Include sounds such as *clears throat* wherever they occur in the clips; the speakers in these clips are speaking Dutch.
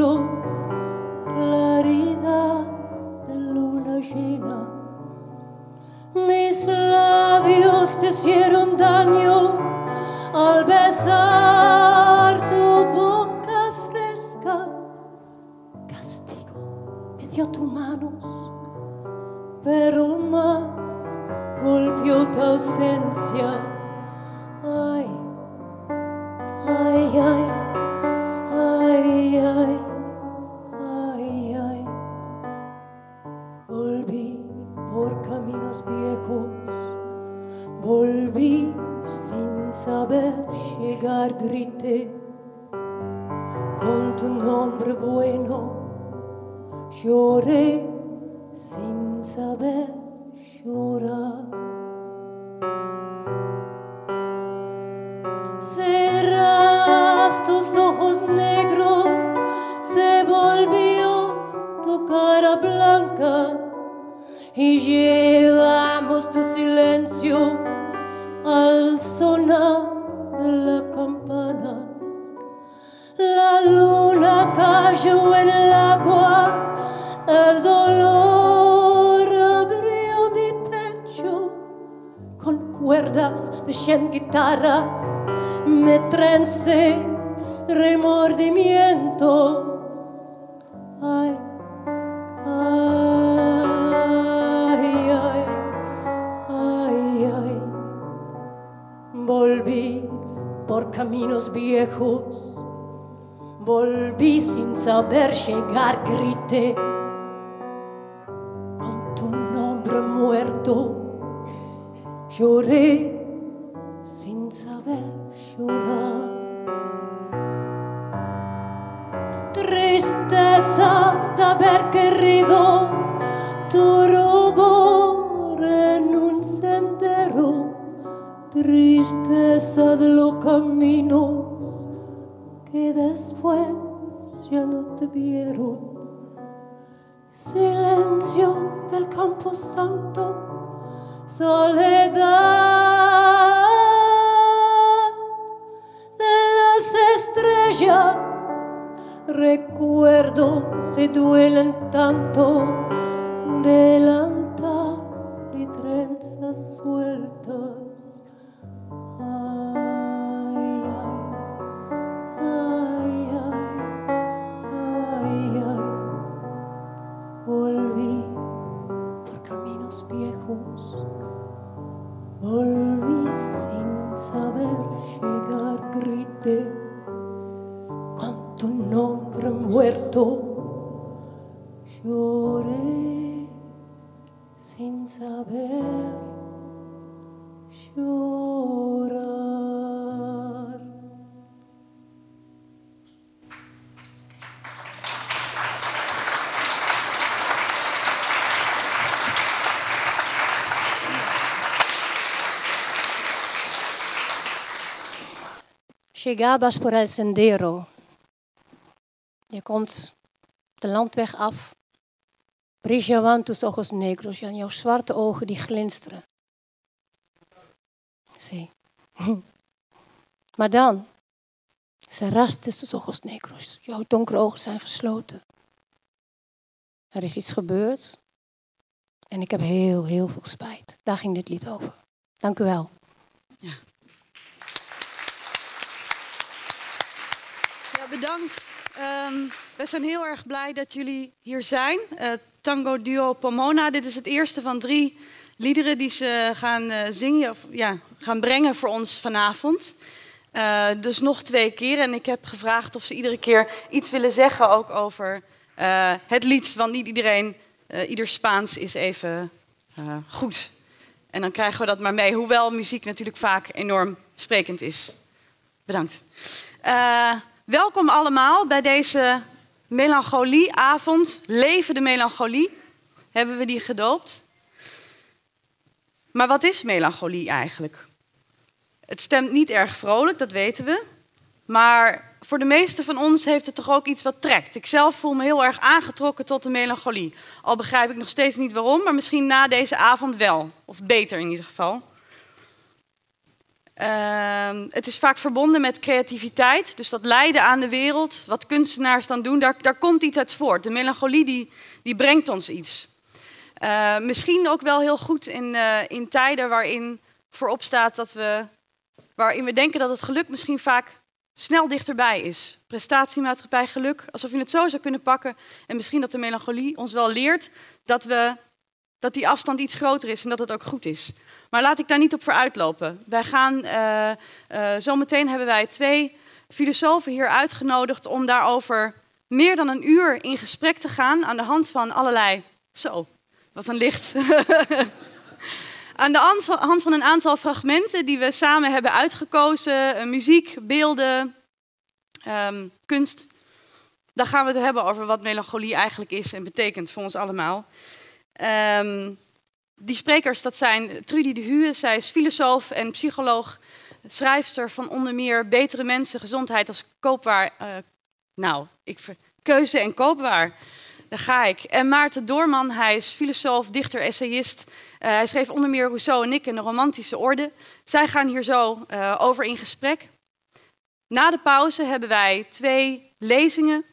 ojos saber llegar, grité con tu nombre muerto, lloré sin saber llorar. Tristeza de haber querido tu rubor en un sendero, tristeza de los caminos que después ya no te vieron. Silencio del campo santo, soledad de las estrellas. Recuerdo se duelen tanto, delantal y trenzas sueltas. Volvi senza versegar grite Quanto nombre muerto. Lloré sin saber llorar. Llegabas por el sendero. Je komt de landweg af. Brillaban tus ojos negros. En jouw zwarte ogen die glinsteren. Zie. *laughs* Maar dan. Cerraste tus ojos negros. Jouw donkere ogen zijn gesloten. Er is iets gebeurd. En ik heb heel, heel veel spijt. Daar ging dit lied over. Dank u wel. Ja, bedankt. Ehm, we zijn heel erg blij dat jullie hier zijn. Eh, Tango Duo Pomona. Dit is het eerste van drie liederen die ze gaan eh, zingen, of ja, gaan brengen voor ons vanavond. Eh, dus nog twee keer. En ik heb gevraagd of ze iedere keer iets willen zeggen ook over het lied. Want niet iedereen, ieder Spaans is even goed. En dan krijgen we dat maar mee. Hoewel muziek natuurlijk vaak enorm sprekend is. Bedankt. Welkom allemaal bij deze melancholieavond. Levende melancholie hebben we die gedoopt. Maar wat is melancholie eigenlijk? Het stemt niet erg vrolijk, dat weten we. Maar voor de meeste van ons heeft het toch ook iets wat trekt. Ik zelf voel me heel erg aangetrokken tot de melancholie. Al begrijp ik nog steeds niet waarom, maar misschien na deze avond wel. Of beter in ieder geval. Ehm, het is vaak verbonden met creativiteit, dus dat lijden aan de wereld, wat kunstenaars dan doen, daar, komt iets uit voort. De melancholie die, die brengt ons iets. Uh, misschien ook wel heel goed in, uh, in tijden waarin voorop staat dat we, waarin we denken dat het geluk misschien vaak snel dichterbij is. Prestatiemaatschappij, geluk, alsof je het zo zou kunnen pakken. En misschien dat de melancholie ons wel leert dat, we, dat die afstand iets groter is en dat het ook goed is. Maar laat ik daar niet op vooruitlopen. Wij gaan, uh, uh, zometeen hebben wij twee filosofen hier uitgenodigd om daarover meer dan een uur in gesprek te gaan aan de hand van allerlei. Zo, wat een licht. *laughs* aan de hand van een aantal fragmenten die we samen hebben uitgekozen: eh, muziek, beelden, um, kunst. Daar gaan we het hebben over wat melancholie eigenlijk is en betekent voor ons allemaal. Um, die sprekers, dat zijn Trudy de Huwe, zij is filosoof en psycholoog, schrijfster van onder meer Betere Mensen, Gezondheid als koopwaar. Uh, nou, ik keuze en koopwaar. Daar ga ik. En Maarten Doorman, hij is filosoof, dichter, essayist. Uh, hij schreef onder meer Rousseau en ik in de romantische orde. Zij gaan hier zo uh, over in gesprek. Na de pauze hebben wij twee lezingen.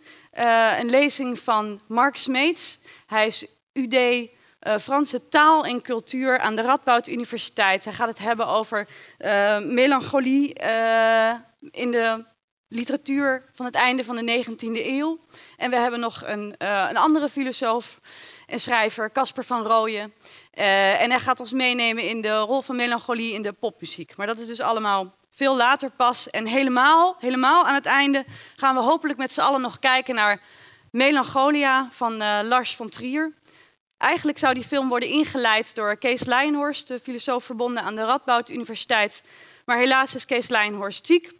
Een lezing van Mark Smeets. Hij is UD uh, Franse taal en cultuur aan de Radboud Universiteit. Hij gaat het hebben over uh, melancholie uh, in de literatuur van het einde van de 19e eeuw. En we hebben nog een, een andere filosoof en schrijver, Casper van Rooyen. en hij gaat ons meenemen in de rol van melancholie in de popmuziek. Maar dat is dus allemaal veel later pas. En helemaal, helemaal aan het einde gaan we hopelijk met z'n allen nog kijken naar Melancholia van Lars von Trier. Eigenlijk zou die film worden ingeleid door Kees Leijenhorst, de filosoof verbonden aan de Radboud Universiteit. Maar helaas is Kees Leijenhorst ziek.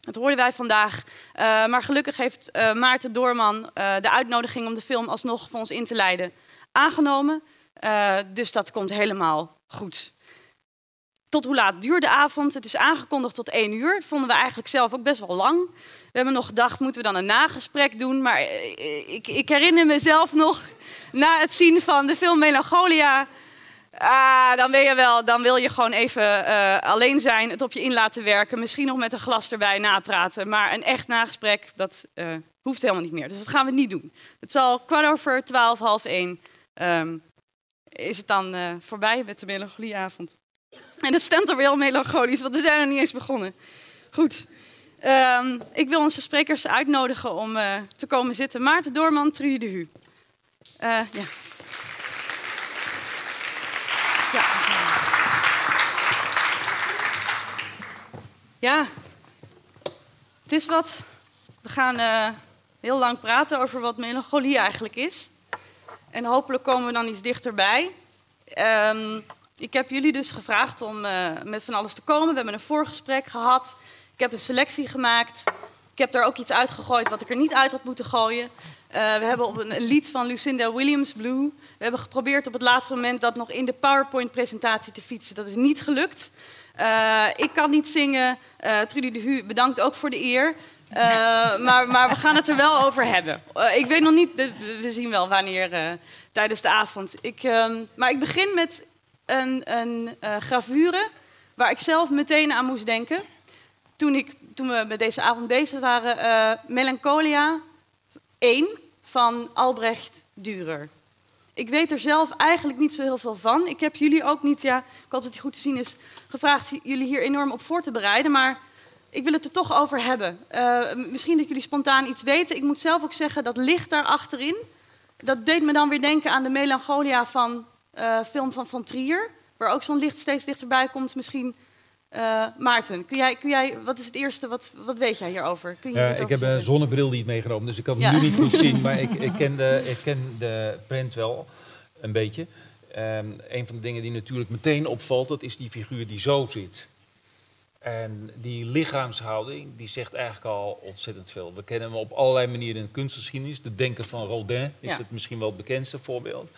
Dat hoorden wij vandaag. Uh, maar gelukkig heeft uh, Maarten Doorman uh, de uitnodiging om de film alsnog voor ons in te leiden aangenomen. dus dat komt helemaal goed. Tot hoe laat duurt de avond? Het is aangekondigd tot één uur. Dat vonden we eigenlijk zelf ook best wel lang. We hebben nog gedacht, moeten we dan een nagesprek doen? Maar ik, ik herinner mezelf nog na het zien van de film Melancholia. Ah, dan, wil je wel, dan wil je gewoon even uh, alleen zijn, het op je in laten werken. Misschien nog met een glas erbij napraten. Maar een echt nagesprek, dat uh, hoeft helemaal niet meer. Dus dat gaan we niet doen. Het zal kwart over twaalf, half één, um, is het dan voorbij met de melancholieavond. En het stemt er weer melancholisch, want we zijn nog niet eens begonnen. Goed. Um, ik wil onze sprekers uitnodigen om te komen zitten. Maarten Doorman, Trudy de Hu. Uh, ja. ja. Het is wat. We gaan uh, heel lang praten over wat melancholie eigenlijk is. En hopelijk komen we dan iets dichterbij. Um, ik heb jullie dus gevraagd om uh, met van alles te komen. We hebben een voorgesprek gehad. Ik heb een selectie gemaakt. Ik heb daar ook iets uitgegooid wat ik er niet uit had moeten gooien. Uh, we hebben op een, lied van Lucinda Williams, Blue. We hebben geprobeerd op het laatste moment dat nog in de PowerPoint-presentatie te fietsen. Dat is niet gelukt. Uh, ik kan niet zingen. Trudy de Hu, bedankt ook voor de eer. maar, maar, we gaan het er wel over hebben. ik weet nog niet, we, we zien wel wanneer tijdens de avond. Ik, ehm, maar ik begin met een, een gravure waar ik zelf meteen aan moest denken. Toen, ik, toen we met deze avond bezig waren, Melancholia 1 van Albrecht Dürer. Ik weet er zelf eigenlijk niet zo heel veel van. Ik heb jullie ook niet, ja, ik hoop dat die goed te zien is, gevraagd jullie hier enorm op voor te bereiden. Maar ik wil het er toch over hebben. Uh, misschien dat jullie spontaan iets weten. Ik moet zelf ook zeggen, dat licht daar achterin, dat deed me dan weer denken aan de melancholia van uh, film van Von Trier. Waar ook zo'n licht steeds dichterbij komt. Misschien uh, Maarten, kun jij, kun jij, wat is het eerste, wat, wat weet jij hierover? Kun je ja, ik heb een zonnebril niet meegenomen, dus ik kan het nu niet goed zien. *laughs* Maar ik, ik, ken de, ik ken de print wel, een beetje. Um, een van de dingen die natuurlijk meteen opvalt, dat is die figuur die zo zit. En die lichaamshouding, die zegt eigenlijk al ontzettend veel. We kennen hem op allerlei manieren in de kunstgeschiedenis. De denker van Rodin is ja. het misschien wel het bekendste voorbeeld.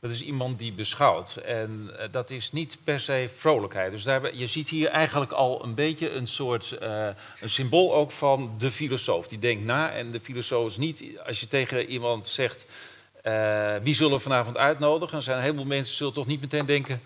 Dat is iemand die beschouwt. En eh, dat is niet per se vrolijkheid. Dus daar, je ziet hier eigenlijk al een beetje een soort uh, een symbool ook van de filosoof. Die denkt na en de filosoof is niet, als je tegen iemand zegt, uh, wie zullen we vanavond uitnodigen? Dan zijn een heleboel mensen zullen toch niet meteen denken,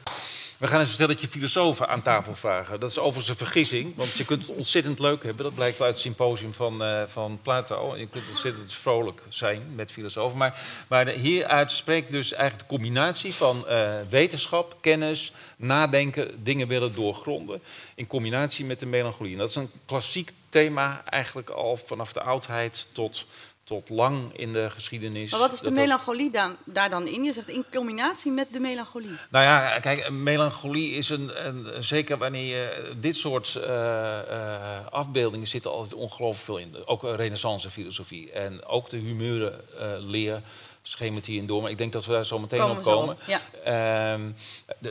we gaan eens een stelletje filosofen aan tafel vragen. Dat is overigens een vergissing, want je kunt het ontzettend leuk hebben. Dat blijkt uit het symposium van, uh, van Plato. Je kunt ontzettend vrolijk zijn met filosofen. Maar, maar hieruit spreekt dus eigenlijk de combinatie van uh, wetenschap, kennis, nadenken, dingen willen doorgronden. In combinatie met de melancholie. En dat is een klassiek thema eigenlijk al vanaf de oudheid tot tot lang in de geschiedenis. Maar wat is de melancholie dan, daar dan in? Je zegt in combinatie met de melancholie. Nou ja, kijk, melancholie is een, een zeker wanneer je dit soort uh, uh, afbeeldingen zitten altijd ongelooflijk veel in. Ook renaissance filosofie en ook de humeurenleer. Uh, schemert hierin door. Maar ik denk dat we daar zo meteen komen op komen. Ja. Um,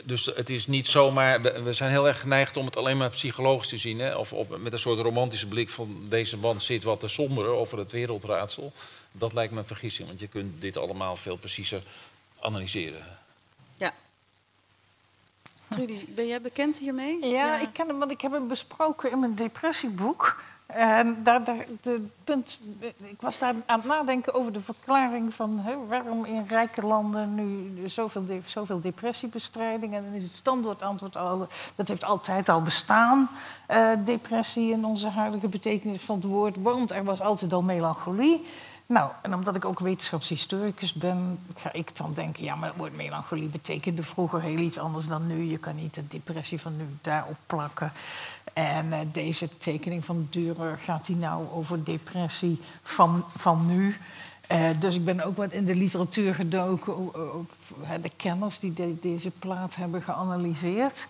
dus het is niet zomaar. We zijn heel erg geneigd om het alleen maar psychologisch te zien. Hè? Of op, met een soort romantische blik van deze man zit wat te somberen over het wereldraadsel. Dat lijkt me een vergissing, want je kunt dit allemaal veel preciezer analyseren. Ja. Trudy, ben jij bekend hiermee? Ja, ja, ik ken hem, want ik heb hem besproken in mijn depressieboek. En daar, de punt, ik was daar aan het nadenken over de verklaring van hè, waarom in rijke landen nu zoveel, de, zoveel depressiebestrijding. En het standaardantwoord al, dat heeft altijd al bestaan, uh, depressie in onze huidige betekenis van het woord. Want er was altijd al melancholie. Nou, en omdat ik ook wetenschapshistoricus ben, ga ik dan denken... ja, maar het woord melancholie betekende vroeger heel iets anders dan nu. Je kan niet de depressie van nu daarop plakken. En uh, deze tekening van Dürer gaat die nou over depressie van, van nu... Uh, dus ik ben ook wat in de literatuur gedoken, uh, de kenners die de, deze plaat hebben geanalyseerd.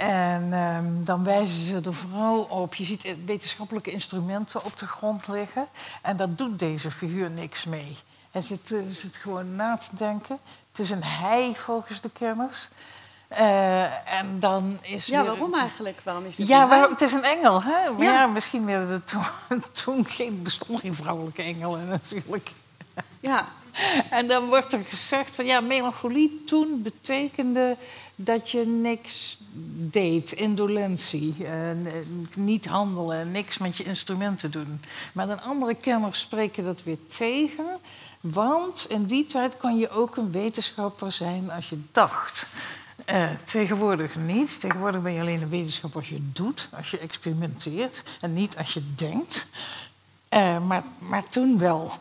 En um, dan wijzen ze er vooral op. Je ziet wetenschappelijke instrumenten op de grond liggen. En daar doet deze figuur niks mee. Hij zit, uh, zit gewoon na te denken. Het is een hij volgens de kenners. Uh, en dan is ja, waarom eigenlijk? Waarom is dit ja, waarom, het is een engel. Hè? Maar ja, ja misschien er toen, *laughs* toen geen, bestond geen vrouwelijke engelen natuurlijk. Ja. En dan wordt er gezegd van ja, melancholie toen betekende dat je niks deed, indolentie, uh, niet handelen, niks met je instrumenten doen. Maar een andere kenners spreken dat weer tegen, want in die tijd kon je ook een wetenschapper zijn als je dacht. Uh, tegenwoordig niet. Tegenwoordig ben je alleen een wetenschapper als je doet, als je experimenteert en niet als je denkt. Uh, maar, maar toen wel.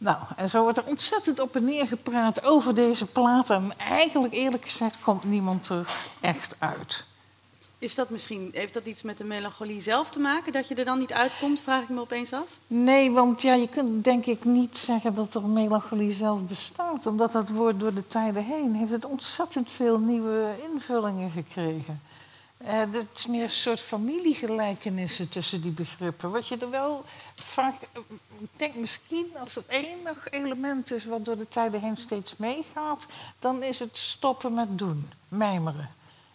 Nou, en zo wordt er ontzettend op en neer gepraat over deze plaat. En eigenlijk, eerlijk gezegd, komt niemand er echt uit. Is dat misschien, heeft dat iets met de melancholie zelf te maken? Dat je er dan niet uitkomt, vraag ik me opeens af? Nee, want ja, je kunt denk ik niet zeggen dat er melancholie zelf bestaat. Omdat dat woord door de tijden heen heeft het ontzettend veel nieuwe invullingen gekregen. Uh, het is meer een soort familiegelijkenissen tussen die begrippen. Wat je er wel vaak. Ik denk misschien als er enig element is wat door de tijden heen steeds meegaat, dan is het stoppen met doen, mijmeren.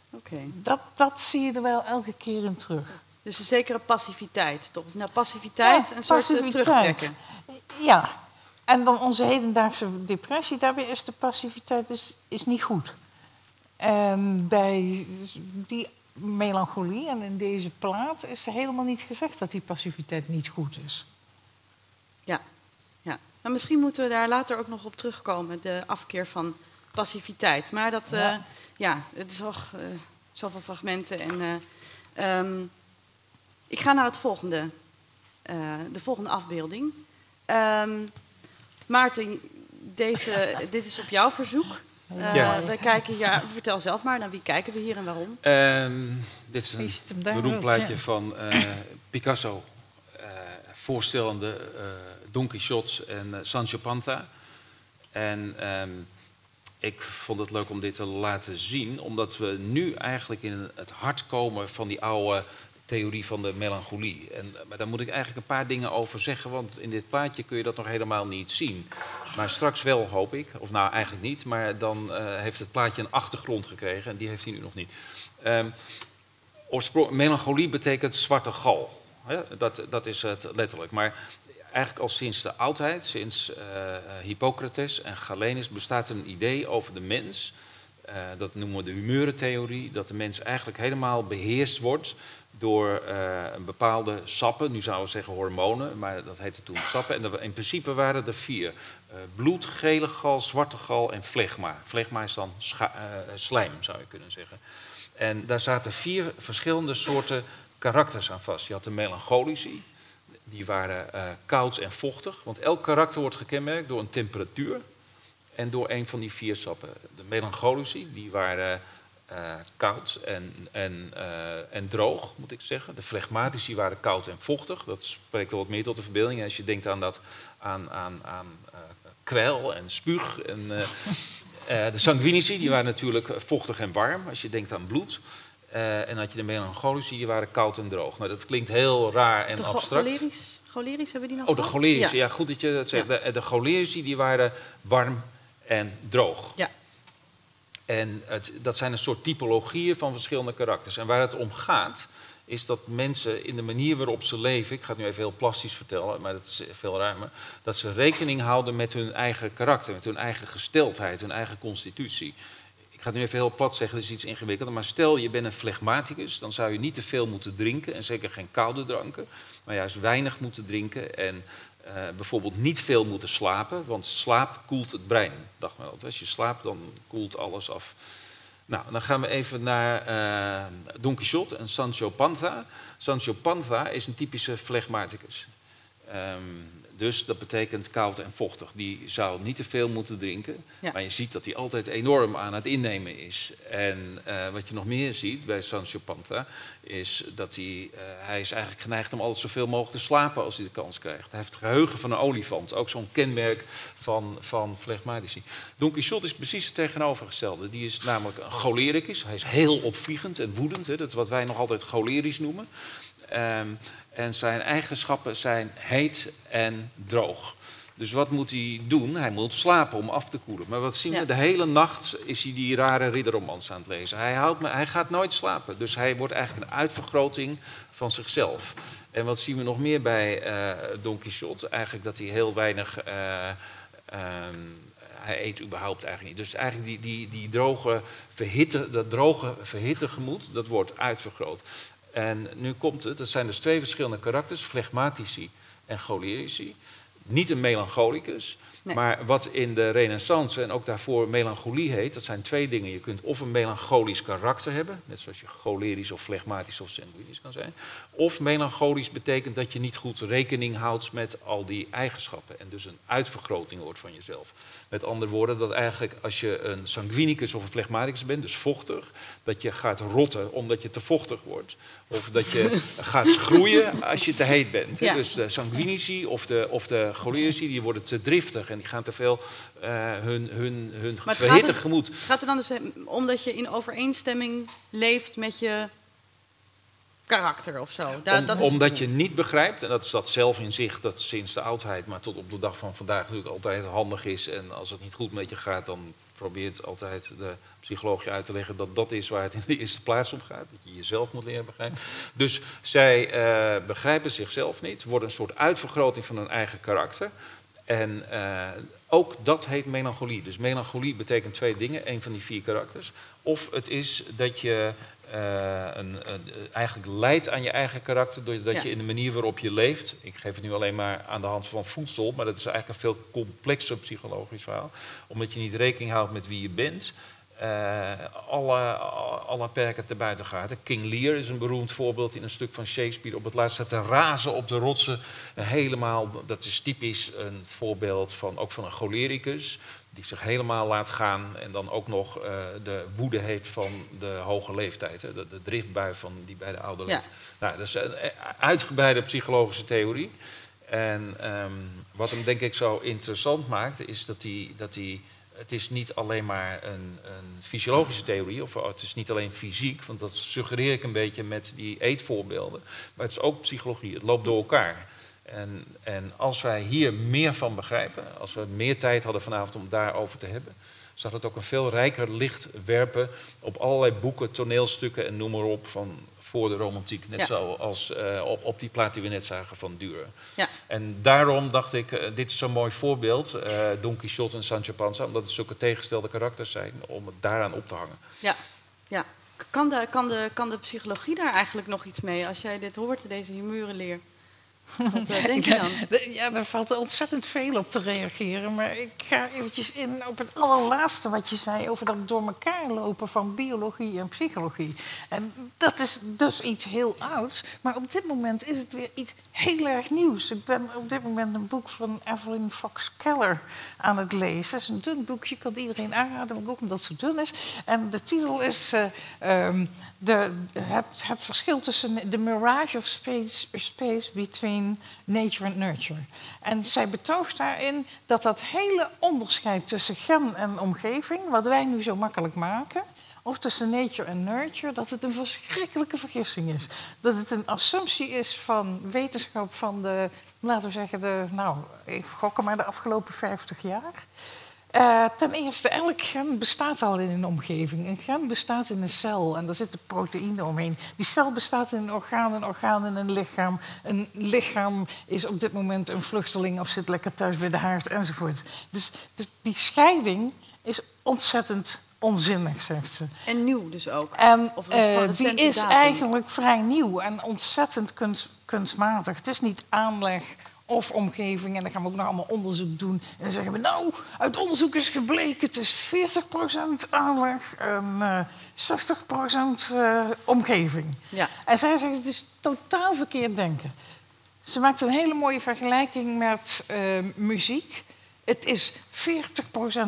Okay. Dat, dat zie je er wel elke keer in terug. Dus een zekere passiviteit, toch? Nou, passiviteit, ja, een soort passiviteit. terugtrekken. Ja, en dan onze hedendaagse depressie, daarbij is de passiviteit is, is niet goed. En bij die melancholie en in deze plaat is helemaal niet gezegd dat die passiviteit niet goed is. Ja, ja. Maar misschien moeten we daar later ook nog op terugkomen, de afkeer van passiviteit. Maar dat, ja, uh, ja het is toch uh, zoveel fragmenten. En, uh, um, ik ga naar het volgende, de volgende afbeelding. Um, Maarten, deze, *laughs* dit is op jouw verzoek. Ja. Uh, we kijken, ja, vertel zelf maar, naar wie kijken we hier en waarom? Um, dit is een beroemd plaatje ja. van uh, Picasso, uh, voorstellende Don Quixote en Sancho Panza. En um, ik vond het leuk om dit te laten zien, omdat we nu eigenlijk in het hart komen van die oude theorie van de melancholie. En, maar daar moet ik eigenlijk een paar dingen over zeggen, want in dit plaatje kun je dat nog helemaal niet zien. Maar straks wel, hoop ik. Of nou, eigenlijk niet. Maar dan uh, heeft het plaatje een achtergrond gekregen en die heeft hij nu nog niet. Um, melancholie betekent zwarte gal. Dat, dat is het letterlijk. Maar eigenlijk al sinds de oudheid, sinds uh, Hippocrates en Galenus, bestaat een idee over de mens. Uh, dat noemen we de humeurentheorie, dat de mens eigenlijk helemaal beheerst wordt door een bepaalde sappen, nu zouden we zeggen hormonen, maar dat heette toen sappen. En in principe waren er vier. Uh, bloed, gele gal, zwarte gal en flegma. Flegma is dan slijm, zou je kunnen zeggen. En daar zaten vier verschillende soorten karakters aan vast. Je had de melancholici, die waren uh, koud en vochtig. Want elk karakter wordt gekenmerkt door een temperatuur en door een van die vier sappen. De melancholici, die waren uh, koud en, en, en droog, moet ik zeggen. De flegmatici waren koud en vochtig. Dat spreekt al wat meer tot de verbeelding. Als je denkt aan, dat, aan, aan, aan kwel en spuug. En, de sanguinici, die waren natuurlijk vochtig en warm. Als je denkt aan bloed. Uh, en had je de melancholici, die waren koud en droog. Nou, dat klinkt heel raar en de abstract. Cholerisch, cholerisch hebben die nog Oh, de gehad? cholerici, ja. Ja. goed dat je dat zegt. De, de cholerici, die waren warm en droog. Ja. En het, dat zijn een soort typologieën van verschillende karakters. En waar het om gaat, is dat mensen in de manier waarop ze leven, ik ga het nu even heel plastisch vertellen, maar dat is veel ruimer, dat ze rekening houden met hun eigen karakter, met hun eigen gesteldheid, hun eigen constitutie. Ik ga het nu even heel plat zeggen, dat is iets ingewikkelder, maar stel je bent een flegmaticus, dan zou je niet te veel moeten drinken en zeker geen koude dranken, maar juist weinig moeten drinken en uh, bijvoorbeeld niet veel moeten slapen, want slaap koelt het brein. Dacht maar altijd. Als je slaapt, dan koelt alles af. Nou, dan gaan we even naar uh, Don Quixote en Sancho Panza. Sancho Panza is een typische flegmaticus. Um, dus dat betekent koud en vochtig. Die zou niet te veel moeten drinken. Ja. Maar je ziet dat hij altijd enorm aan het innemen is. En uh, wat je nog meer ziet bij Sancho Panza... is dat hij, uh, hij is eigenlijk geneigd om altijd zoveel mogelijk te slapen als hij de kans krijgt. Hij heeft het geheugen van een olifant. Ook zo'n kenmerk van, van flegmatici. Don Quixote is precies het tegenovergestelde. Die is namelijk een cholericus. Hij is heel opvliegend en woedend. Hè, dat is wat wij nog altijd cholerisch noemen. Um, en zijn eigenschappen zijn heet en droog. Dus wat moet hij doen? Hij moet slapen om af te koelen. Maar wat zien Ja. we? De hele nacht is hij die rare ridderromans aan het lezen. Hij, houdt, hij gaat nooit slapen. Dus hij wordt eigenlijk een uitvergroting van zichzelf. En wat zien we nog meer bij eh, Don Quixote? Eigenlijk dat hij heel weinig... eh, ehm, hij eet überhaupt eigenlijk niet. Dus eigenlijk die, die, die droge, verhitte, dat droge, verhitte gemoed, dat wordt uitvergroot. En nu komt het, dat zijn dus twee verschillende karakters, flegmatici en cholerici. Niet een melancholicus, Nee. maar wat in de renaissance en ook daarvoor melancholie heet, dat zijn twee dingen. Je kunt of een melancholisch karakter hebben, net zoals je cholerisch of flegmatisch of sanguinisch kan zijn. Of melancholisch betekent dat je niet goed rekening houdt met al die eigenschappen en dus een uitvergroting wordt van jezelf. Met andere woorden, dat eigenlijk als je een sanguinicus of een flegmaticus bent, dus vochtig, dat je gaat rotten omdat je te vochtig wordt. Of dat je *laughs* gaat groeien als je te heet bent. Ja. Dus de sanguinici of de, of de cholerici, die worden te driftig en die gaan te veel eh, hun, hun, hun verhitte gaat er- gemoed. Gaat het dan dus om dat je in overeenstemming leeft met je karakter of zo? Da- Om- dat is omdat je niet begrijpt, en dat is dat zelf in zich, dat sinds de oudheid, maar tot op de dag van vandaag natuurlijk altijd handig is. En als het niet goed met je gaat, dan probeert altijd de psycholoog je uit te leggen dat dat is waar het in de eerste plaats om gaat. Dat je jezelf moet leren begrijpen. Dus zij eh, begrijpen zichzelf niet, worden een soort uitvergroting van hun eigen karakter. En eh, ook dat heet melancholie. Dus melancholie betekent twee dingen, een van die vier karakters. Of het is dat je eh, een, een- eigenlijk leidt aan je eigen karakter, doordat Ja. je in de manier waarop je leeft. Ik geef het nu alleen maar aan de hand van voedsel, maar dat is eigenlijk een veel complexer psychologisch verhaal. Omdat je niet rekening houdt met wie je bent. eh, alle, alle perken te buiten gaat. King Lear is een beroemd voorbeeld in een stuk van Shakespeare. Op het laatst staat te razen op de rotsen. helemaal, dat is typisch een voorbeeld van, ook van een cholericus. Die zich helemaal laat gaan en dan ook nog eh, de woede heeft van de hoge leeftijd. Hè, de, de driftbui van die bij de oude Ja. leeftijd. Nou, dat is een eh, uitgebreide psychologische theorie. En ehm, wat hem denk ik zo interessant maakt, is dat hij, dat hij het is niet alleen maar een, een fysiologische theorie, of het is niet alleen fysiek, want dat suggereer ik een beetje met die eetvoorbeelden, maar het is ook psychologie, het loopt door elkaar. En, en als wij hier meer van begrijpen, als we meer tijd hadden vanavond om daarover te hebben, zag het ook een veel rijker licht werpen op allerlei boeken, toneelstukken en noem maar op van voor de romantiek. Net Ja. zoals eh, op, op die plaat die we net zagen van Duren. Ja. En daarom dacht ik, eh, dit is zo'n mooi voorbeeld, eh, Don Quixote en Sancho Panza, omdat het zulke tegengestelde karakters zijn, om het daaraan op te hangen. Ja, ja. Kan de, kan, de, kan de psychologie daar eigenlijk nog iets mee als jij dit hoort, deze humurenleer? Wat eh, *laughs* denk je dan? *laughs* Ja, Ja, er valt ontzettend veel op te reageren. Maar ik ga eventjes in op het allerlaatste wat je zei... over dat door elkaar lopen van biologie en psychologie. En dat is dus iets heel ouds. Maar op dit moment is het weer iets heel erg nieuws. Ik ben op dit moment een boek van Evelyn Fox Keller aan het lezen. Het is een dun boekje, kan iedereen aanraden, maar ook omdat het zo dun is. En de titel is... eh, ehm, de, het, het verschil tussen de mirage of space, space between nature and nurture. En zij betoogt daarin dat dat hele onderscheid tussen gen en omgeving, wat wij nu zo makkelijk maken, of tussen nature en nurture, dat het een verschrikkelijke vergissing is. Dat het een assumptie is van wetenschap van de, laten we zeggen, de, nou, even gokken maar de afgelopen 50 jaar. Eh, ten eerste, elk gen bestaat al in een omgeving. Een gen bestaat in een cel en daar zitten proteïnen omheen. Die cel bestaat in een orgaan, een orgaan in een lichaam. Een lichaam is op dit moment een vluchteling of zit lekker thuis bij de haard enzovoort. Dus, dus die scheiding is ontzettend onzinnig, zegt ze. En nieuw dus ook. En Of eh, die is datum. eigenlijk vrij nieuw en ontzettend kunst, kunstmatig. Het is niet aanleg of omgeving. En dan gaan we ook nog allemaal onderzoek doen. En dan zeggen we, nou, uit onderzoek is gebleken... het is 40% aanleg en eh 60% eh, omgeving. Ja. En zij zegt, het is totaal verkeerd denken. Ze maakt een hele mooie vergelijking met muziek. Het is 40%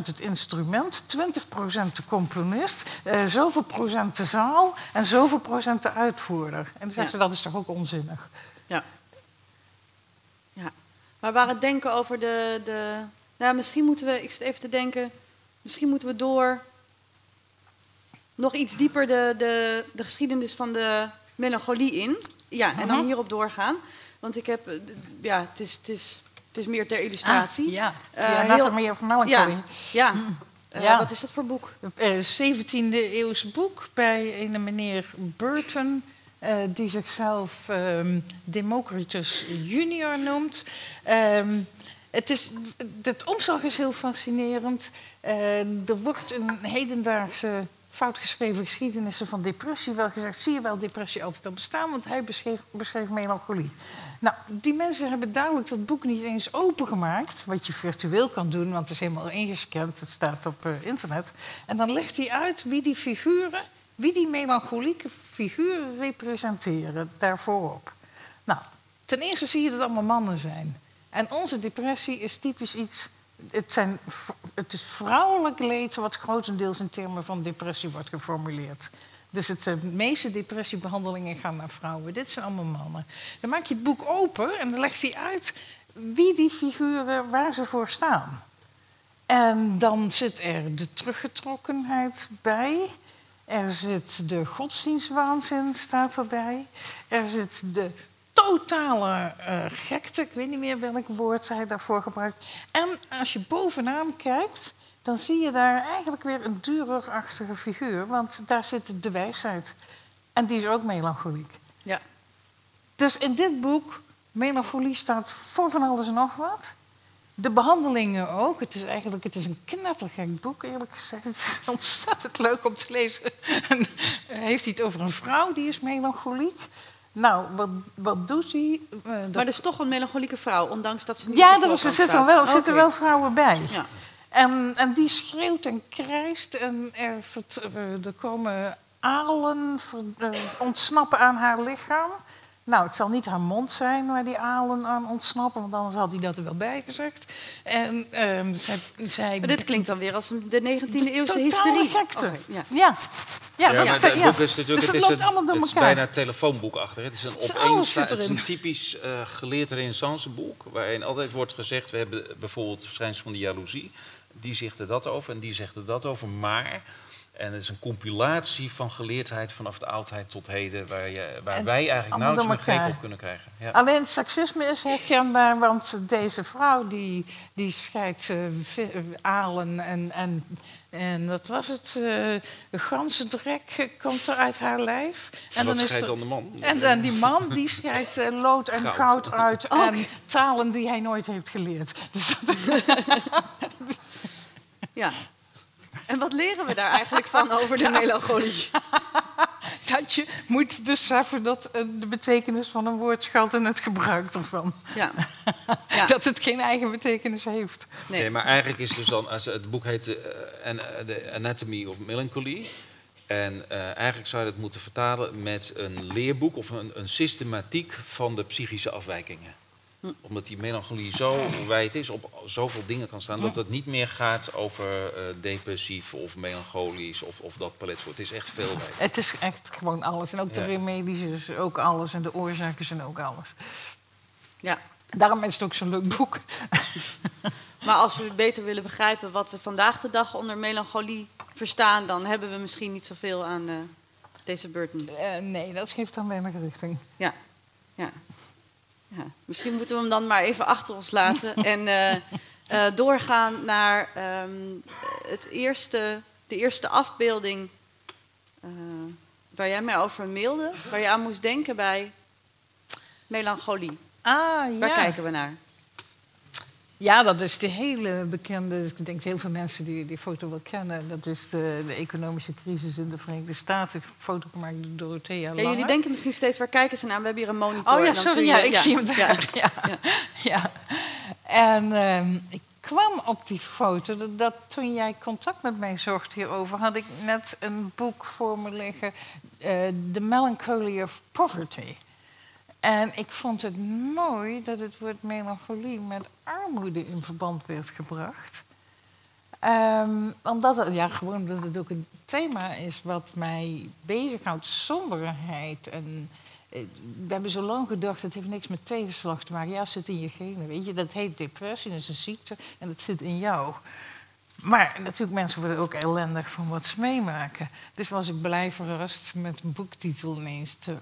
het instrument, 20% de componist, eh, zoveel procent de zaal en zoveel procent de uitvoerder. En dan zegt Ja. ze, dat is toch ook onzinnig? Ja. ja. Maar waar het denken over de, de... Nou, misschien moeten we... Ik zit even te denken... Misschien moeten we door... Nog iets dieper de, de, de geschiedenis van de melancholie in. Ja, en dan Mhm. hierop doorgaan. Want ik heb... Ja, het is, het is, het is meer ter illustratie. Ah, ja, Eh, ja heel- Anatomy of Melancholy. Ja, ja. Eh, Ja. wat is dat voor boek? Eh, 17e eeuws boek bij een meneer Burton, eh, die zichzelf ehm, Democritus junior noemt. Ehm, het, is, het omslag is heel fascinerend. Er wordt een hedendaagse foutgeschreven geschiedenissen van depressie wel gezegd. Zie je wel depressie altijd al bestaan, want hij beschreef, beschreef melancholie. Nou, die mensen hebben duidelijk dat boek niet eens opengemaakt. Wat je virtueel kan doen, want het is helemaal ingescand. Het staat op eh, internet. En dan legt hij uit wie die figuren, wie die melancholieke figuren representeren daarvoorop. Nou, ten eerste zie je dat allemaal mannen zijn. En onze depressie is typisch iets. Het, zijn, het is vrouwelijk leed wat grotendeels in termen van depressie wordt geformuleerd. Dus het, eh, de meeste depressiebehandelingen gaan naar vrouwen. Dit zijn allemaal mannen. Dan maak je het boek open en dan legt hij uit wie die figuren, waar ze voor staan. En dan zit er de teruggetrokkenheid bij. Er zit de godsdienstwaanzin staat erbij. Er zit de totale eh, gekte, ik weet niet meer welk woord hij daarvoor gebruikt. En als je bovenaan kijkt, dan zie je daar eigenlijk weer een Durerachtige figuur. Want daar zit de wijsheid. En die is ook melancholiek. Ja. Dus in dit boek, melancholie staat voor van alles en nog wat. De behandelingen ook. Het is eigenlijk het is een knettergek boek, eerlijk gezegd. Het is *laughs* ontzettend leuk om te lezen. En, eh, heeft hij het over een vrouw die is melancholiek? Nou, wat, wat doet hij? Eh, dat- Maar dus toch een melancholieke vrouw, ondanks dat ze niet ja, er, is- er zitten wel, zitten wel vrouwen bij. Ja. En, en die schreeuwt en krijst en er, vert- eh, er komen alen ver- eh, ontsnappen aan haar lichaam. Nou, het zal niet haar mond zijn waar die alen aan ontsnappen, want anders had hij dat er wel bij gezegd. En ehm, zij, zij Maar dit klinkt dan weer als de 19e eeuwse hysterie. gekte. Oké, ja. Ja, ja, Ja, maar het boek is natuurlijk Dus het het is, een, het is bijna telefoonboekachtig. Het is een Het is het is een typisch eh geleerd renaissance boek, waarin altijd wordt gezegd, we hebben bijvoorbeeld het verschijnsel van de jaloezie. Die zegt er dat over en die zegt er dat over, maar En het is een compilatie van geleerdheid vanaf de oudheid tot heden, waar, je, waar wij eigenlijk nauwelijks meer greep op kunnen krijgen. Ja. Alleen het seksisme is herkenbaar, want deze vrouw die, die scheidt eh, eh, alen en, en, en wat was het? eh gansendrek eh, komt er uit haar lijf. En wat is scheidt er- dan de man? En dan die man die scheidt eh, lood en Goud. goud, uit en talen die hij nooit heeft geleerd. Dus *laughs* Ja. En wat leren we daar eigenlijk van over de melancholie? *laughs* dat je moet beseffen dat eh, de betekenis van een woord schuilt in het gebruik ervan. Ja. *laughs* ja. Dat het geen eigen betekenis heeft. Nee. Nee, maar eigenlijk is dus dan, als het boek heet eh, An- The Anatomy of Melancholy. En eh, eigenlijk zou je het moeten vertalen met een leerboek of een, een systematiek van de psychische afwijkingen. Omdat die melancholie zo wijd is, op zoveel dingen kan staan, dat het niet meer gaat over eh, depressief of melancholisch of, of dat palet. Het is echt veel wijder. Het is echt gewoon alles. En ook de Ja. remedies is ook alles. En de oorzaken zijn ook alles. Ja. Daarom is het ook zo'n leuk boek. *laughs* Maar als we beter willen begrijpen wat we vandaag de dag onder melancholie verstaan, dan hebben we misschien niet zoveel aan eh, deze Burton. Eh, nee, dat geeft dan weinig richting. Ja. ja. Ja. Misschien moeten we hem dan maar even achter ons laten *laughs* en eh, eh, doorgaan naar ehm, het eerste, de eerste afbeelding eh, waar jij mij over mailde, waar je aan moest denken bij melancholie. Ah, Waar kijken we naar? Ja, dat is de hele bekende. Ik denk dat heel veel mensen die die foto wel kennen. Dat is de, de economische crisis in de Verenigde Staten. Foto gemaakt door Dorothea Ja, Lange. jullie denken misschien steeds waar kijken ze naar. We hebben hier een monitor. Oh ja, sorry, ja, je- ik zie hem ja. daar. Ja. *laughs* Ja. Ja. En ehm, ik kwam op die foto dat, dat toen jij contact met mij zocht hierover, had ik net een boek voor me liggen, eh, The Melancholy of Poverty. En ik vond het mooi dat het woord melancholie met armoede in verband werd gebracht. Ehm, omdat het, ja, gewoon omdat het ook een thema is wat mij bezighoudt, somberheid. En, eh, we hebben zo lang gedacht, het heeft niks met tegenslag te maken. Ja, het zit in je genen, weet je. Dat heet depressie, dat is een ziekte en dat zit in jou. Maar natuurlijk, mensen worden ook ellendig van wat ze meemaken. Dus was ik blij verrast met een boektitel ineens, The,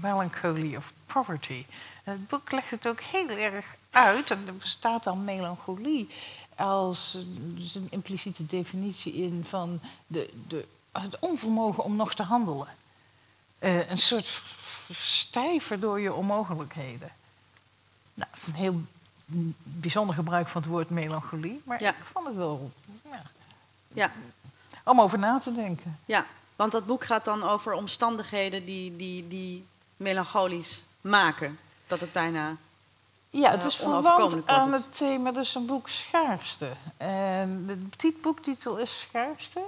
Melancholy of Poverty. Het boek legt het ook heel erg uit, en er staat dan melancholie als dus een impliciete definitie in van de, de, het onvermogen om nog te handelen. Eh, een soort verstijven door je onmogelijkheden. Nou, dat is een heel bijzonder gebruik van het woord melancholie, maar Ja. ik vond het wel ja, Ja, om over na te denken. ja, want dat boek gaat dan over omstandigheden die, die, die melancholisch maken. Dat het bijna... Ja, het eh, is verwant wordt aan het. thema, is een boek Schaarste. En de tit- boektitel is Schaarste,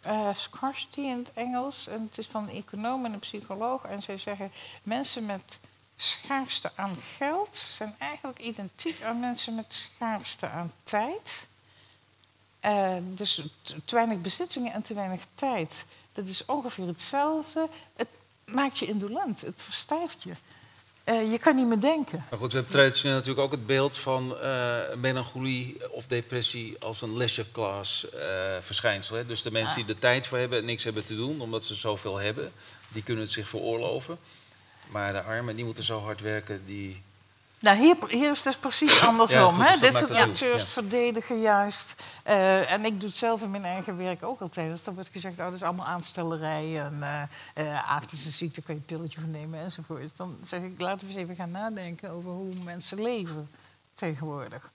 eh, Scarcity in het Engels. En het is van een econoom en een psycholoog. En zij zeggen, mensen met schaarste aan geld zijn eigenlijk identiek aan mensen met schaarste aan tijd. Dus te weinig bezittingen en te weinig tijd. Dat is ongeveer hetzelfde. Het maakt je indolent, het verstijft je. Eh, je kan niet meer denken. Maar goed, we hebben traditioneel natuurlijk ook het beeld van eh, melancholie of depressie als een leisure class eh, verschijnsel. Hè? Dus de mensen die er tijd voor hebben en niks hebben te doen, omdat ze zoveel hebben, die kunnen het zich veroorloven. Maar de armen, die moeten zo hard werken, die... Nou, hier, hier is het dus precies andersom. goed, hè? dus dat Dit soort acteurs ja. verdedigen juist. Eh, en ik doe het zelf in mijn eigen werk ook altijd. Dus dan wordt gezegd, oh, dat is allemaal aanstellerij. En uh, uh, aardse ziekte, kan je een pilletje van nemen enzovoort. Dan zeg ik, laten we eens even gaan nadenken over hoe mensen leven tegenwoordig.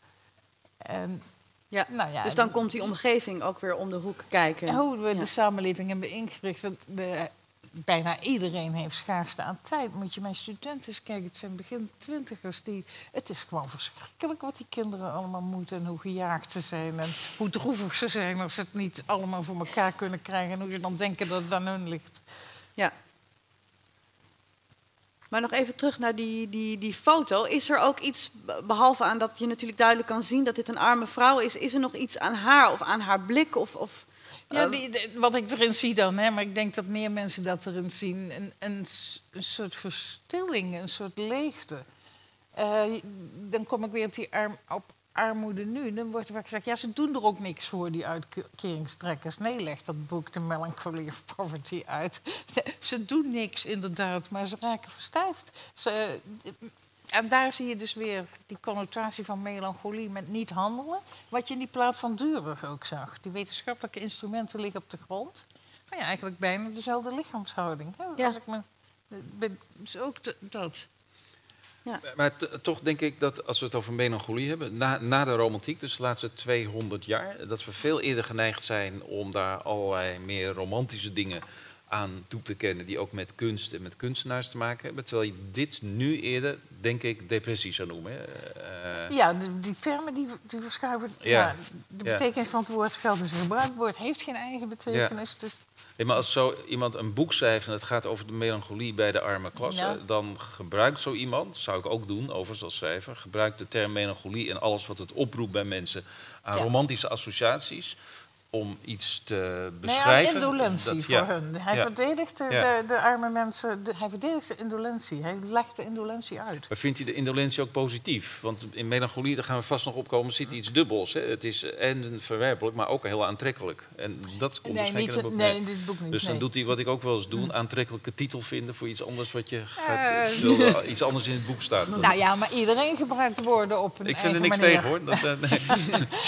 En, Ja, nou ja, dus dan komt die omgeving ook weer om de hoek kijken. En hoe we Ja. de samenleving hebben ingericht. We, bijna iedereen heeft schaarste aan tijd. Moet je mijn studenten eens kijken. Het zijn begin twintigers. Die, het is gewoon verschrikkelijk wat die kinderen allemaal moeten. En hoe gejaagd ze zijn. En hoe droevig ze zijn als ze het niet allemaal voor elkaar kunnen krijgen. En hoe ze dan denken dat het aan hun ligt. Ja. Maar nog even terug naar die, die, die foto. Is er ook iets, behalve aan dat je natuurlijk duidelijk kan zien dat dit een arme vrouw is, is er nog iets aan haar of aan haar blik? Of, of, Ja, eh, die, de- wat ik erin zie dan, hè, maar ik denk dat meer mensen dat erin zien. Een, een, een soort verstilling, een soort leegte. Eh, dan kom ik weer op die arm, op armoede nu, dan wordt er vaak gezegd, ja, ze doen er ook niks voor, die uitkeringstrekkers. Nee, legt dat boek The Melancholy of Poverty uit. Ze, ze doen niks, inderdaad, maar ze raken verstijfd. Ze, en daar zie je dus weer die connotatie van melancholie met niet handelen. Wat je in die plaat van Durer ook zag. Die wetenschappelijke instrumenten liggen op de grond. Maar ja, eigenlijk bijna dezelfde lichaamshouding. Hè? Ja. Als ik me, ben, dus ook dat. Maar t- toch denk ik dat als we het over melancholie hebben, na, na de romantiek, dus de laatste 200 jaar, dat we veel eerder geneigd zijn om daar allerlei meer romantische dingen aan toe te kennen, die ook met kunst en met kunstenaars te maken hebben. Terwijl je dit nu eerder, denk ik, depressie zou noemen. hè. Eh, Ja, die, die termen die, die verschuiven. Ja. Ja. de Ja. betekenis van het woord geld is gebruikt. Het woord heeft geen eigen betekenis. Dus Nee, maar als zo iemand een boek schrijft en het gaat over de melancholie bij de arme klasse, Ja. dan gebruikt zo iemand, zou ik ook doen, overigens als schrijver, gebruikt de term melancholie en alles wat het oproept bij mensen aan Ja. romantische associaties om iets te nou ja, beschrijven. indolentie Dat- voor hun. Hij Ja. verdedigt de, de, arme mensen. de- hij verdedigt de indolentie. Hij legt de indolentie uit. Maar vindt hij de indolentie ook positief? Want in melancholie, daar gaan we vast nog opkomen, zit iets dubbels. Hè? Het is en verwerpelijk, maar ook heel aantrekkelijk. En dat komt Nee, dus niet, in het boek. nee, in dit boek niet. Dus dan nee. doet hij wat ik ook wel eens doe, een aantrekkelijke titel vinden voor iets anders wat je Eh. wil, iets anders in het boek staat. *laughs* Nou ja, maar iedereen gebruikt woorden op een ik vind er niks manier. tegen hoor. Dat, eh, nee.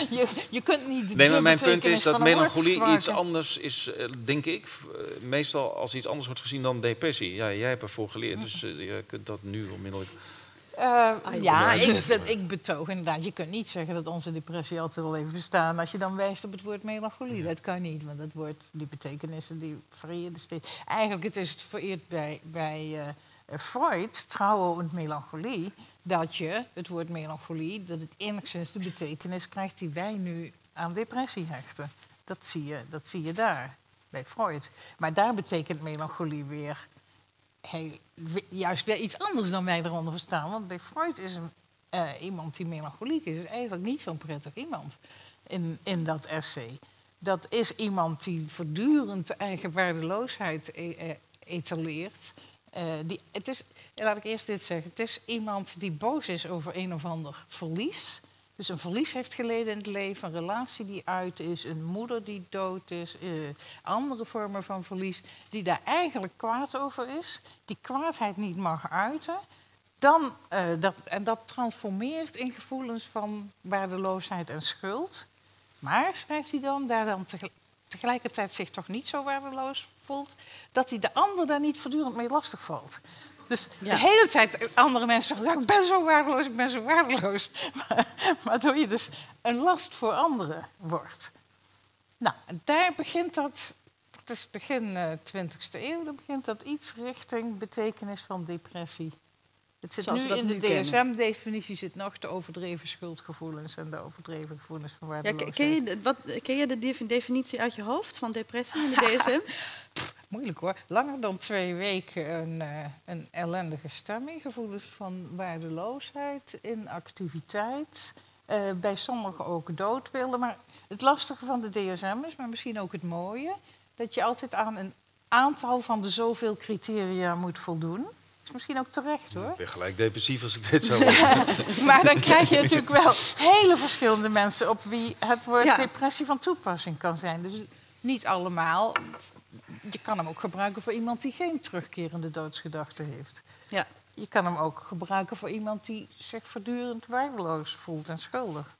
*laughs* Je, je kunt niet nee, maar mijn punt is dat woord melancholie iets anders is, eh, denk ik, eh, meestal als iets anders wordt gezien dan depressie. Ja, jij hebt ervoor geleerd, dus eh, je kunt dat nu onmiddellijk. Eh, ja, ik, dat- ik betoog inderdaad. Je kunt niet zeggen dat onze depressie altijd al even bestaan als je dan wijst op het woord melancholie. Dat kan niet, want dat woord, die betekenissen die variëren steeds. Eigenlijk het is het vereerd bij, bij Freud, trouwen en melancholie, dat je het woord melancholie, dat het enigszins de betekenis krijgt die wij nu aan depressie hechten. Dat zie je, dat zie je daar, bij Freud. Maar daar betekent melancholie weer heel, juist weer iets anders dan wij eronder verstaan. Want bij Freud is een, eh, iemand die melancholiek is, is eigenlijk niet zo'n prettig iemand in, in dat essay. Dat is iemand die voortdurend eigen waardeloosheid e- eh, etaleert. Eh, die, het is, laat ik eerst dit zeggen. Het is iemand die boos is over een of ander verlies. Dus een verlies heeft geleden in het leven, een relatie die uit is, een moeder die dood is, eh, andere vormen van verlies, die daar eigenlijk kwaad over is, die kwaadheid niet mag uiten. Dan, eh, dat, en dat transformeert in gevoelens van waardeloosheid en schuld. Maar, schrijft hij dan, daar dan tegel- tegelijkertijd zich toch niet zo waardeloos voelt, dat hij de ander daar niet voortdurend mee lastig valt. Dus Ja. de hele tijd andere mensen zeggen, ja, ik ben zo waardeloos, ik ben zo waardeloos. *laughs* Maar, waardoor je dus een last voor anderen wordt. Nou, daar begint dat, dat is begin eh 20e eeuw, dan begint dat iets richting betekenis van depressie. Het zit Zoals nu in de. DSM-definitie zit nog de overdreven schuldgevoelens en de overdreven gevoelens van Ja, waardeloosheid. ken, je de, wat, ken je de defi- definitie uit je hoofd van depressie in de DSM? *laughs* Moeilijk hoor. Langer dan twee weken een, eh, een ellendige stemming. Gevoelens van waardeloosheid, inactiviteit. eh, bij sommigen ook dood willen. Maar het lastige van de DSM is, maar misschien ook het mooie... dat je altijd aan een aantal van de zoveel criteria moet voldoen. Dat is misschien ook terecht hoor. Ik ben gelijk depressief als ik dit zo *laughs* hoor. Maar dan krijg je natuurlijk wel hele verschillende mensen op wie het woord Ja. depressie van toepassing kan zijn. Dus niet allemaal. Je kan hem ook gebruiken voor iemand die geen terugkerende doodsgedachte heeft. Ja. Je kan hem ook gebruiken voor iemand die zich voortdurend waardeloos voelt en schuldig.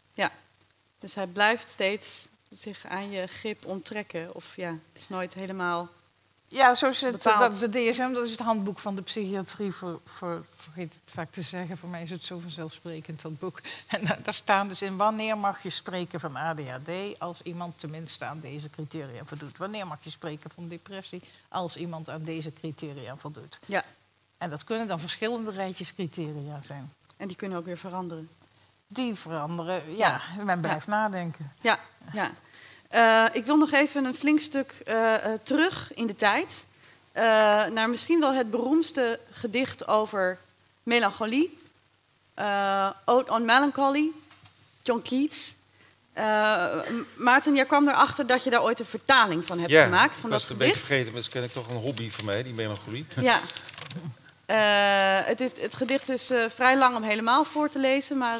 Dus hij blijft steeds zich aan je grip onttrekken. Of ja, het is nooit helemaal... Ja, zo is het. Bepaald. Dat, de DSM, dat is het handboek van de psychiatrie. Voor, voor, vergeet het vaak te zeggen, voor mij is het zo vanzelfsprekend, dat boek. *laughs* En da- daar staan dus in wanneer mag je spreken van ADHD als iemand tenminste aan deze criteria voldoet. Wanneer mag je spreken van depressie als iemand aan deze criteria voldoet. Ja. En dat kunnen dan verschillende rijtjes criteria zijn. En die kunnen ook weer veranderen. Die veranderen, ja, men blijft nadenken. Ja, ja. Eh, ik wil nog even een flink stuk eh, eh, terug in de tijd. naar misschien wel het beroemdste gedicht over melancholie. Ode on Melancholy, John Keats. Maarten, jij kwam erachter dat je daar ooit een vertaling van hebt ja, gemaakt. Van ik was dat het een beetje vergeten, maar dat is kennelijk toch een hobby van mij, die melancholie. Ja. Het, is- het gedicht is vrij lang om helemaal voor te lezen, maar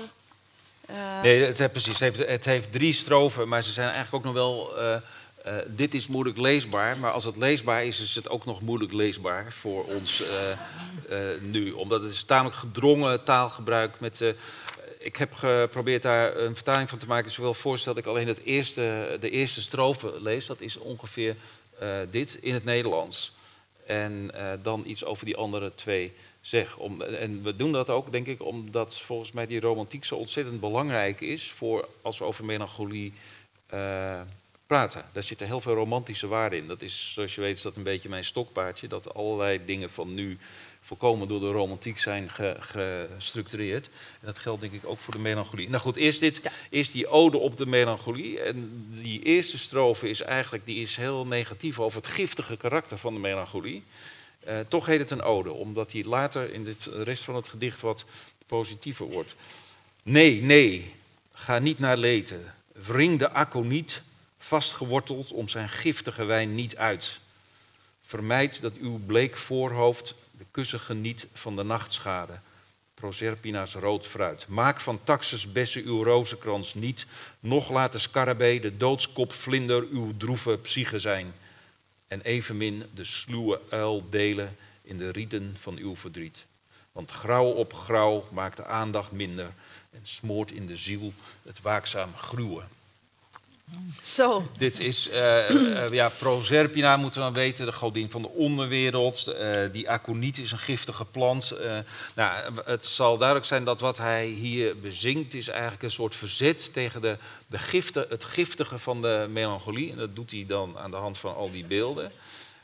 Nee, het, heeft- precies. Het heeft, het heeft drie strofen, maar ze zijn eigenlijk ook nog wel. eh, eh, dit is moeilijk leesbaar, maar als het leesbaar is, is het ook nog moeilijk leesbaar voor ons eh, eh, nu. Omdat het is tamelijk gedrongen taalgebruik. Met, eh, ik heb geprobeerd daar een vertaling van te maken. Zowel voorstel dat ik alleen het eerste, de eerste strofe lees. Dat is ongeveer eh, dit in het Nederlands. En eh, dan iets over die andere twee zeg. Om, en we doen dat ook, denk ik, omdat volgens mij die romantiek zo ontzettend belangrijk is voor als we over melancholie eh, praten. Daar zitten heel veel romantische waarden in. Dat is, zoals je weet, is dat een beetje mijn stokpaardje. Dat allerlei dingen van nu volkomen door de romantiek zijn ge- gestructureerd. En dat geldt denk ik ook voor de melancholie. Nou goed, eerst, dit, eerst die ode op de melancholie. En die eerste strofe is eigenlijk die is heel negatief over het giftige karakter van de melancholie. Eh, toch heet het een ode, omdat die later in de rest van het gedicht wat positiever wordt. Nee, nee, ga niet naar Leten. Wring de akko niet, vastgeworteld om zijn giftige wijn niet uit. Vermijd dat uw bleek voorhoofd de kussen geniet van de nachtschade. Proserpina's rood fruit. Maak van taxus bessen uw rozenkrans niet, noch laat de scarabee, de doodskopvlinder, uw droeve psyche zijn. En evenmin de sluwe uil delen in de rieten van uw verdriet. Want grauw op grauw maakt de aandacht minder en smoort in de ziel het waakzaam gruwen. Zo. Dit is, eh, ja, Proserpina moeten we dan weten, de godin van de onderwereld. Die aconiet is een giftige plant. Nou, het zal duidelijk zijn dat wat hij hier bezingt is eigenlijk een soort verzet tegen de, de gifte, het giftige van de melancholie. En dat doet hij dan aan de hand van al die beelden.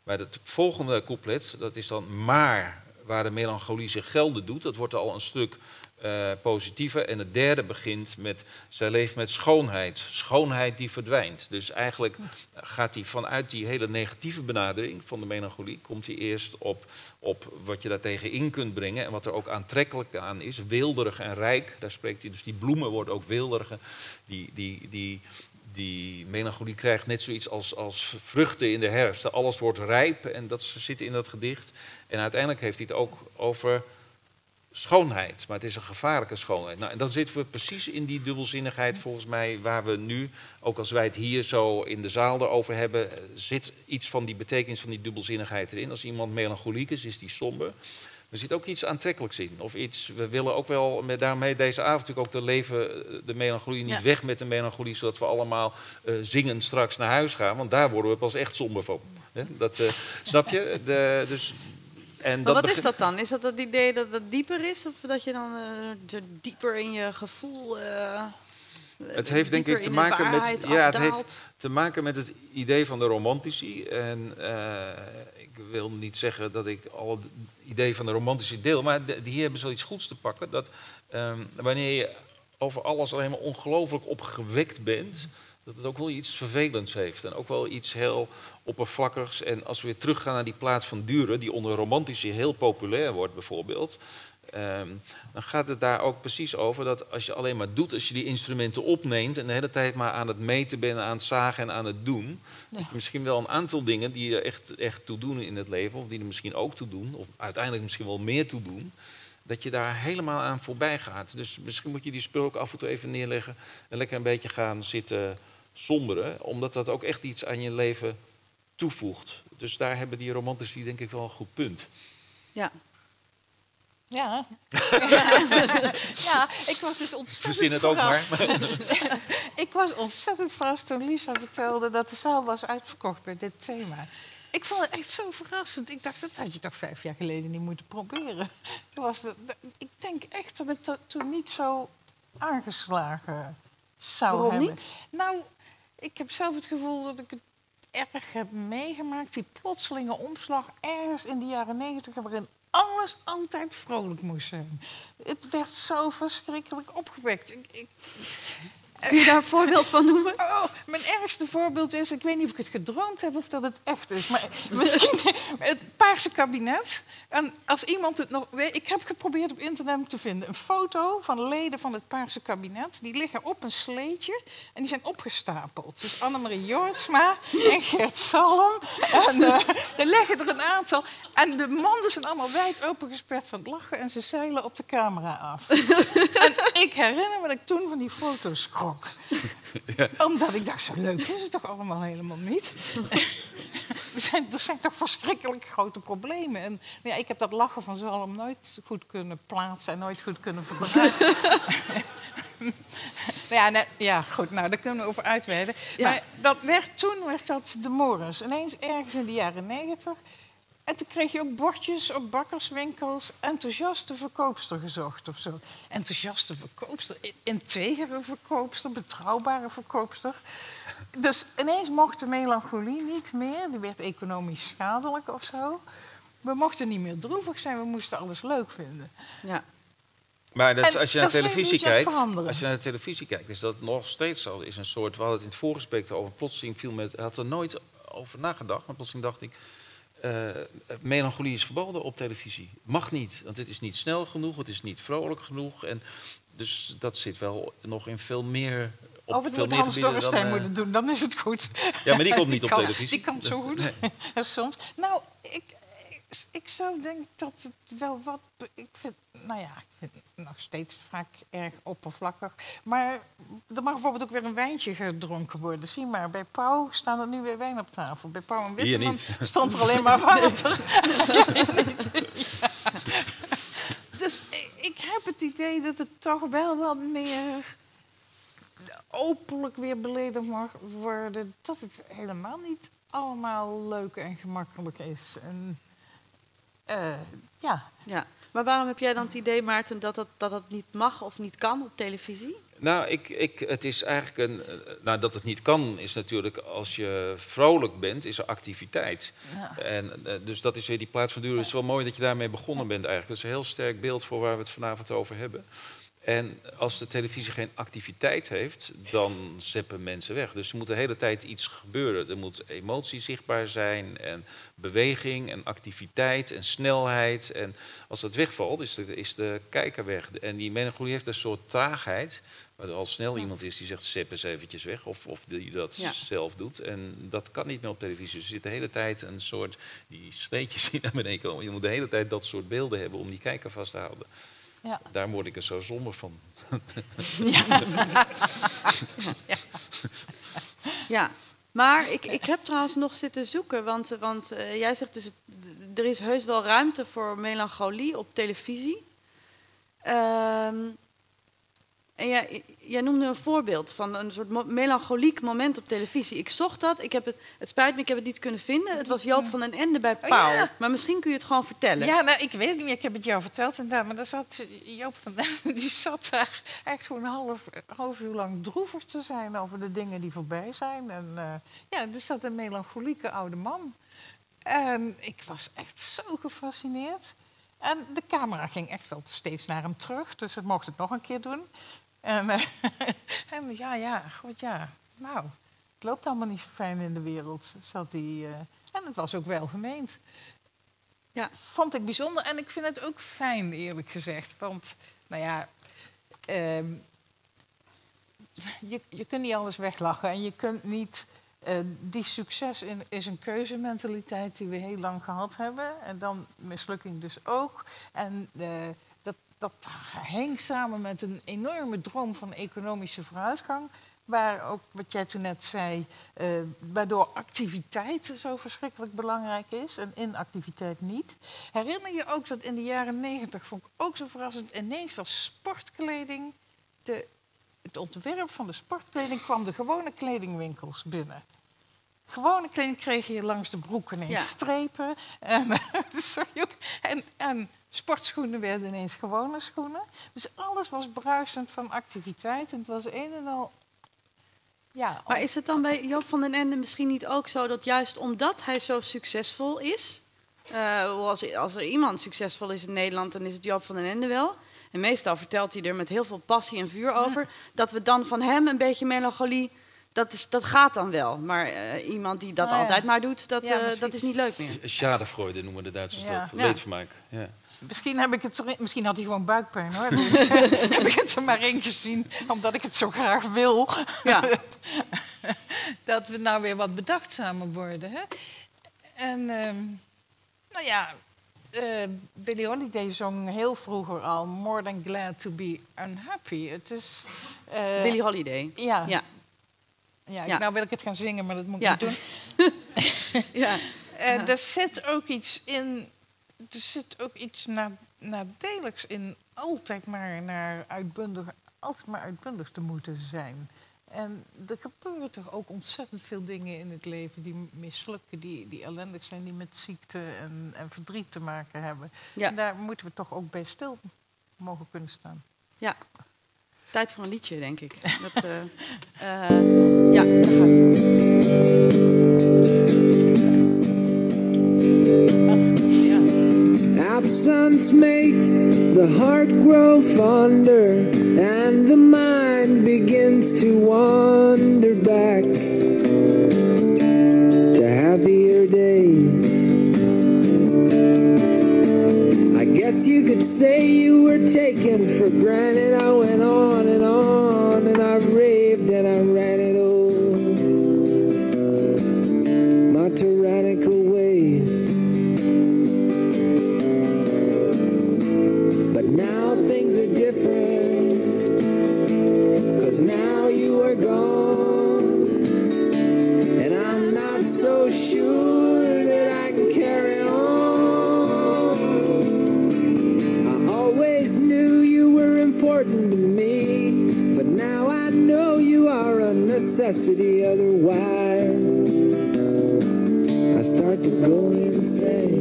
Maar het volgende couplet, dat is dan maar waar de melancholie zich gelden doet. Dat wordt al een stuk eh, positiever. En het derde begint met, zij leeft met schoonheid. Schoonheid die verdwijnt. Dus eigenlijk gaat hij vanuit die hele negatieve benadering van de melancholie, komt hij eerst op, op wat je daartegen in kunt brengen. En wat er ook aantrekkelijk aan is, weelderig en rijk. Daar spreekt hij dus, die bloemen worden ook weelderiger. Die, die, die, die melancholie krijgt net zoiets als, als vruchten in de herfst. Alles wordt rijp en dat zit in dat gedicht. En uiteindelijk heeft hij het ook over schoonheid, maar het is een gevaarlijke schoonheid. Nou, en dan zitten we precies in die dubbelzinnigheid volgens mij, waar we nu, ook als wij het hier zo in de zaal erover hebben, eh, zit iets van die betekenis van die dubbelzinnigheid erin. Als iemand melancholiek is, is die somber. Er zit ook iets aantrekkelijks in. Of iets, we willen ook wel met daarmee deze avond natuurlijk ook de leven, eh, de melancholie niet Ja. weg met de melancholie, zodat we allemaal eh, zingend straks naar huis gaan. Want daar worden we pas echt somber van. Dat, snap je? De, dus, en Maar wat is dat dan? Is dat het idee dat het dieper is? Of dat je dan er dieper in je gevoel... eh, Het heeft denk ik te maken met. Ja, het heeft te maken met het idee van de romantici. En eh, ik wil niet zeggen dat ik al het idee van de romantici deel, maar de- die hebben zoiets goeds te pakken. Dat ehm, wanneer je over alles alleen maar ongelooflijk opgewekt bent, dat het ook wel iets vervelends heeft. En ook wel iets heel oppervlakkigs. En als we weer teruggaan naar die plaats van Duren, die onder romantici heel populair wordt bijvoorbeeld. ehm, dan gaat het daar ook precies over dat als je alleen maar doet, als je die instrumenten opneemt en de hele tijd maar aan het meten bent, aan het zagen en aan het doen, je misschien wel een aantal dingen die er echt, echt toe doen in het leven, of die er misschien ook toe doen, of uiteindelijk misschien wel meer toe doen, dat je daar helemaal aan voorbij gaat. Dus misschien moet je die spul ook af en toe even neerleggen en lekker een beetje gaan zitten somberen, omdat dat ook echt iets aan je leven toevoegt. Dus daar hebben die romantici denk ik wel een goed punt. Ja. Ja. *laughs* ja, ik was dus ontzettend Verzin het ook maar. verrast. *laughs* ik was ontzettend verrast toen Lisa vertelde dat de zaal was uitverkocht bij dit thema. Ik vond het echt zo verrassend. Ik dacht, dat had je toch vijf jaar geleden niet moeten proberen. Was de- de- ik denk echt dat het to- toen niet zo aangeslagen zou Waarom hebben. niet? Nou, ik heb zelf het gevoel dat ik het erg heb meegemaakt. Die plotselinge omslag ergens in de jaren negentig... waarin alles altijd vrolijk moest zijn. Het werd zo verschrikkelijk opgewekt. Ik, Kun je daar een voorbeeld van noemen? Oh, mijn ergste voorbeeld is, ik weet niet of ik het gedroomd heb of dat het echt is, maar misschien *laughs* het Paarse kabinet. En als iemand het nog weet, ik heb geprobeerd op internet te vinden een foto van leden van het Paarse kabinet. Die liggen op een sleetje en die zijn opgestapeld. Dus Annemarie Jortsma en Gert Salm. En uh, er liggen er een aantal. En de mannen zijn allemaal wijd opengesperd van het lachen en ze zeilen op de camera af. *laughs* en ik herinner me dat ik toen van die foto's schrok. *laughs* Ja. Omdat ik dacht, zo leuk is het toch allemaal helemaal niet? *laughs* er, zijn, er zijn toch verschrikkelijk grote problemen. En ja, ik heb dat lachen van Zalm nooit goed kunnen plaatsen en nooit goed kunnen verbruiken. *laughs* ja, nee, ja, goed, nou, daar kunnen we over uitweiden. Ja. Maar dat werd, toen werd dat de morens. Ineens ergens in de jaren negentig en toen kreeg je ook bordjes op bakkerswinkels. Enthousiaste verkoopster gezocht of zo. Enthousiaste verkoopster, integere verkoopster, betrouwbare verkoopster. Dus ineens mocht de melancholie niet meer. Die werd economisch schadelijk of zo. We mochten niet meer droevig zijn, we moesten alles leuk vinden. Ja. Maar dat, als je naar televisie kijkt, als je naar de televisie kijkt, is dat nog steeds zo. Is een soort, we hadden het in het voorgesprek over, plotseling viel met, had er nooit over nagedacht, maar plotseling dacht ik, uh, melancholie is verboden op televisie. Mag niet, want het is niet snel genoeg, het is niet vrolijk genoeg. En dus dat zit wel nog in veel meer. Op Of het veel moet Hans Dorrestein uh, moeten doen, dan is het goed. Ja, maar die komt niet op *laughs* televisie. Die kan het zo goed. Nee. *laughs* Soms. Nou, ik, ik zou denken dat het wel wat. Ik vind, nou ja, nog steeds vaak erg oppervlakkig. Maar er mag bijvoorbeeld ook weer een wijntje gedronken worden. Zie maar, bij Pauw staan er nu weer wijn op tafel. Bij Pauw en Witteman stond er alleen maar water. *laughs* *laughs* Dus ik heb het idee dat het toch wel wat meer openlijk weer beledigd mag worden. Dat het helemaal niet allemaal leuk en gemakkelijk is. En, ja. ja. Maar waarom heb jij dan het idee, Maarten, dat dat, dat dat niet mag of niet kan op televisie? Nou, ik, ik, het is eigenlijk een. Nou, dat het niet kan, is natuurlijk als je vrolijk bent, is er activiteit. Ja. En, eh, dus dat is weer die plaats van duur. Het is wel mooi dat je daarmee begonnen bent eigenlijk. Dat is een heel sterk beeld voor waar we het vanavond over hebben. En als de televisie geen activiteit heeft, dan zeppen mensen weg. Dus er moet de hele tijd iets gebeuren. Er moet emotie zichtbaar zijn en beweging en activiteit en snelheid. En als dat wegvalt, is de, is de kijker weg. En die melancholie heeft een soort traagheid. Waar er al snel iemand is die zegt, zep eens eventjes weg. Of, of die dat zelf doet. En dat kan niet meer op televisie. Dus er zit de hele tijd een soort, die zweetjes die *laughs* naar beneden komen. Je moet de hele tijd dat soort beelden hebben om die kijker vast te houden. Ja. Daar word ik er zo somber van. Ja. ja. ja. Maar ik, ik heb trouwens nog zitten zoeken, want, want uh, jij zegt dus, er is heus wel ruimte voor melancholie op televisie. Um, en jij, jij, noemde een voorbeeld van een soort melancholiek moment op televisie. Ik zocht dat, ik heb het, het spijt me, ik heb het niet kunnen vinden. Het was Joop van den Ende bij oh, Pauw. Maar misschien kun je het gewoon vertellen. Ja, nou, ik weet het niet meer, ik heb het jou verteld inderdaad. Maar daar zat Joop van den Ende, *laughs* die zat daar echt zo'n half, half uur lang droevig te zijn over de dingen die voorbij zijn. En uh, ja, er zat een melancholieke oude man. En ik was echt zo gefascineerd. En de camera ging echt wel steeds naar hem terug, dus het mocht het nog een keer doen. En, *laughs* en ja, ja, goed, ja. Nou, het loopt allemaal niet zo fijn in de wereld, zat hij. Uh, en het was ook wel gemeend. Ja, vond ik bijzonder. En ik vind het ook fijn, eerlijk gezegd. Want, nou ja, uh, je, je kunt niet alles weglachen. En je kunt niet... Uh, die succes in, is een keuzementaliteit die we heel lang gehad hebben. En dan mislukking dus ook. En dat hing samen met een enorme droom van economische vooruitgang. Waar ook, wat jij toen net zei, uh, waardoor activiteit zo verschrikkelijk belangrijk is en inactiviteit niet. Herinner je ook dat in de jaren negentig, vond ik ook zo verrassend, ineens was sportkleding, de, het ontwerp van de sportkleding kwam de gewone kledingwinkels binnen. Gewone kleding kreeg je langs de broeken ineens strepen. En, *laughs* en, en Sportschoenen werden ineens gewone schoenen. Dus alles was bruisend van activiteit. En het was een en al. Ja, maar is het dan bij Joop van den Ende misschien niet ook zo dat juist omdat hij zo succesvol is. Uh, als, als er iemand succesvol is in Nederland, dan is het Joop van den Ende wel. En meestal vertelt hij er met heel veel passie en vuur over. Dat we dan van hem een beetje melancholie. Dat, is, dat gaat dan wel. Maar eh, iemand die dat ja. altijd maar doet, dat, Ja, eh, dat is niet leuk meer. Schadefreude noemen de Duitsers Ja. dat. Leedvermaak. Ja. Misschien, heb ik het misschien had hij gewoon buikpijn hoor. *laughs* Heb ik het er maar in gezien, omdat ik het zo graag wil. Ja. *laughs* dat we nou weer wat bedachtzamer worden. Hè? En ehm, nou ja, eh Billie Holiday zong heel vroeger al More Than Glad to Be Unhappy. Het is... eh, Billie Holiday. Ja. Ja. Ja, Ja. nou wil ik het gaan zingen, maar dat moet ik Ja. niet doen. *laughs* Ja. En er zit ook iets in. Er zit ook iets na, nadeligs in. Altijd maar naar uitbundig, altijd maar uitbundig te moeten zijn. En er gebeuren toch ook ontzettend veel dingen in het leven die mislukken, die, die ellendig zijn, die met ziekte en, en verdriet te maken hebben. Ja. En daar moeten we toch ook bij stil mogen kunnen staan. ja. Tijd voor een liedje, denk ik. *laughs* Dat, eh, eh, ja, daar gaat het. Makes the heart grow fonder, and the mind begins to wander back to happier days. I guess you could say you were taken for granted. I went on and on, Start to go insane.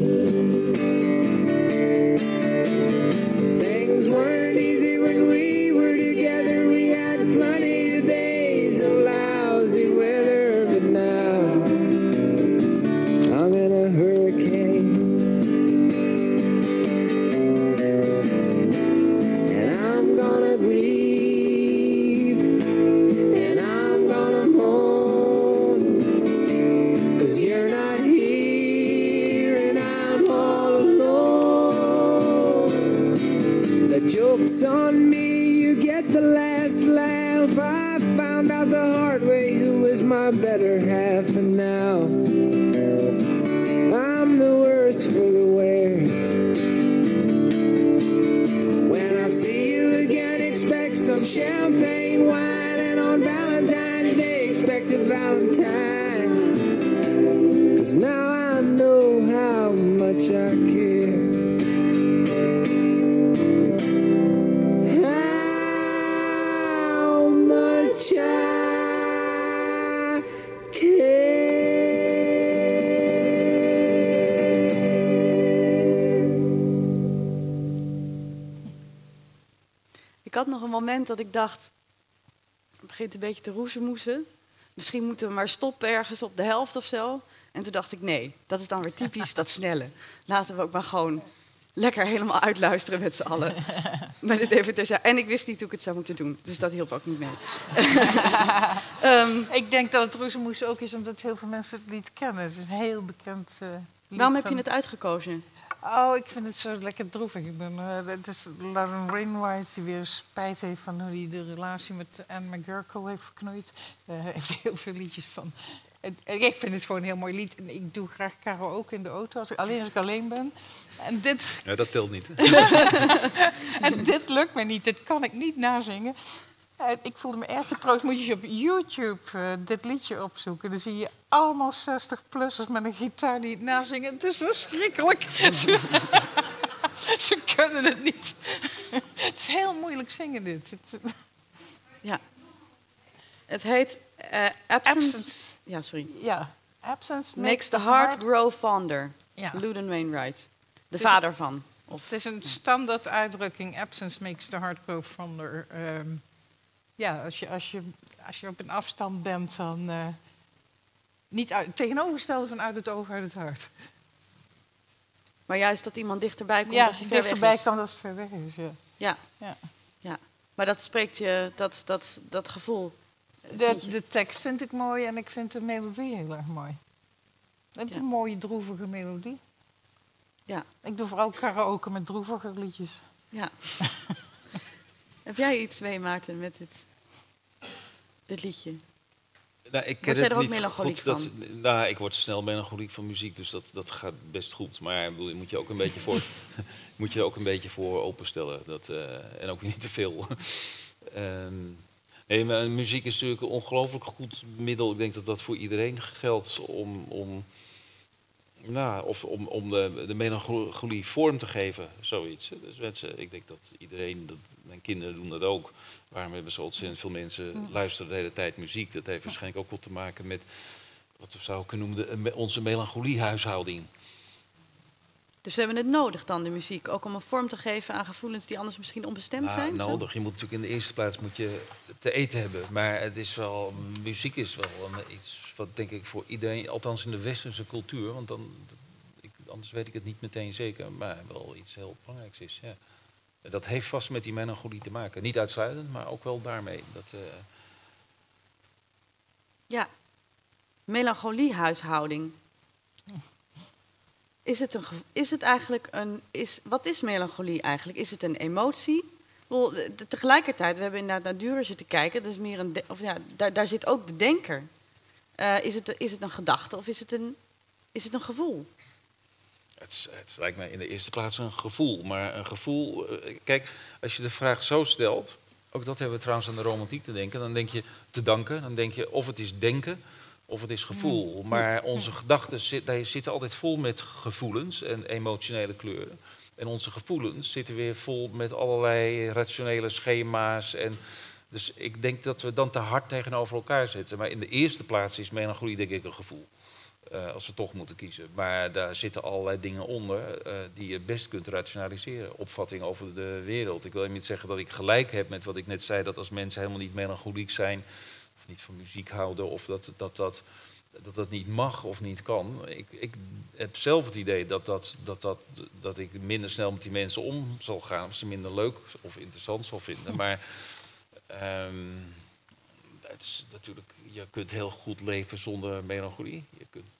Ik had nog een moment dat ik dacht, het begint een beetje te roezemoesen. Misschien moeten we maar stoppen ergens op de helft of zo. En toen dacht ik, nee, dat is dan weer typisch dat snelle. Laten we ook maar gewoon lekker helemaal uitluisteren met z'n allen. *laughs* Met het even terzijde. En ik wist niet hoe ik het zou moeten doen, dus dat hielp ook niet mee. *laughs* Ehm, Ik denk dat het Roezemoes ook is omdat heel veel mensen het lied kennen. Het is een heel bekend eh lied. waarom heb je het uitgekozen? Oh, ik vind het zo lekker droevig. Ik ben, eh, het is Lauren Wainwright die weer spijt heeft van hoe hij de relatie met Anne McGurkle heeft verknoeid. Heeft hij heel veel liedjes van. En- en ik vind het gewoon een heel mooi lied. En ik doe graag karaoke in de auto, als ik, alleen als ik alleen ben. En dit, Ja, dat telt niet. *laughs* en dit lukt me niet. Dit kan ik niet nazingen. Ik voelde me erg getroost. Moet je eens op YouTube eh, dit liedje opzoeken. Dan zie je allemaal 60-plussers met een gitaar die het nazingen. Het is verschrikkelijk. *laughs* Ze, ze kunnen het niet. Het is heel moeilijk zingen dit. Ja. Het heet eh, Absence. Absence. Ja, sorry. Ja. Absence Makes the heart grow fonder. Ja. Luden Wainwright. De Dus- vader van. Of, Het is een standaard uitdrukking. Absence makes the heart grow fonder. Ehm, ja, als je, als, je, als je op een afstand bent, dan... eh, niet uit, tegenovergestelde van uit het oog, uit het hart. maar juist dat iemand dichterbij komt ja, als hij ver weg dichterbij is. kan als het ver weg is. Ja. Ja. Ja. ja. Maar dat spreekt je, dat, dat, dat gevoel. De, de tekst vind ik mooi en ik vind de melodie heel erg mooi. Het is Ja. een mooie droevige melodie. Ja. Ik doe vooral karaoke met droevige liedjes. Ja. *laughs* Heb jij iets mee, Maarten, met dit, dit liedje? Nou, ik Word jij er ook melancholiek goed. Dat, nou, ik word snel melancholiek van muziek, dus dat, dat gaat best goed. Maar ik bedoel, je moet je ook een beetje voor, *laughs* *laughs* moet je er ook een beetje voor openstellen. Dat, eh, en ook niet te veel. *laughs* Ehm, nee, maar muziek is natuurlijk een ongelooflijk goed middel. Ik denk dat dat voor iedereen geldt om, om, nou, of om, om de, de melancholie vorm te geven. Zoiets. Dus mensen, ik denk dat iedereen, dat, mijn kinderen doen dat ook. Waarom hebben zo ontzettend veel mensen luisteren de hele tijd muziek? Dat heeft waarschijnlijk ook wel te maken met wat we zouden kunnen noemen de, onze melancholiehuishouding. Dus we hebben het nodig dan, de muziek, ook om een vorm te geven aan gevoelens die anders misschien onbestemd Nou, zijn? Zo? nodig. Je moet natuurlijk in de eerste plaats moet je te eten hebben. Maar het is wel, muziek is wel iets wat denk ik voor iedereen, althans in de westerse cultuur, want dan, ik, anders weet ik het niet meteen zeker, maar wel iets heel belangrijks is. Ja. Dat heeft vast met die melancholie te maken. Niet uitsluitend, maar ook wel daarmee. Dat, eh, Ja. Melancholie-huishouding. Is het, een, is het eigenlijk een. Is, wat is melancholie eigenlijk? Is het een emotie? De- Tegelijkertijd, we hebben inderdaad naar Durer zitten kijken. Dat is meer een of ja, daar, daar zit ook de denker. Eh, is, het, is het een gedachte of is het een, is het een gevoel? Het, het lijkt mij in de eerste plaats een gevoel. Maar een gevoel. eh, Kijk, als je de vraag zo stelt. Ook dat hebben we trouwens aan de romantiek te denken. Dan denk je te danken. Dan denk je of het is denken of het is gevoel. Maar onze gedachten zit, zitten altijd vol met gevoelens en emotionele kleuren. En onze gevoelens zitten weer vol met allerlei rationele schema's. En dus ik denk dat we dan te hard tegenover elkaar zitten. Maar in de eerste plaats is melancholie denk ik een gevoel. Eh, als we toch moeten kiezen. Maar daar zitten allerlei dingen onder eh, die je best kunt rationaliseren. Opvattingen over de wereld. Ik wil niet zeggen dat ik gelijk heb met wat ik net zei, dat als mensen helemaal niet melancholiek zijn, niet van muziek houden, of dat dat, dat, dat, dat niet mag of niet kan. Ik, ik heb zelf het idee dat, dat, dat, dat, dat ik minder snel met die mensen om zal gaan, of ze minder leuk of interessant zal vinden. Maar ehm, het is natuurlijk, je kunt heel goed leven zonder melancholie. Je kunt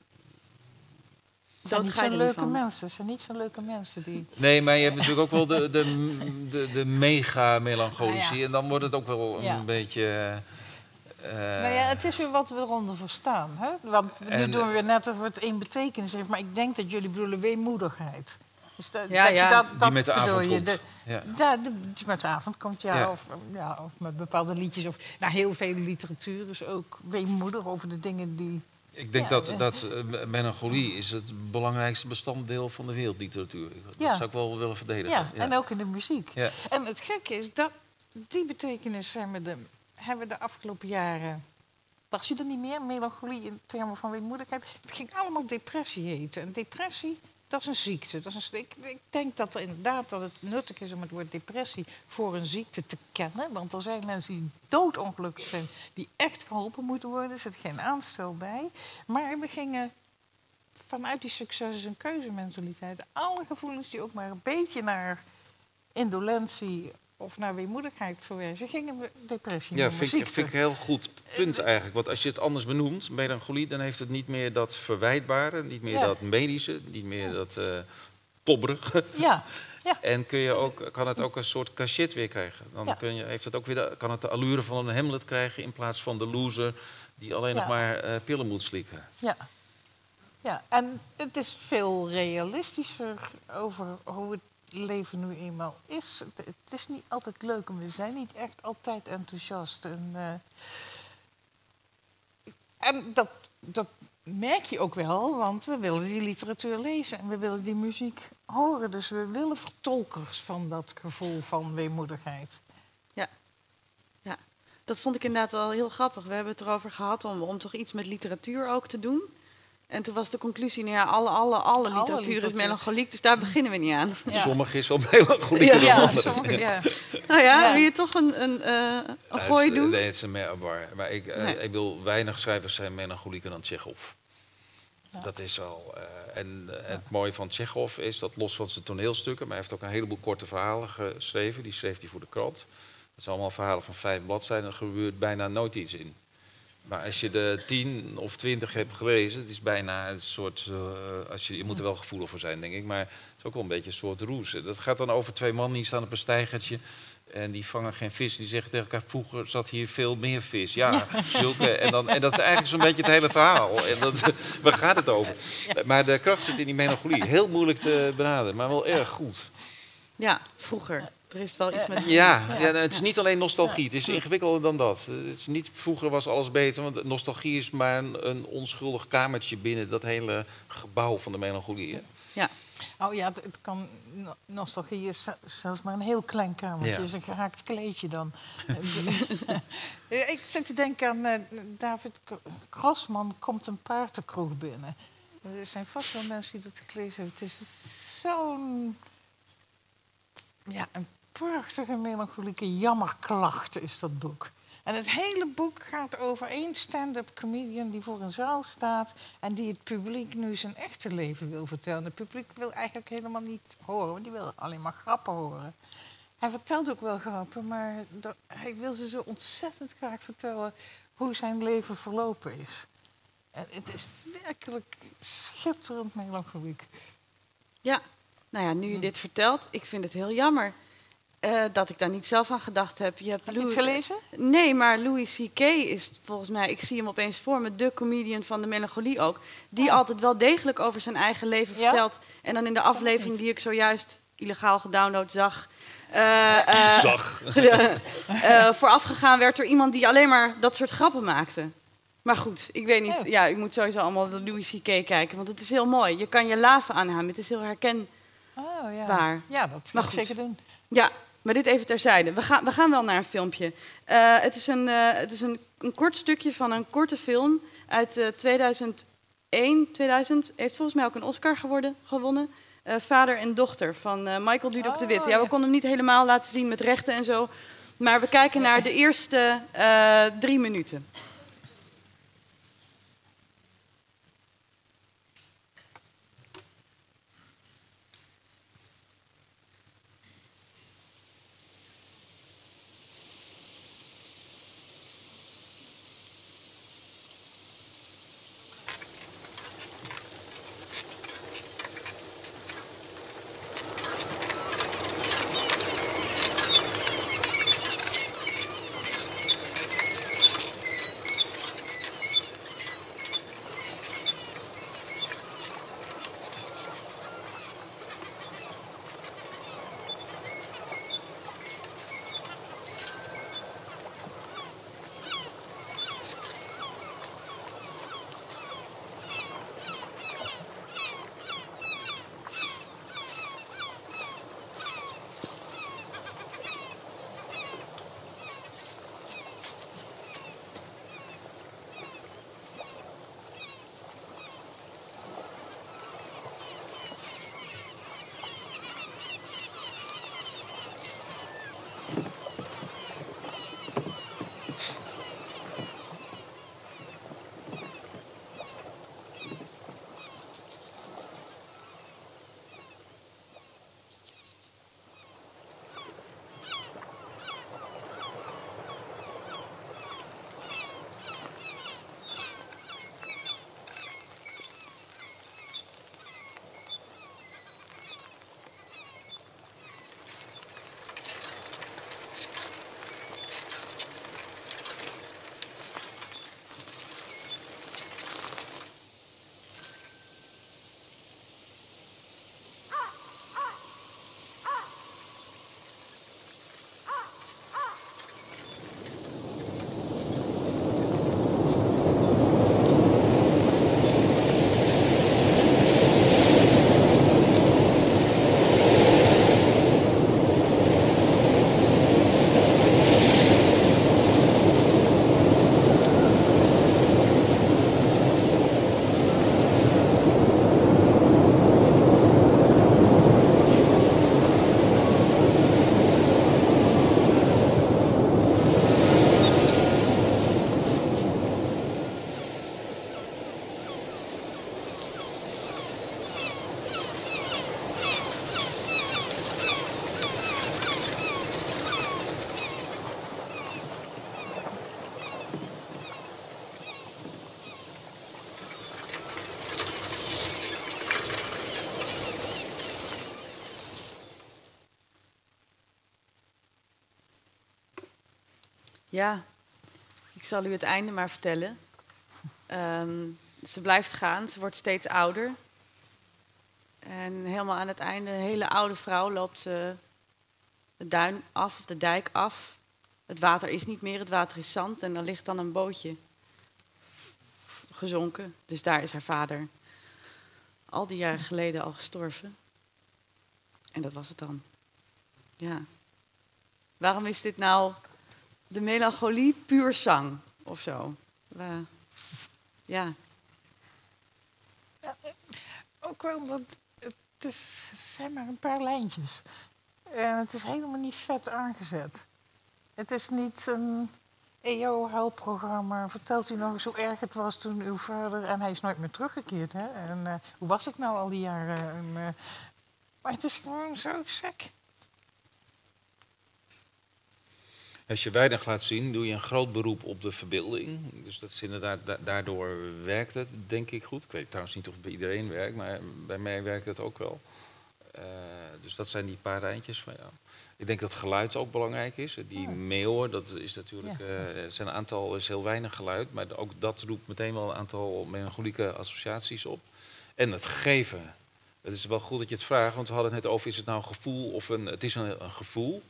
Het zijn niet leuke van. mensen. Het zijn niet zo'n leuke mensen die... Nee, maar je hebt natuurlijk ook wel de, de, de, de mega-melancholici. Nou ja. En dan wordt het ook wel een Ja. beetje... nou ja, het is weer wat we eronder verstaan. Hè? Want nu En- doen we weer net of het één betekenis heeft. Maar ik denk dat jullie bedoelen weemoedigheid. Dus dat, Ja, dat je ja. dat, die dat met de avond je. komt. De, ja. ja, de, die met de avond komt, ja. Ja. Of, ja. Of met bepaalde liedjes. Of, nou, heel veel literatuur is ook weemoedig over de dingen die... Ik denk Ja, dat, eh. dat eh, melancholie is het belangrijkste bestanddeel van de wereldliteratuur. Dat Ja. zou ik wel willen verdedigen. Ja, en ook in de muziek. Ja. En het gekke is dat die betekenis hebben, de, hebben de afgelopen jaren. Was je er niet meer? Melancholie in termen van weemoedigheid. Het ging allemaal depressie heten. En depressie, dat is een ziekte. Dat is een, ik, denk dat er inderdaad dat het nuttig is om het woord depressie voor een ziekte te kennen. Want er zijn mensen die doodongelukkig zijn, die echt geholpen moeten worden. Er zit geen aanstel bij. Maar we gingen vanuit die succes- en keuzementaliteit alle gevoelens die ook maar een beetje naar indolentie of naar weemoedigheid verwijzen, gingen we depressie Ja, vind ik, ziekte. vind ik een heel goed punt eigenlijk. Want als je het anders benoemt, melancholie, dan heeft het niet meer dat verwijtbare, niet meer Ja. dat medische, niet meer dat eh tobberige. Ja, *laughs* ja. En kun je ook, kan het ook een soort cachet weer krijgen. Dan Ja. kun je, heeft het ook weer de, kan het de allure van een Hamlet krijgen in plaats van de loser die alleen Ja. nog maar eh, pillen moet slikken. ja. Ja, en het is veel realistischer over hoe het leven nu eenmaal is. Het, het is niet altijd leuk en we zijn niet echt altijd enthousiast. En, eh, en dat, dat merk je ook wel, want we willen die literatuur lezen en we willen die muziek horen. Dus we willen vertolkers van dat gevoel van weemoedigheid. Dat vond ik inderdaad wel heel grappig. We hebben het erover gehad om, om toch iets met literatuur ook te doen. En toen was de conclusie, nou ja, alle, alle, alle, literatuur is melancholiek, dus daar beginnen we niet aan. Ja. Sommige is al melancholie Ja, dan Ja, andere. sommige- ja. Nou ja, Ja. wil je toch een, een, eh, een gooi het is- doen? Nee, het is een. Maar ik, eh, Nee. ik wil weinig schrijvers zijn melancholieker dan Tsjechov. Dat is wel. eh, en het mooie van Tsjechov is dat los van zijn toneelstukken, maar hij heeft ook een heleboel korte verhalen geschreven. Die schreef hij voor de krant. Dat zijn allemaal verhalen van vijf bladzijden. Er gebeurt bijna nooit iets in. Maar als je de tien of twintig hebt gelezen, het is bijna een soort. eh, als je, je moet er wel gevoelig voor zijn, denk ik. Maar het is ook wel een beetje een soort roes. Dat gaat dan over twee mannen die staan op een steigertje. En die vangen geen vis. Die zeggen tegen elkaar, vroeger zat hier veel meer vis. Ja, zulke. En, dan, en dat is eigenlijk zo'n beetje het hele verhaal. En dat, *laughs* waar gaat het over? Maar de kracht zit in die melancholie. Heel moeilijk te benaderen, maar wel erg goed. Ja, vroeger. Er is wel iets met... Ja, ja. nou, het is niet alleen nostalgie. Het is ingewikkelder dan dat. Het is niet, vroeger was alles beter, want nostalgie is maar een, een onschuldig kamertje binnen dat hele gebouw van de melancholie. hè. Ja. Oh ja, het- het kan, no- nostalgie is ze- zelfs maar een heel klein kamertje. Ja. is een gehaakt kleedje dan. Ja, *laughs* *laughs* ik zit te denken aan eh, David Grossman komt een paardenkroeg binnen. Er zijn vast wel mensen die dat gelezen hebben. Het is zo'n... Ja, een prachtige melancholieke jammerklacht is dat boek. En het hele boek gaat over één stand-up comedian die voor een zaal staat en die het publiek nu zijn echte leven wil vertellen. Het publiek wil eigenlijk helemaal niet horen, want die wil alleen maar grappen horen. Hij vertelt ook wel grappen, maar hij wil ze zo ontzettend graag vertellen hoe zijn leven verlopen is. En het is werkelijk schitterend melancholiek. Ja, nou ja, nu je dit vertelt, ik vind het heel jammer eh, dat ik daar niet zelf aan gedacht heb. Je hebt Heb je het gelezen? Nee, maar Louis C.K. is volgens mij, ik zie hem opeens voor me, de comedian van de melancholie ook. Die Oh. altijd wel degelijk over zijn eigen leven Ja? vertelt. En dan in de aflevering die ik zojuist illegaal gedownload zag. eh, eh, *laughs* Zag. *laughs* eh, voorafgegaan werd door iemand die alleen maar dat soort grappen maakte. Maar goed, ik weet niet. Ja, ik moet sowieso allemaal de Louis C.K. kijken, want het is heel mooi. Je kan je laven aan hem. Het is heel herkenbaar. Oh ja. Ja, dat Maar ga ik zeker doen. Ja, maar dit even terzijde. We gaan, we gaan wel naar een filmpje. Eh, het is, een, eh, het is een, een kort stukje van een korte film uit eh 2001, 2000. Heeft volgens mij ook een Oscar geworden, gewonnen. Eh, Vader en dochter van eh, Michael Dudok de Wit. Oh, Ja, we konden hem niet helemaal laten zien met rechten en zo. Maar we kijken naar de eerste eh, drie minuten. Ja, ik zal u het einde maar vertellen. Ehm, ze blijft gaan, ze wordt steeds ouder. En helemaal aan het einde, een hele oude vrouw loopt ze de duin af, of de dijk af. Het water is niet meer, het water is zand. En er ligt dan een bootje gezonken. Dus daar is haar vader al die jaren geleden al gestorven. En dat was het dan. Ja. Waarom is dit nou de melancholie puur zang of zo? Ja. Ook wel omdat het is, zijn maar een paar lijntjes. En het is helemaal niet vet aangezet. Het is niet een EO-helpprogramma. Vertelt u nog eens hoe erg het was toen uw vader... En hij is nooit meer teruggekeerd, hè? En eh, hoe was het nou al die jaren? En, eh, maar het is gewoon zo sec. Als je weinig laat zien, doe je een groot beroep op de verbeelding. Dus dat is inderdaad, da- daardoor werkt het, denk ik, goed. Ik weet trouwens niet of het bij iedereen werkt, maar bij mij werkt het ook wel. Eh, dus dat zijn die paar rijntjes van ja. Ik denk dat geluid ook belangrijk is. Die meeuwen, dat is natuurlijk, Ja. eh, zijn aantal is heel weinig geluid, maar ook dat roept meteen wel een aantal melancholieke associaties op. En het gegeven. Het is wel goed dat je het vraagt, want we hadden het net over, is het nou een gevoel of een, het is een, een gevoel.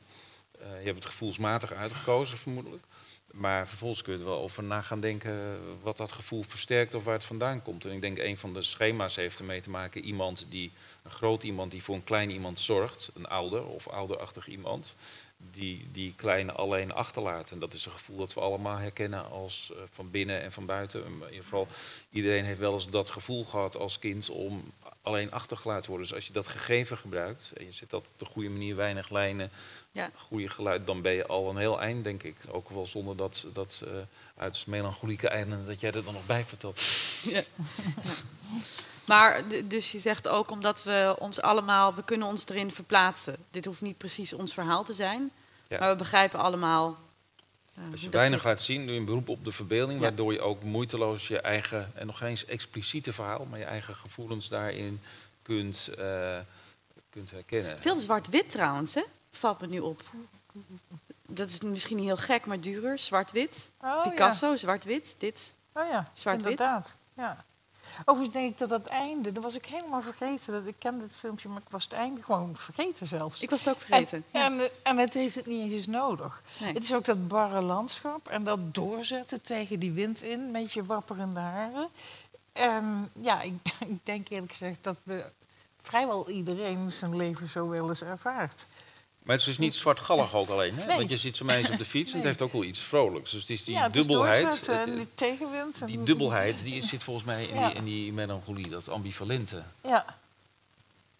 Eh, je hebt het gevoelsmatig uitgekozen, vermoedelijk. Maar vervolgens kun je er wel over na gaan denken wat dat gevoel versterkt of waar het vandaan komt. En ik denk een van de schema's heeft ermee te maken iemand die, een groot iemand die voor een klein iemand zorgt, een ouder of ouderachtig iemand, die die kleine alleen achterlaat. En dat is een gevoel dat we allemaal herkennen als eh, van binnen en van buiten. In ieder geval, iedereen heeft wel eens dat gevoel gehad als kind om alleen achtergelaten te worden. Dus als je dat gegeven gebruikt en je zet dat op de goede manier, weinig lijnen, Ja. goede geluid, dan ben je al een heel eind, denk ik. Ook wel zonder dat, dat eh, uit melancholieke einde dat jij er dan nog bij vertelt. Ja. *laughs* Maar dus je zegt ook omdat we ons allemaal, we kunnen ons erin verplaatsen. Dit hoeft niet precies ons verhaal te zijn, Ja. maar we begrijpen allemaal. eh, Als je weinig zit. laat zien, doe je een beroep op de verbeelding, Ja. waardoor je ook moeiteloos je eigen, en nog geen eens expliciete verhaal, maar je eigen gevoelens daarin kunt, eh, kunt herkennen. Veel zwart-wit trouwens, hè? Valt me nu op. Dat is misschien niet heel gek, maar duurder. Zwart-wit. Oh, Picasso, zwart-wit. Dit. Oh ja, Zwart-wit. inderdaad. Ja. Overigens denk ik dat dat einde, dat was ik helemaal vergeten. Dat, ik kende het filmpje, maar ik was het einde gewoon vergeten zelfs. Ik was het ook vergeten. En, en, en het heeft het niet eens nodig. Nee. Het is ook dat barre landschap en dat doorzetten tegen die wind in met je wapperende haren. En ja, ik, *laughs* ik denk eerlijk gezegd dat we vrijwel iedereen zijn leven zo wel eens ervaart. Maar het is dus niet zwartgallig ook alleen, hè? Nee. want je ziet zo eens op de fiets en het heeft ook wel iets vrolijks. Dus het is die ja, het is dubbelheid. en die tegenwind. en- die dubbelheid die zit volgens mij in, Ja. die, in die melancholie, dat ambivalente. Ja.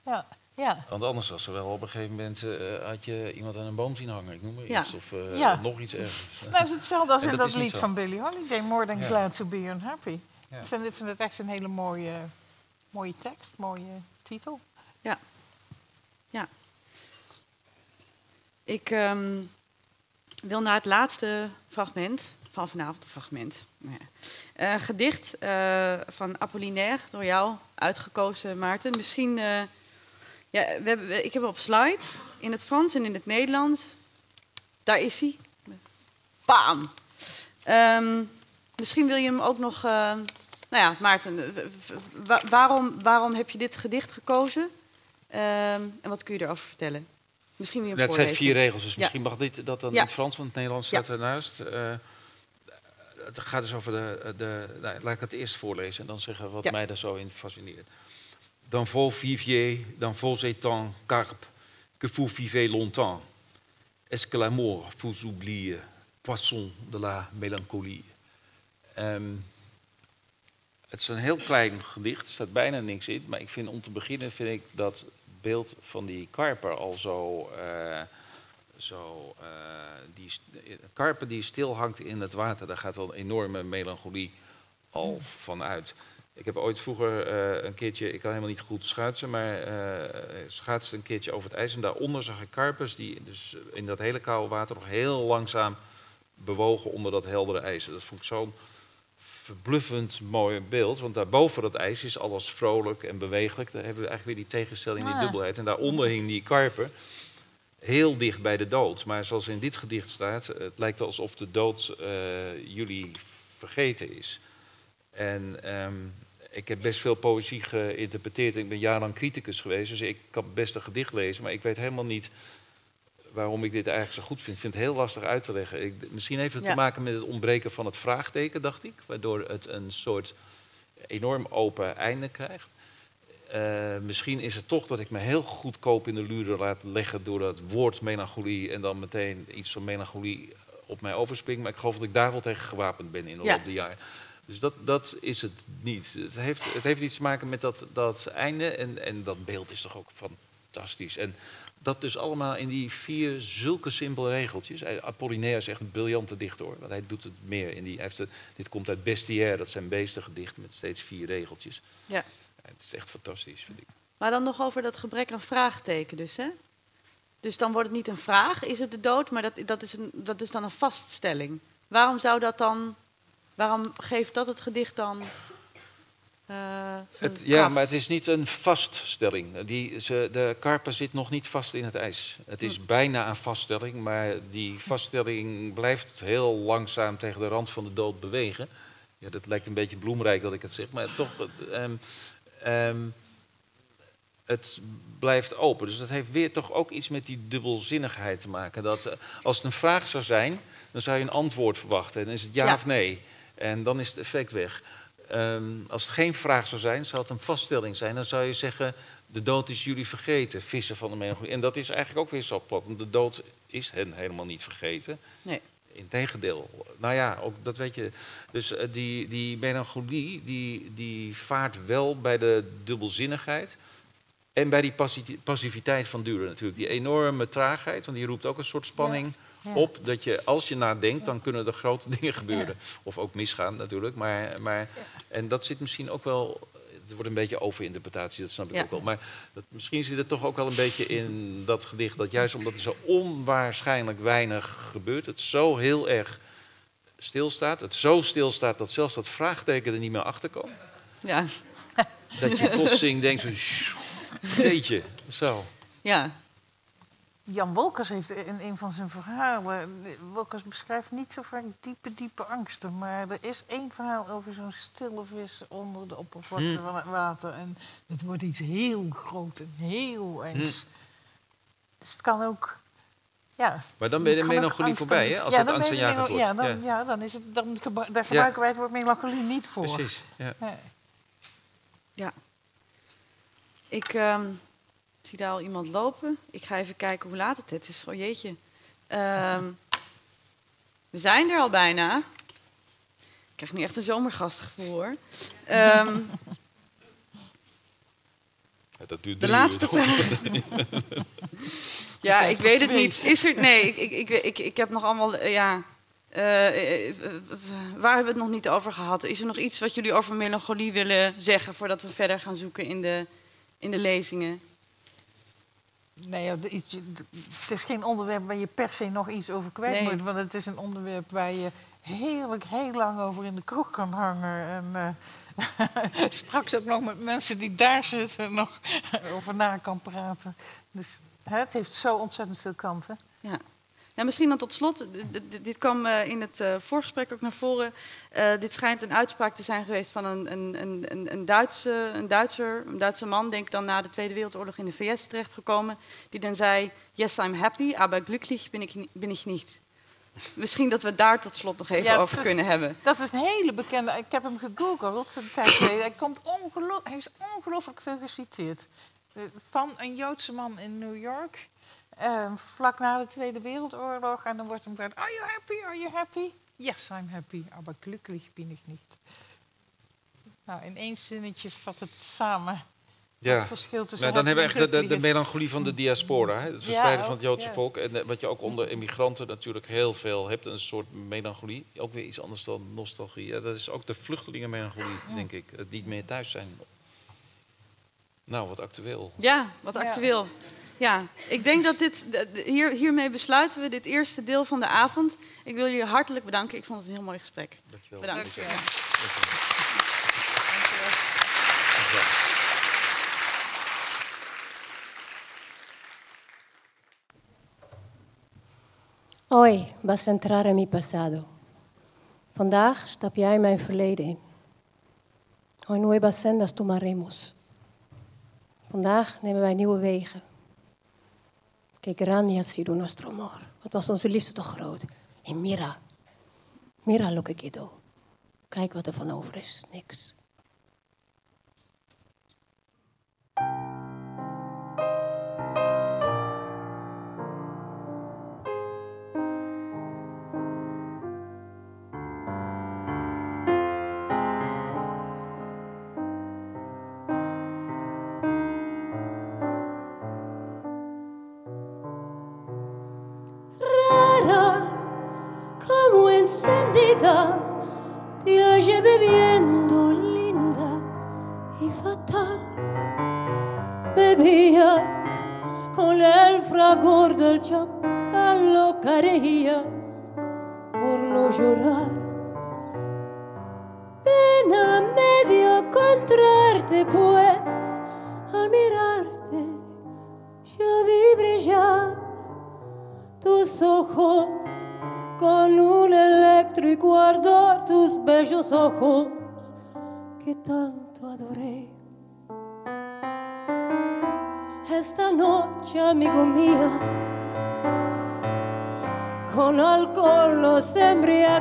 Ja, ja. Want anders was er wel op een gegeven moment, eh, had je iemand aan een boom zien hangen, ik noem maar Ja. iets. Of eh, Ja. nog iets ergens. Nou, het is hetzelfde als in dat lied van Billie Holiday, More Than Ja. Glad to Be Unhappy. Ja. Ik vind, ik vind het echt een hele mooie, mooie tekst, mooie titel. Ik ehm, wil naar het laatste fragment van vanavond. Fragment. Nou. Eh, gedicht eh, van Apollinaire, door jou uitgekozen, Maarten. Misschien. eh, ja, we hebben, ik heb op slide in het Frans en in het Nederlands. Daar is hij. Bam! Ehm, misschien wil je hem ook nog. nou ja, Maarten, waarom, waarom heb je dit gedicht gekozen? Ehm, en wat kun je erover vertellen? Misschien hem Het zijn vier regels, dus Ja. misschien mag dit dat dan Ja. in het Frans, want het Nederlands staat ernaast. Eh, het gaat dus over de... de nou, laat ik het eerst voorlezen en dan zeggen wat mij daar zo in fascineert. Dans vos viviers, dans vos étangs carpes, que vous vivez longtemps. Est-ce que l'amour vous oublie, poisson de la mélancolie? Ehm, het is een heel klein gedicht, er staat bijna niks in. Maar ik vind om te beginnen vind ik dat beeld van die karper al zo. eh, zo eh, die karper die stil hangt in het water, daar gaat wel een enorme melancholie al van uit. Ik heb ooit vroeger eh, een keertje, ik kan helemaal niet goed schaatsen, maar schaatste een keertje over het ijs. En daaronder zag ik karpers die dus in dat hele koude water nog heel langzaam bewogen onder dat heldere ijs. Dat vond ik zo'n verbluffend mooi beeld. Want daarboven dat ijs is alles vrolijk en bewegelijk. Daar hebben we eigenlijk weer die tegenstelling, die Ah. dubbelheid. En daaronder hing die karper. heel dicht bij de dood. Maar zoals in dit gedicht staat, het lijkt alsof de dood eh, jullie vergeten is. En ehm, ik heb best veel poëzie geïnterpreteerd. Ik ben jarenlang criticus geweest, dus ik kan best een gedicht lezen. Maar ik weet helemaal niet waarom ik dit eigenlijk zo goed vind. Ik vind het heel lastig uit te leggen. Ik, misschien heeft het Ja. te maken met het ontbreken van het vraagteken, dacht ik. Waardoor het een soort enorm open einde krijgt. Eh, misschien is het toch dat ik me heel goedkoop in de luren laat leggen door dat woord melancholie en dan meteen iets van melancholie op mij overspringt. Maar ik geloof dat ik daar wel tegen gewapend ben in de Ja. loop der jaren. Dus dat, dat is het niet. Het heeft, het heeft iets te maken met dat, dat einde en, en dat beeld is toch ook fantastisch. En dat dus allemaal in die vier zulke simpele regeltjes. Hij- Apollinaire is echt een briljante dichter hoor. Want hij doet het meer. In die, hij heeft dit komt uit Bestiaire, dat zijn beestengedichten met steeds vier regeltjes. Ja. Ja, het is echt fantastisch, vind ik. Maar dan nog over dat gebrek aan vraagteken dus, hè? Dus dan wordt het niet een vraag, is het de dood, maar dat, dat, is, een, dat is dan een vaststelling. Waarom zou dat dan, waarom geeft dat het gedicht dan eh, Het, ja, maar het is niet een vaststelling. Die, ze, de karper zit nog niet vast in het ijs. Het is bijna een vaststelling, maar die vaststelling blijft heel langzaam tegen de rand van de dood bewegen. Ja, dat lijkt een beetje bloemrijk dat ik het zeg, maar toch, ehm, ehm, het blijft open. Dus dat heeft weer toch ook iets met die dubbelzinnigheid te maken. Dat eh, als het een vraag zou zijn, dan zou je een antwoord verwachten. En dan is het ja, Ja. of nee. En dan is het effect weg. Ehm, als het geen vraag zou zijn, zou het een vaststelling zijn. Dan zou je zeggen, de dood is jullie vergeten, vissen van de melancholie. En dat is eigenlijk ook weer zo plat, want de dood is hen helemaal niet vergeten. Nee. Integendeel. Nou ja, ook dat weet je. Dus eh, die, die melancholie, die, die vaart wel bij de dubbelzinnigheid. En bij die passi- passiviteit van Duren natuurlijk. Die enorme traagheid, want die roept ook een soort spanning Ja. Op. Dat je, als je nadenkt, dan kunnen er grote *laughs* dingen gebeuren. Of ook misgaan natuurlijk. Maar, maar, en dat zit misschien ook wel... Het wordt een beetje overinterpretatie, dat snap ik Ja. ook wel. Maar dat, misschien zit het toch ook wel een beetje in dat gedicht... dat juist omdat er zo onwaarschijnlijk weinig gebeurt... het zo heel erg stilstaat. Het zo stilstaat dat zelfs dat vraagteken er niet meer achter komt. Ja, Dat je *laughs* plotseling denkt van... Jeetje, zo. ja. Jan Wolkers heeft in een van zijn verhalen. Wolkers beschrijft niet zo vaak diepe, diepe angsten. Maar er is één verhaal over zo'n stille vis onder de oppervlakte Hmm. van het water. En het wordt iets heel groot en heel engs. Hmm. Dus het kan ook. Ja, Maar dan ben je de melancholie voorbij, hè? Als ja, het angst wordt. Ja, dan, Ja. ja. dan, is het, dan gebru- daar gebruiken wij het woord melancholie niet voor. Precies. Ja. Nee. Ik ehm, zie daar al iemand lopen. Ik ga even kijken hoe laat het is. Oh jeetje. Ehm, we zijn er al bijna. Ik krijg nu echt een zomergastgevoel hoor. Ehm, Ja, Dat duurt de laatste vraag. *laughs* ja, ik weet het niet. Is er. Nee, ik, ik, ik, ik, ik heb nog allemaal. eh, ja. eh, eh, waar hebben we het nog niet over gehad? Is er nog iets wat jullie over melancholie willen zeggen voordat we verder gaan zoeken in de, in de lezingen? Nee, het is geen onderwerp waar je per se nog iets over kwijt Nee. moet. Want het is een onderwerp waar je heerlijk heel lang over in de kroeg kan hangen. En eh, *laughs* straks ook nog met mensen die daar zitten nog *laughs* over na kan praten. Dus hè, het heeft zo ontzettend veel kanten. Ja. Nou, misschien dan tot slot, dit kwam eh, in het eh, voorgesprek ook naar voren. Eh, dit schijnt een uitspraak te zijn geweest van een, een, een, een, Duitse, een, Duitser, een Duitse man, denk ik dan na de Tweede Wereldoorlog in de VS terechtgekomen, die dan zei, yes, I'm happy, aber glücklich bin ich, ni- bin ich nicht. Misschien dat we daar tot slot nog even Ja, over is- kunnen hebben. Dat is een hele bekende. Ik heb hem gegoogeld een tijd geleden. Hij, komt hij is ongelooflijk veel geciteerd. Van een Joodse man in New York. Eh, vlak na de Tweede Wereldoorlog. En dan wordt hem gevraagd: Are you happy? Are you happy? Yes, I'm happy. Aber glücklich bin ich nicht. Nou, in één zinnetje vat het samen. Ja. Het verschil tussen Nou, dan hebben we echt de, de, melancholie van de diaspora. Hè? Het verspreiden van het Joodse ja. volk. En eh, wat je ook onder immigranten natuurlijk heel veel hebt. Een soort melancholie. Ook weer iets anders dan nostalgie. Ja, dat is ook de vluchtelingenmelancholie, denk ik. Het niet meer thuis zijn. Nou, wat actueel. Ja, wat Ja. actueel. Ja, ik denk dat dit, hier, hiermee besluiten we dit eerste deel van de avond. Ik wil jullie hartelijk bedanken. Ik vond het een heel mooi gesprek. Dankjewel. Bedankt. Dankjewel. Hoy vas a entrar en mi pasado. Vandaag stap jij mijn verleden in. Hoy nuevas sendas tomaremos. Vandaag nemen wij nieuwe wegen. Que grande ha sido nuestro amor. Wat was onze liefde toch groot. En mira, mira lo que quedó. Kijk wat er van over is. Niks.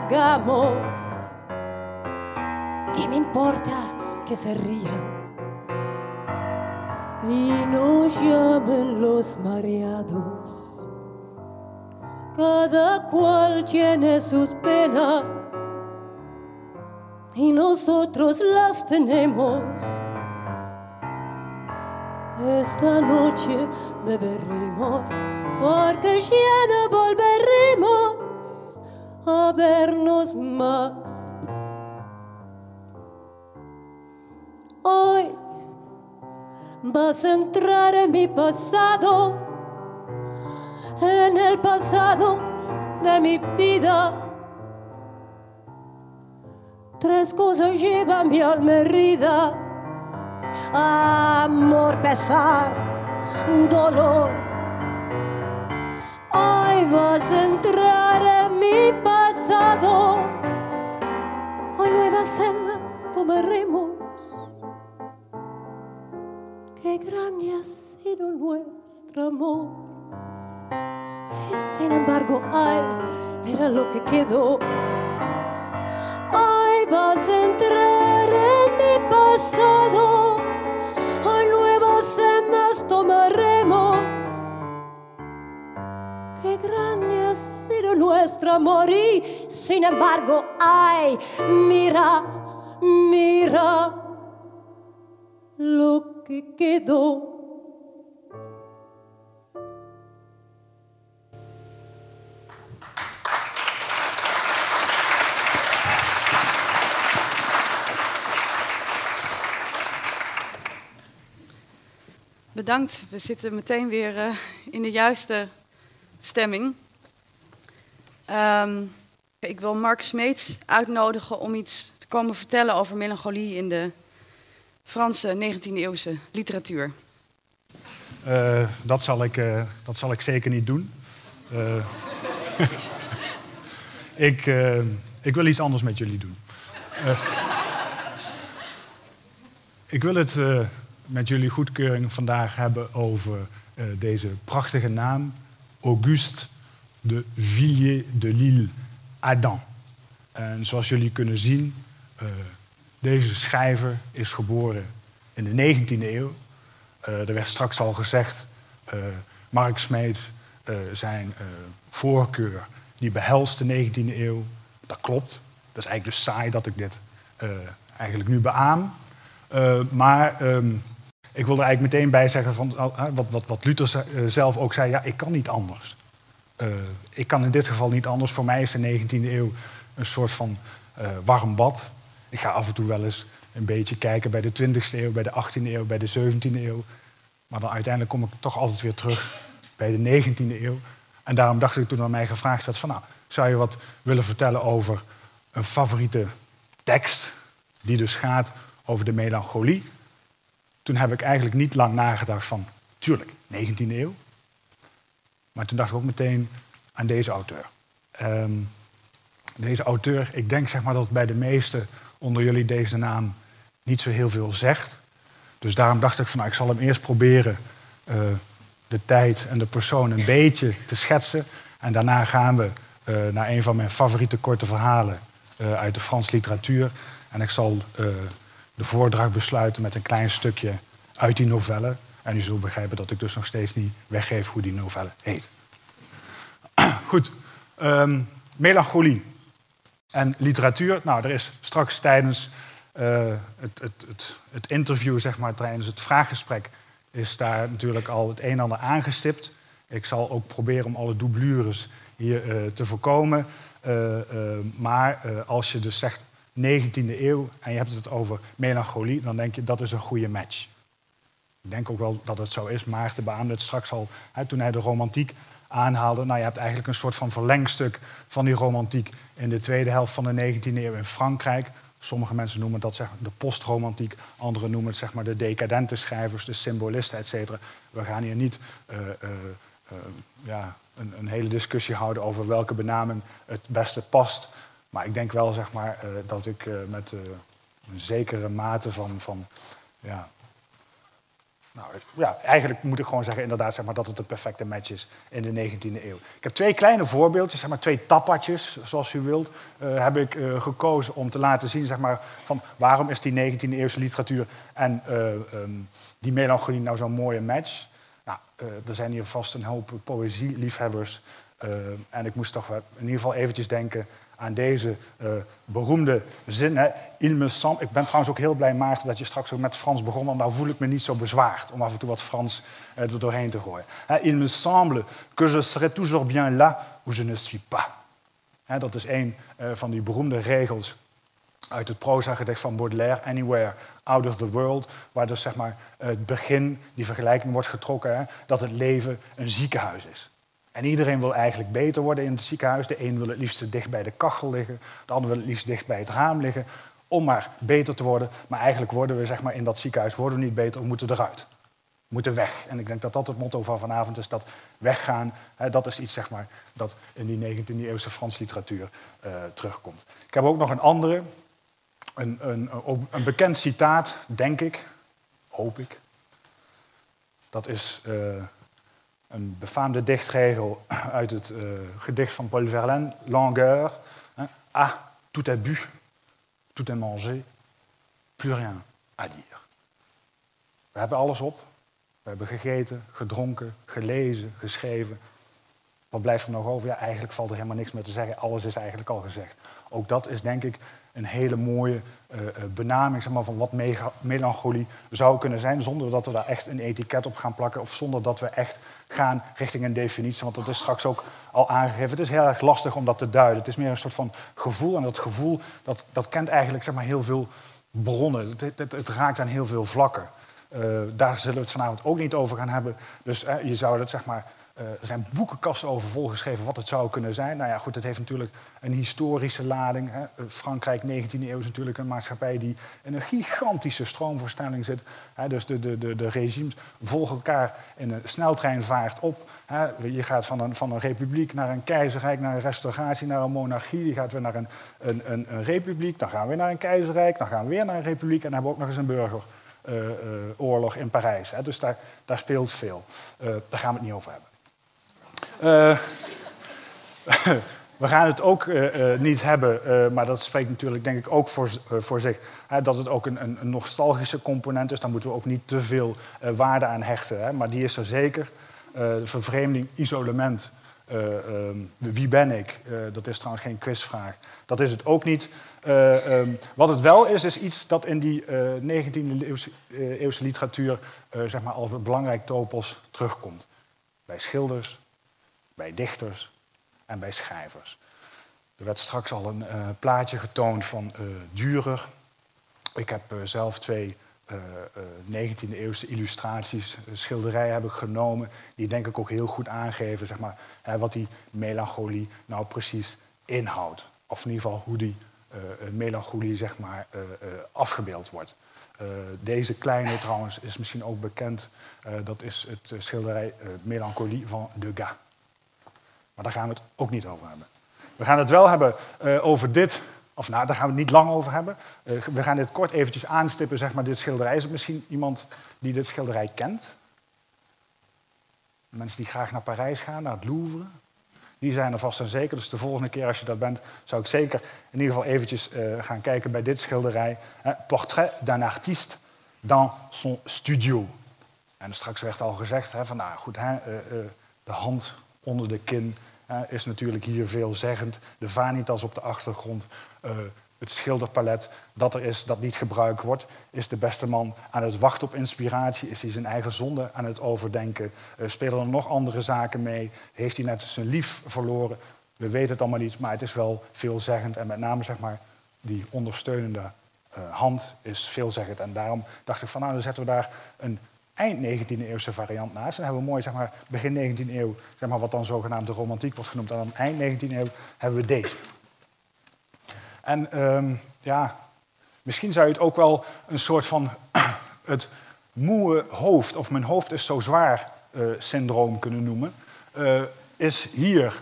Embriagamos. ¿Qué me importa que se rían? Y nos llamen los mareados. Cada cual tiene sus penas y nosotros las tenemos. Esta noche beberemos porque ya no volveremos a vernos más. Hoy vas a entrar en mi pasado en el pasado de mi vida. Tres cosas llevan mi alma herida. Amor, pesar, dolor. Hoy vas a entrar en mi pasado. Hoy nuevas sendas tomaremos. Qué grande ha sido nuestro amor. Sin embargo, ay, mira lo que quedó. Ay, vas a entrar en mi pasado. Ay, nuevas sendas tomaremos. Grande ha sido nuestro amor. Y sin embargo, ay, mira, mira lo que quedó. Bedankt. We zitten meteen weer eh, in de juiste stemming. Ehm, ik wil Mark Smeets uitnodigen om iets te komen vertellen over melancholie in de Franse 19e-eeuwse literatuur. Eh, dat, zal ik, eh, dat zal ik zeker niet doen. Eh, *laughs* ik, ik wil iets anders met jullie doen. Ik wil het met jullie goedkeuring vandaag hebben over deze prachtige naam, Auguste de Villiers de l'Île Adam. En zoals jullie kunnen zien, eh, deze schrijver is geboren in de 19e eeuw. Eh, er werd straks al gezegd, eh Mark Smeet, zijn voorkeur, die behelst de 19e eeuw. Dat klopt. Dat is eigenlijk dus saai dat ik dit eigenlijk nu beaam. Maar ehm, ik wil er eigenlijk meteen bij zeggen, van, eh, wat, wat, wat Luther eh, zelf ook zei, ja, ik kan niet anders. Eh, ik kan in dit geval niet anders. Voor mij is de 19e eeuw een soort van eh, warm bad. Ik ga af en toe wel eens een beetje kijken bij de 20e eeuw, bij de 18e eeuw, bij de 17e eeuw. Maar dan uiteindelijk kom ik toch altijd weer terug bij de 19e eeuw. En daarom dacht ik toen aan mij gevraagd werd van nou, zou je wat willen vertellen over een favoriete tekst die dus gaat over de melancholie? Toen heb ik eigenlijk niet lang nagedacht van, tuurlijk, 19e eeuw. Maar toen dacht ik ook meteen aan deze auteur, Ehm, deze auteur, ik denk zeg maar dat bij de meesten onder jullie deze naam niet zo heel veel zegt. Dus daarom dacht ik van nou, ik zal hem eerst proberen eh, de tijd en de persoon een beetje te schetsen. En daarna gaan we eh, naar een van mijn favoriete korte verhalen eh, uit de Franse literatuur. En ik zal de besluiten met een klein stukje uit die novelle. En u zult begrijpen dat ik dus nog steeds niet weggeef hoe die novelle heet. *clears throat* Goed, ehm, melancholie en literatuur. Nou, er is straks tijdens uh, het, het, het, het, interview, zeg maar, tijdens het vraaggesprek, is daar natuurlijk al het een en ander aangestipt. Ik zal ook proberen om alle doublures hier uh, te voorkomen. Uh, maar als je dus zegt 19e eeuw en je hebt het over melancholie, dan denk je dat is een goede match. Ik denk ook wel dat het zo is. Maarten beaamde het straks al hè, toen hij de romantiek aanhaalde. Nou, je hebt eigenlijk een soort van verlengstuk van die romantiek in de tweede helft van de 19e eeuw in Frankrijk. Sommige mensen noemen dat zeg, de postromantiek, anderen noemen het zeg maar, de decadente schrijvers, de symbolisten, et cetera. We gaan hier niet uh, uh, uh, ja, een, een, hele discussie houden over welke benaming het beste past. Maar ik denk wel zeg maar, dat ik met een zekere mate van, van ja, nou, ja, eigenlijk moet ik gewoon zeggen inderdaad, zeg maar, dat het een perfecte match is in de 19e eeuw. Ik heb twee kleine voorbeeldjes, zeg maar, twee tappatjes, zoals u wilt, heb ik gekozen om te laten zien zeg maar, van waarom is die 19e eeuwse literatuur en um, die melancholie nou zo'n mooie match. Nou, er zijn hier vast een hoop poëzieliefhebbers en ik moest toch in ieder geval eventjes denken aan deze uh, beroemde zin. Hè. Il me semble. Ik ben trouwens ook heel blij, Maarten, dat je straks ook met Frans begon, want daar voel ik me niet zo bezwaard om af en toe wat Frans uh, er doorheen te gooien. Hè. Il me semble que je serai toujours bien là où je ne suis pas. Hè, dat is een uh, van die beroemde regels uit het proza-gedicht van Baudelaire, Anywhere Out of the World, waar dus zeg maar het begin, die vergelijking wordt getrokken, hè, dat het leven een ziekenhuis is. En iedereen wil eigenlijk beter worden in het ziekenhuis. De een wil het liefst dicht bij de kachel liggen, de ander wil het liefst dicht bij het raam liggen, om maar beter te worden. Maar eigenlijk worden we zeg maar, in dat ziekenhuis worden we niet beter, we moeten eruit. We moeten weg. En ik denk dat dat het motto van vanavond is, dat weggaan, hè, dat is iets zeg maar, dat in die 19e eeuwse Franse literatuur uh, terugkomt. Ik heb ook nog een andere, een, een, een bekend citaat, denk ik, hoop ik. Dat is... Uh, een befaamde dichtregel *clears throat* uit het uh, gedicht van Paul Verlaine, Langueur. Ah, tout est bu, tout est mangé, plus rien à dire. We hebben alles op. We hebben gegeten, gedronken, gelezen, geschreven. Wat blijft er nog over? Ja, eigenlijk valt er helemaal niks meer te zeggen. Alles is eigenlijk al gezegd. Ook dat is denk ik een hele mooie uh, benaming zeg maar, van wat melancholie zou kunnen zijn, zonder dat we daar echt een etiket op gaan plakken of zonder dat we echt gaan richting een definitie, want dat is straks ook al aangegeven. Het is heel erg lastig om dat te duiden. Het is meer een soort van gevoel en dat gevoel dat, dat kent eigenlijk zeg maar, heel veel bronnen. Het, het, het raakt aan heel veel vlakken. Uh, daar zullen we het vanavond ook niet over gaan hebben. Dus je zou dat zeg maar er zijn boekenkasten over volgeschreven wat het zou kunnen zijn. Nou ja, goed, het heeft natuurlijk een historische lading. Hè. Eh, Frankrijk, 19e eeuw, is natuurlijk een maatschappij die in een gigantische stroomverstelling zit. Hè. Dus de, de, de, de, regimes volgen elkaar in een sneltreinvaart op. Hè. Je gaat van een, van een republiek naar een keizerrijk, naar een restauratie, naar een monarchie. Je gaat weer naar een, een, een, een republiek, dan gaan we weer naar een keizerrijk, dan gaan we weer naar een republiek en dan hebben we ook nog eens een burgeroorlog uh, in Parijs. Hè. Dus daar, daar speelt veel. daar gaan we het niet over hebben. Uh, *laughs* we gaan het ook uh, uh, niet hebben, maar dat spreekt natuurlijk denk ik ook voor, voor zich, hè, dat het ook een, een, nostalgische component is. Daar moeten we ook niet te veel waarde aan hechten. Hè, maar die is er zeker. vervreemding, isolement, ehm, wie ben ik? dat is trouwens geen quizvraag. Dat is het ook niet. Um, wat het wel is, is iets dat in die 19e eeuwse, eeuwse literatuur zeg maar als belangrijk topos terugkomt. Bij schilders, bij dichters en bij schrijvers. Er werd straks al een uh, plaatje getoond van uh, Dürer. Ik heb uh, zelf twee 19e eeuwse illustraties, schilderijen heb ik genomen, die denk ik ook heel goed aangeven zeg maar, hè, wat die melancholie nou precies inhoudt. Of in ieder geval hoe die melancholie zeg maar, afgebeeld wordt. deze kleine trouwens is misschien ook bekend. dat is het schilderij Melancholie van Degas. Maar daar gaan we het ook niet over hebben. We gaan het wel hebben eh, over dit, of nou, daar gaan we het niet lang over hebben. Eh, we gaan dit kort eventjes aanstippen, zeg maar, dit schilderij. Is misschien iemand die dit schilderij kent? Mensen die graag naar Parijs gaan, naar het Louvre. Die zijn er vast en zeker. Dus de volgende keer als je dat bent, zou ik zeker in ieder geval eventjes eh, gaan kijken bij dit schilderij. Hè, Portrait d'un artiste dans son studio. En straks werd al gezegd, hè, van, nou goed, hè, de hand onder de kin is natuurlijk hier veelzeggend. De vanitas op de achtergrond, eh, het schilderpalet dat er is, dat niet gebruikt wordt. Is de beste man aan het wachten op inspiratie? Is hij zijn eigen zonde aan het overdenken? Eh, spelen er nog andere zaken mee? Heeft hij net zijn lief verloren? We weten het allemaal niet, maar het is wel veelzeggend. En met name zeg maar, die ondersteunende eh, hand is veelzeggend. En daarom dacht ik van nou, dan zetten we daar een eind 19e eeuwse variant naast. Dan hebben we mooi zeg maar, begin 19e eeuw, zeg maar, wat dan zogenaamd de romantiek wordt genoemd. En dan eind 19e eeuw hebben we deze. En ehm, ja, misschien zou je het ook wel een soort van *clears throat* het moe hoofd, of mijn hoofd is zo zwaar eh, syndroom kunnen noemen. Eh, is hier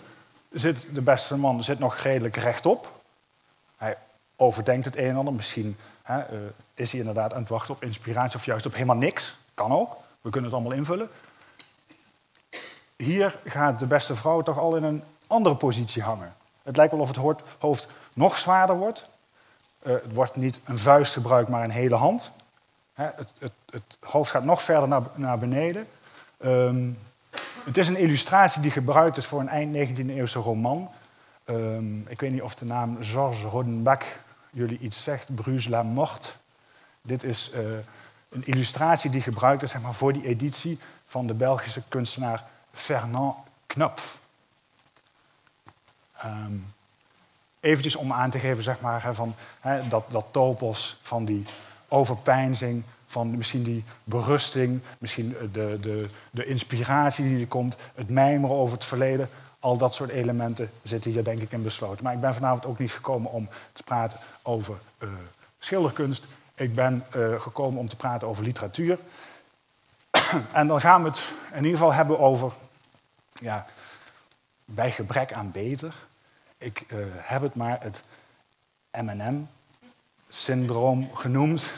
zit de beste man zit nog redelijk rechtop. Hij overdenkt het een en ander. Misschien hè, eh, is hij inderdaad aan het wachten op inspiratie of juist op helemaal niks. Kan ook. We kunnen het allemaal invullen. Hier gaat de beste vrouw toch al in een andere positie hangen. Het lijkt wel of het hoofd nog zwaarder wordt. Eh, het wordt niet een vuist gebruikt, maar een hele hand. Hè, het, het, het hoofd gaat nog verder naar, naar beneden. Ehm, het is een illustratie die gebruikt is voor een eind 19e eeuwse roman. Ehm, ik weet niet of de naam Georges Rodenbach jullie iets zegt. Bruges la Mort. Dit is eh, een illustratie die gebruikt is zeg maar, voor die editie van de Belgische kunstenaar Fernand Knopf. Ehm eventjes om aan te geven zeg maar, van, hè, dat, dat topos van die overpeinzing, van misschien die berusting, misschien de, de, de inspiratie die er komt, het mijmeren over het verleden. Al dat soort elementen zitten hier denk ik in besloten. Maar ik ben vanavond ook niet gekomen om te praten over eh, schilderkunst. Ik ben eh, gekomen om te praten over literatuur. *clears throat* en dan gaan we het in ieder geval hebben over, ja, bij gebrek aan beter, ik eh, heb het maar het M&M-syndroom genoemd.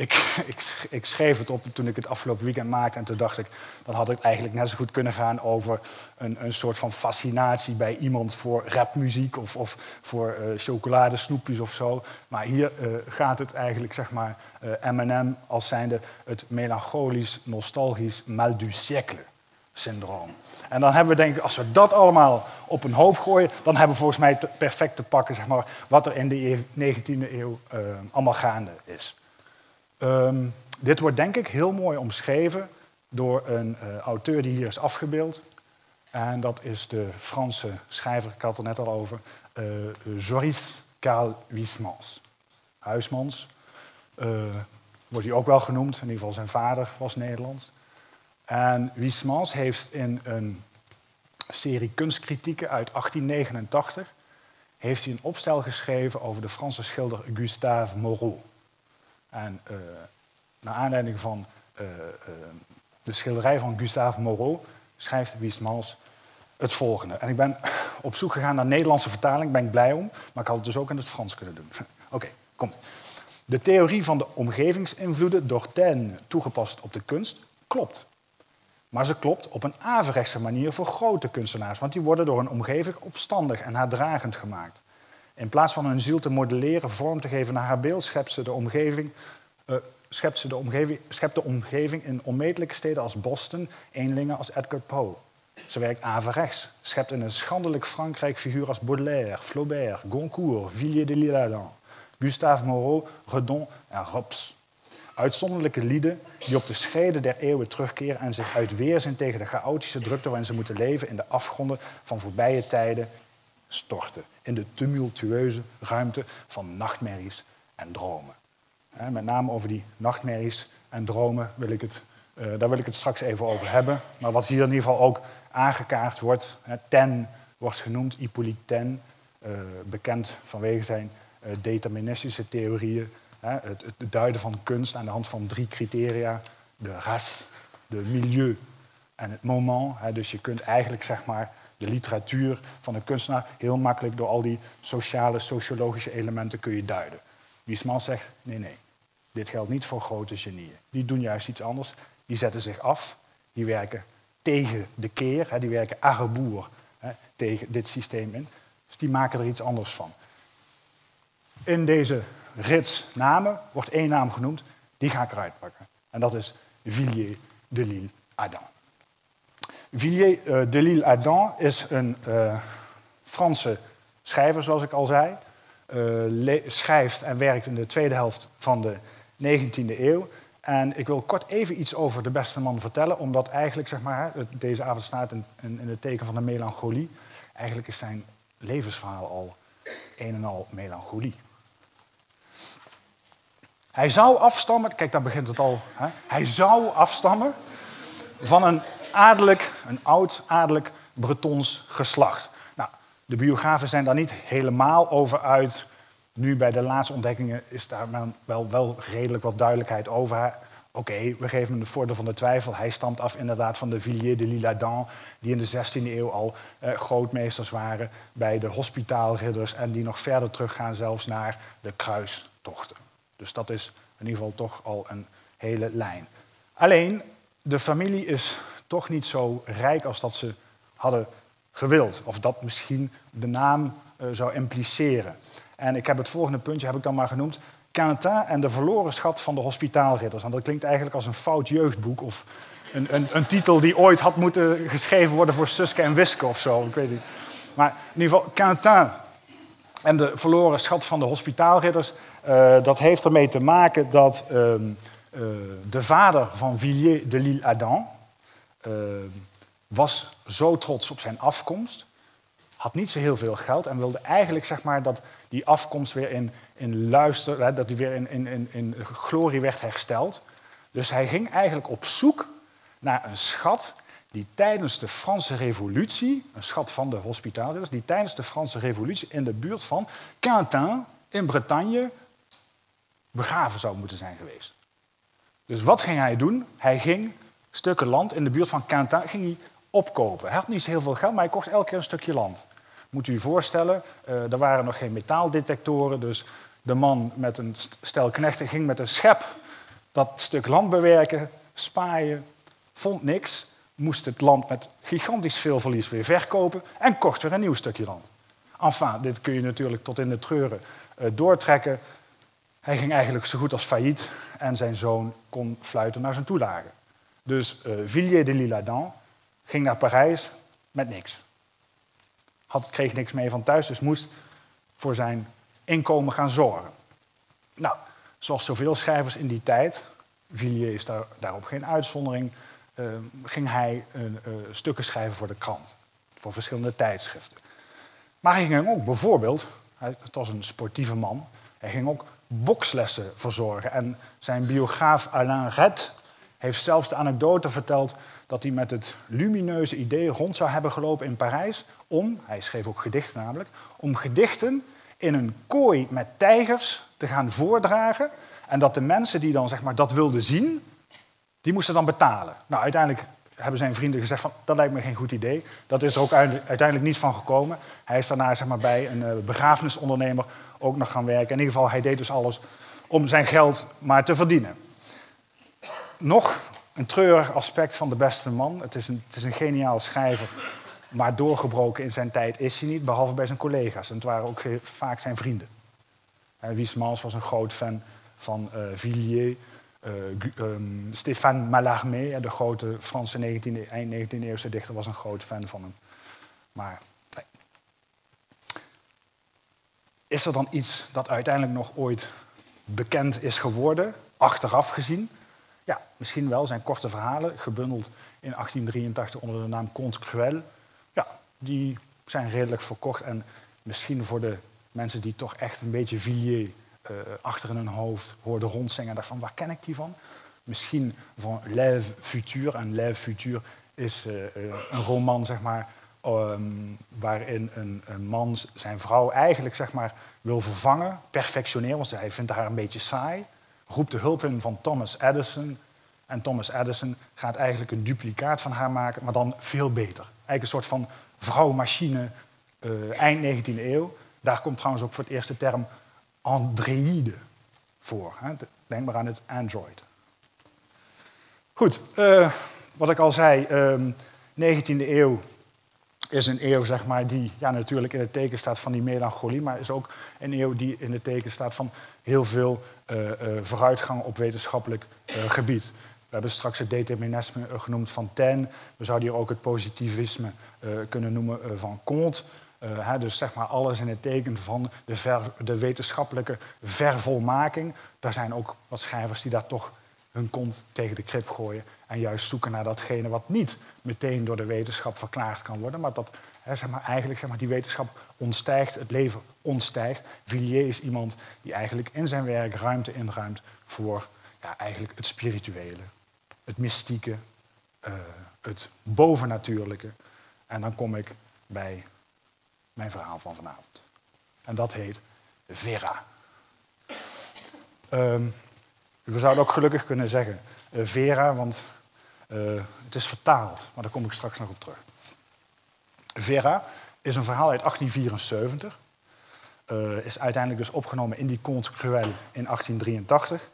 *laughs* Ik, ik, schreef het op toen ik het afgelopen weekend maakte en toen dacht ik, dan had het eigenlijk net zo goed kunnen gaan over een, een soort van fascinatie bij iemand voor rapmuziek of, of voor uh, chocoladesnoepjes of zo. Maar hier uh, gaat het eigenlijk, zeg maar, M&M als zijnde het melancholisch, nostalgisch mal du siècle syndroom. En dan hebben we denk ik, als we dat allemaal op een hoop gooien, dan hebben we volgens mij te- perfect te pakken zeg maar, wat er in de 19e eeuw eh, allemaal gaande is. Ehm, dit wordt denk ik heel mooi omschreven door een eh, auteur die hier is afgebeeld. En dat is de Franse schrijver, ik had het er net al over, eh Joris Karl Huysmans. Huismans. eh, wordt hij ook wel genoemd, in ieder geval zijn vader was Nederlands. En Huysmans heeft in een serie kunstkritieken uit 1889 heeft hij een opstel geschreven over de Franse schilder Gustave Moreau. En eh, naar aanleiding van eh, eh, de schilderij van Gustave Moreau schrijft Huysmans het volgende. En ik ben op zoek gegaan naar Nederlandse vertaling, ben ik blij om, maar ik had het dus ook in het Frans kunnen doen. *laughs* Oké, kom. De theorie van de omgevingsinvloeden door Taine toegepast op de kunst klopt. Maar ze klopt op een averechtse manier voor grote kunstenaars, want die worden door hun omgeving opstandig en haardragend gemaakt. In plaats van hun ziel te modelleren, vorm te geven naar haar beeld, schept ze de omgeving, eh, schept ze de omgeving, schept de omgeving in onmetelijke steden als Boston, eenlingen als Edgar Poe. Ze werkt averechts, schept in een schandelijk Frankrijk figuren als Baudelaire, Flaubert, Goncourt, Villiers de l'Isle-Adam, Gustave Moreau, Redon en Rops. Uitzonderlijke lieden die op de schreden der eeuwen terugkeren en zich uit weerzin tegen de chaotische drukte waarin ze moeten leven in de afgronden van voorbije tijden storten. In de tumultueuze ruimte van nachtmerries en dromen. Met name over die nachtmerries en dromen wil ik het, eh, daar wil ik het straks even over hebben. Maar wat hier in ieder geval ook aangekaart wordt, Ten wordt genoemd, Hippolyte Ten, eh, bekend vanwege zijn eh, deterministische theorieën. Het, duiden van kunst aan de hand van drie criteria. De race, de milieu en het moment. Dus je kunt eigenlijk zeg maar, de literatuur van een kunstenaar heel makkelijk door al die sociale, sociologische elementen kun je duiden. Wiesman zegt, nee, nee, dit geldt niet voor grote genieën. Die doen juist iets anders. Die zetten zich af, die werken tegen de keer, hè, die werken arreboer hè, tegen dit systeem in. Dus die maken er iets anders van. In deze rits namen wordt één naam genoemd, die ga ik eruit pakken. En dat is Villiers de Lille Adam. Villiers uh, de Lille Adam is een uh, Franse schrijver, zoals ik al zei. Uh, schrijft en werkt in de tweede helft van de 19e eeuw. En ik wil kort even iets over de beste man vertellen, omdat eigenlijk, zeg maar, deze avond staat in, in, in het teken van de melancholie. Eigenlijk is zijn levensverhaal al een en al melancholie. Hij zou afstammen, kijk daar begint het al, hè? hij zou afstammen van een adellijk, een oud adellijk Bretons geslacht. Nou, de biografen zijn daar niet helemaal over uit. Nu bij de laatste ontdekkingen is daar wel, wel redelijk wat duidelijkheid over. Oké, we geven hem de voordeel van de twijfel. Hij stamt af inderdaad van de Villiers de l'Isle-Adam, die in de 16e eeuw al eh, grootmeesters waren bij de hospitaalridders en die nog verder teruggaan zelfs naar de kruistochten. Dus dat is in ieder geval toch al een hele lijn. Alleen, de familie is toch niet zo rijk als dat ze hadden gewild. Of dat misschien de naam uh, zou impliceren. En ik heb het volgende puntje heb ik dan maar genoemd. Quentin en de verloren schat van de hospitaalridders. En dat klinkt eigenlijk als een fout jeugdboek. Of een, een, een titel die ooit had moeten geschreven worden voor Suske en Wiske of zo. Ik weet niet. Maar in ieder geval, Quentin en de verloren schat van de hospitaalridders. Uh, dat heeft ermee te maken dat uh, uh, de vader van Villiers de l'Isle Adam was zo trots op zijn afkomst, had niet zo heel veel geld en wilde eigenlijk zeg maar, dat die afkomst weer in, in luister, dat die weer in, in, in, in glorie werd hersteld. Dus hij ging eigenlijk op zoek naar een schat die tijdens de Franse Revolutie, een schat van de hospitaliërs, die tijdens de Franse Revolutie in de buurt van Quintin in Bretagne begraven zou moeten zijn geweest. Dus wat ging hij doen? Hij ging stukken land in de buurt van Quintin ging hij opkopen. Hij had niet heel veel geld, maar hij kocht elke keer een stukje land. Moet u je voorstellen, uh, er waren nog geen metaaldetectoren, dus de man met een stel knechten ging met een schep dat stuk land bewerken, spaaien, vond niks, moest het land met gigantisch veel verlies weer verkopen en kocht weer een nieuw stukje land. Enfin, dit kun je natuurlijk tot in de treuren uh, doortrekken. Hij ging eigenlijk zo goed als failliet en zijn zoon kon fluiten naar zijn toelage. Dus uh, Villiers de l'Isle-Adam ging naar Parijs met niks. Had, kreeg niks mee van thuis, dus moest voor zijn inkomen gaan zorgen. Nou, zoals zoveel schrijvers in die tijd, Villiers is daar, daarop geen uitzondering, uh, ging hij uh, stukken schrijven voor de krant, voor verschillende tijdschriften. Maar hij ging ook bijvoorbeeld, hij, het was een sportieve man, hij ging ook bokslessen verzorgen. En zijn biograaf Alain Red heeft zelfs de anekdote verteld dat hij met het lumineuze idee rond zou hebben gelopen in Parijs om, hij schreef ook gedichten namelijk, om gedichten in een kooi met tijgers te gaan voordragen en dat de mensen die dan zeg maar, dat wilden zien, die moesten dan betalen. Nou, uiteindelijk hebben zijn vrienden gezegd van dat lijkt me geen goed idee. Dat is er ook uiteindelijk niet van gekomen. Hij is daarna zeg maar, bij een eh, begrafenisondernemer ook nog gaan werken. In ieder geval, hij deed dus alles om zijn geld maar te verdienen. Nog een treurig aspect van de beste man. Het is een, het is een geniaal schrijver, maar doorgebroken in zijn tijd is hij niet, behalve bij zijn collega's. En het waren ook vaak zijn vrienden. Wiesmans was een groot fan van uh, Villiers, uh, Stéphane Mallarmé, de grote Franse 19e, eind 19e eeuwse dichter, was een groot fan van hem. Maar is er dan iets dat uiteindelijk nog ooit bekend is geworden, achteraf gezien? Ja, misschien wel zijn korte verhalen, gebundeld in 1883 onder de naam Conte Cruel. Ja, die zijn redelijk verkocht en misschien voor de mensen die toch echt een beetje Villiers uh, achter in hun hoofd hoorden rondzingen, dacht van waar ken ik die van? Misschien van Lève Futur. En Lève Futur is uh, een roman, zeg maar, um, waarin een, een, man zijn vrouw eigenlijk zeg maar, wil vervangen, perfectioneren, want hij vindt haar een beetje saai roept de hulp in van Thomas Edison. En Thomas Edison gaat eigenlijk een duplicaat van haar maken, maar dan veel beter. Eigenlijk een soort van vrouw-machine eh, eind 19e eeuw. Daar komt trouwens ook voor het eerst de term androïde voor. Hè. De- Denk maar aan het Android. Goed, eh, wat ik al zei, ehm 19e eeuw is een eeuw zeg maar, die ja, natuurlijk in het teken staat van die melancholie, maar is ook een eeuw die in het teken staat van heel veel eh, vooruitgang op wetenschappelijk eh, gebied. We hebben straks het determinisme genoemd van Taine. We zouden hier ook het positivisme kunnen noemen van Comte. Dus zeg maar alles in het teken van de, de wetenschappelijke vervolmaking. Daar zijn ook wat schrijvers die daar toch hun kont tegen de krip gooien en juist zoeken naar datgene wat niet meteen door de wetenschap verklaard kan worden, maar dat hè, zeg maar, eigenlijk zeg maar, die wetenschap ontstijgt, het leven ontstijgt. Villiers is iemand die eigenlijk in zijn werk ruimte inruimt voor ja, eigenlijk het spirituele, het mystieke, eh, het bovennatuurlijke. En dan kom ik bij mijn verhaal van vanavond. En dat heet Vera. Ehm, we zouden ook gelukkig kunnen zeggen eh, Vera, want eh, het is vertaald, maar daar kom ik straks nog op terug. Vera is een verhaal uit 1874. eh, is uiteindelijk dus opgenomen in die Conte Cruel in 1883.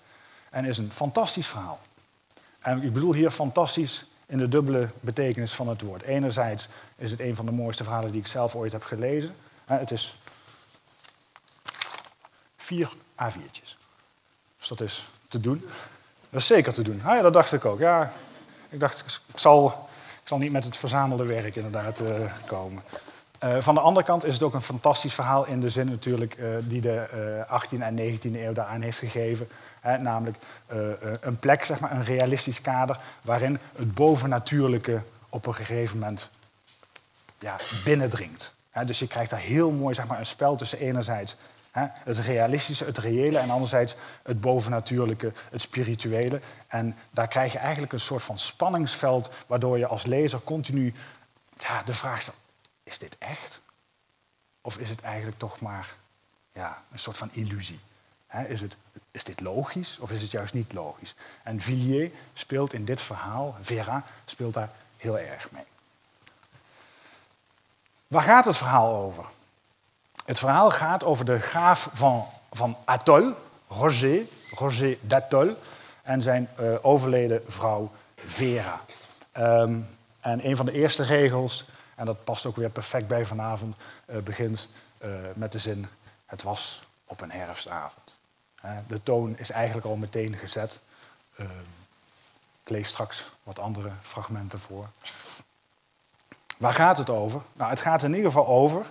En is een fantastisch verhaal. En ik bedoel hier fantastisch in de dubbele betekenis van het woord. Enerzijds is het een van de mooiste verhalen die ik zelf ooit heb gelezen. Het is vier A4'tjes. Dus dat is te doen. Dat is zeker te doen. Ah, ja, dat dacht ik ook. Ja, ik dacht, ik zal, ik zal niet met het verzamelde werk inderdaad eh, komen. Eh, van de andere kant is het ook een fantastisch verhaal in de zin natuurlijk eh, die de eh 18e en 19e eeuw daaraan heeft gegeven. Hè, namelijk een plek, zeg maar, een realistisch kader waarin het bovennatuurlijke op een gegeven moment ja, binnendringt. Hè, dus je krijgt daar heel mooi zeg maar, een spel tussen enerzijds het realistische, het reële en anderzijds het bovennatuurlijke, het spirituele. En daar krijg je eigenlijk een soort van spanningsveld waardoor je als lezer continu ja, de vraag stelt, is dit echt? Of is het eigenlijk toch maar ja, een soort van illusie? Is, het, is dit logisch of is het juist niet logisch? En Villiers speelt in dit verhaal, Vera, speelt daar heel erg mee. Waar gaat het verhaal over? Het verhaal gaat over de graaf van, van Atol, Roger, Roger d'Atol, en zijn eh, overleden vrouw Vera. Ehm, en een van de eerste regels, en dat past ook weer perfect bij vanavond, eh, begint eh, met de zin: Het was op een herfstavond. De toon is eigenlijk al meteen gezet. Ehm, ik lees straks wat andere fragmenten voor. Waar gaat het over? Nou, het gaat in ieder geval over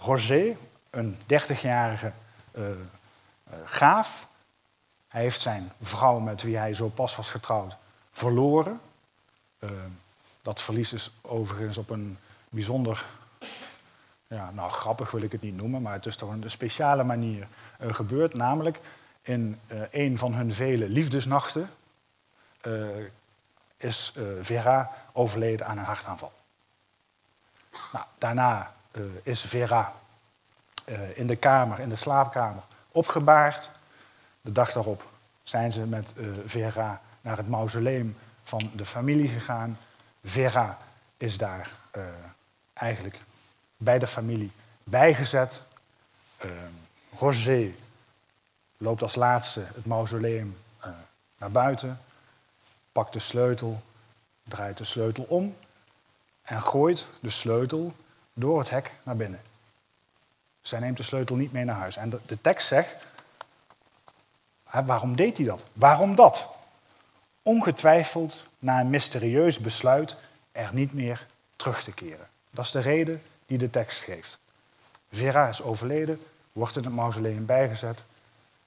Roger, een 30-jarige eh, eh, graaf. Hij heeft zijn vrouw met wie hij zo pas was getrouwd verloren. Eh, dat verlies is overigens op een bijzonder, ja, nou grappig wil ik het niet noemen, maar het is toch een speciale manier eh, gebeurd. Namelijk in een van hun vele liefdesnachten is Vera overleden aan een hartaanval. Nou, daarna eh, is Vera eh, in de kamer, in de slaapkamer, opgebaard. De dag daarop zijn ze met eh, Vera naar het mausoleum van de familie gegaan. Vera is daar eigenlijk bij de familie bijgezet. Roger loopt als laatste het mausoleum naar buiten, pakt de sleutel, draait de sleutel om en gooit de sleutel door het hek naar binnen. Zij neemt de sleutel niet mee naar huis. En de, de tekst zegt, waarom deed hij dat? Waarom dat? Ongetwijfeld na een mysterieus besluit er niet meer terug te keren. Dat is de reden die de tekst geeft. Vera is overleden, wordt in het mausoleum bijgezet.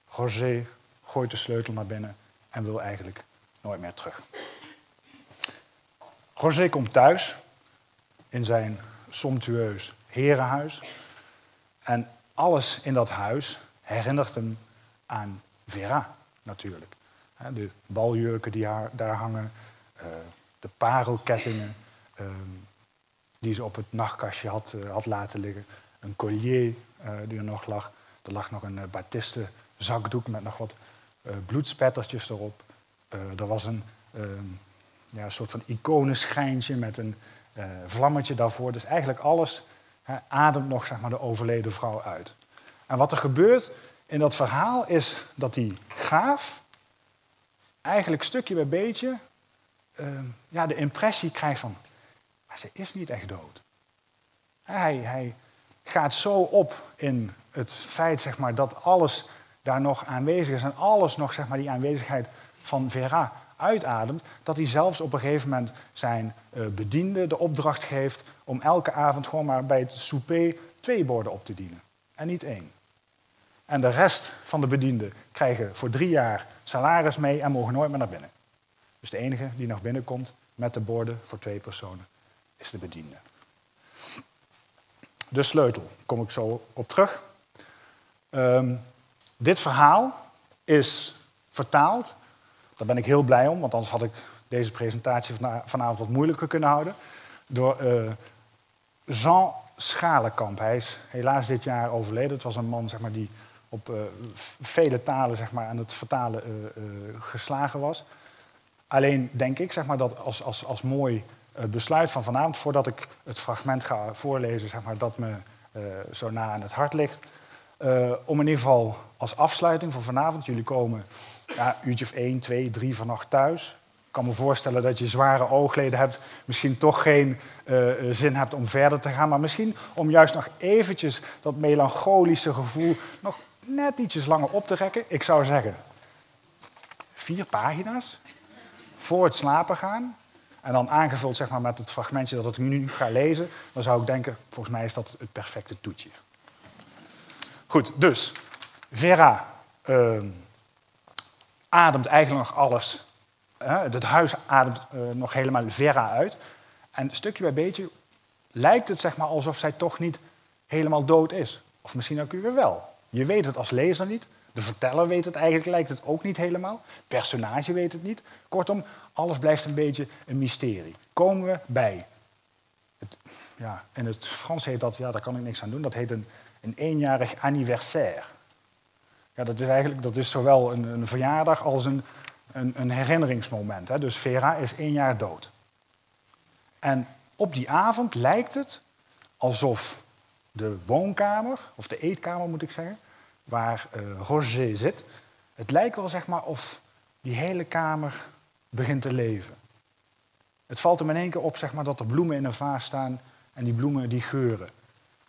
Roger gooit de sleutel naar binnen en wil eigenlijk nooit meer terug. Roger komt thuis in zijn somptueus herenhuis. En alles in dat huis herinnert hem aan Vera, natuurlijk. De baljurken die daar hangen, eh, de parelkettingen eh, die ze op het nachtkastje had, eh, had laten liggen, een collier eh, die er nog lag. Er lag nog een uh, batiste zakdoek met nog wat bloedspettertjes erop. Er was een ehm, ja, soort van iconenschijntje met een eh, vlammetje daarvoor. Dus eigenlijk alles ademt nog zeg maar, de overleden vrouw uit. En wat er gebeurt in dat verhaal is dat die gaaf eigenlijk stukje bij beetje ehm, ja, de impressie krijgt van, maar ze is niet echt dood. Hij, hij gaat zo op in het feit zeg maar, dat alles daar nog aanwezig is en alles nog zeg maar, die aanwezigheid van Vera uitademt, dat hij zelfs op een gegeven moment zijn uh, bediende de opdracht geeft om elke avond gewoon maar bij het souper twee borden op te dienen en niet één. En de rest van de bedienden krijgen voor drie jaar salaris mee en mogen nooit meer naar binnen. Dus de enige die nog binnenkomt met de borden voor twee personen is de bediende. De sleutel, kom ik zo op terug. Um, dit verhaal is vertaald. Daar ben ik heel blij om, want anders had ik deze presentatie vanavond wat moeilijker kunnen houden. Door uh, Jean Schalenkamp. Hij is helaas dit jaar overleden. Het was een man zeg maar, die op uh, vele talen zeg maar, aan het vertalen uh, geslagen was. Alleen denk ik zeg maar, dat als, als, als mooi besluit van vanavond, voordat ik het fragment ga voorlezen zeg maar, dat me zo na aan het hart ligt, om in ieder geval als afsluiting voor vanavond, jullie komen ja, uurtje of één, twee, drie vannacht thuis. Ik kan me voorstellen dat je zware oogleden hebt, misschien toch geen uh, zin hebt om verder te gaan, maar misschien om juist nog eventjes dat melancholische gevoel nog net ietsjes langer op te rekken. Ik zou zeggen, vier pagina's voor het slapen gaan. En dan aangevuld zeg maar, met het fragmentje dat ik nu ga lezen, dan zou ik denken, volgens mij is dat het perfecte toetje. Goed, dus Vera uh, ademt eigenlijk nog alles. het huis ademt uh, nog helemaal Vera uit. En stukje bij beetje lijkt het zeg maar, alsof zij toch niet helemaal dood is. Of misschien ook weer wel. Je weet het als lezer niet. De verteller weet het eigenlijk, lijkt het ook niet helemaal. Het personage weet het niet. Kortom, alles blijft een beetje een mysterie. Komen we bij. Ja, in het Frans heet dat, ja, daar kan ik niks aan doen, dat heet een, een eenjarig anniversaire. Ja, dat is eigenlijk dat is zowel een, een verjaardag als een, een, een herinneringsmoment. Hè. Dus Vera is één jaar dood. En op die avond lijkt het alsof de woonkamer, of de eetkamer moet ik zeggen, waar uh, Roger zit, het lijkt wel zeg maar of die hele kamer begint te leven. Het valt hem in één keer op zeg maar, dat er bloemen in een vaas staan en die bloemen die geuren.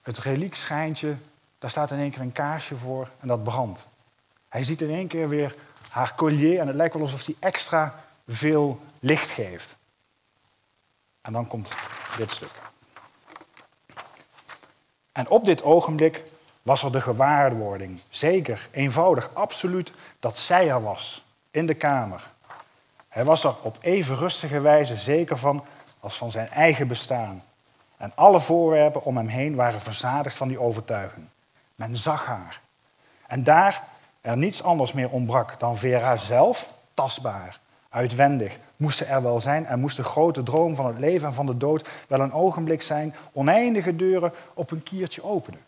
Het reliekschijntje, daar staat in één keer een kaarsje voor en dat brandt. Hij ziet in één keer weer haar collier en het lijkt wel alsof hij extra veel licht geeft. En dan komt dit stuk. En op dit ogenblik was er de gewaarwording, zeker, eenvoudig, absoluut, dat zij er was, in de kamer. Hij was er op even rustige wijze zeker van als van zijn eigen bestaan. En alle voorwerpen om hem heen waren verzadigd van die overtuiging. Men zag haar. En daar er niets anders meer ontbrak dan Vera zelf, tastbaar, uitwendig, moest ze er wel zijn en moest de grote droom van het leven en van de dood wel een ogenblik zijn, oneindige deuren op een kiertje openen.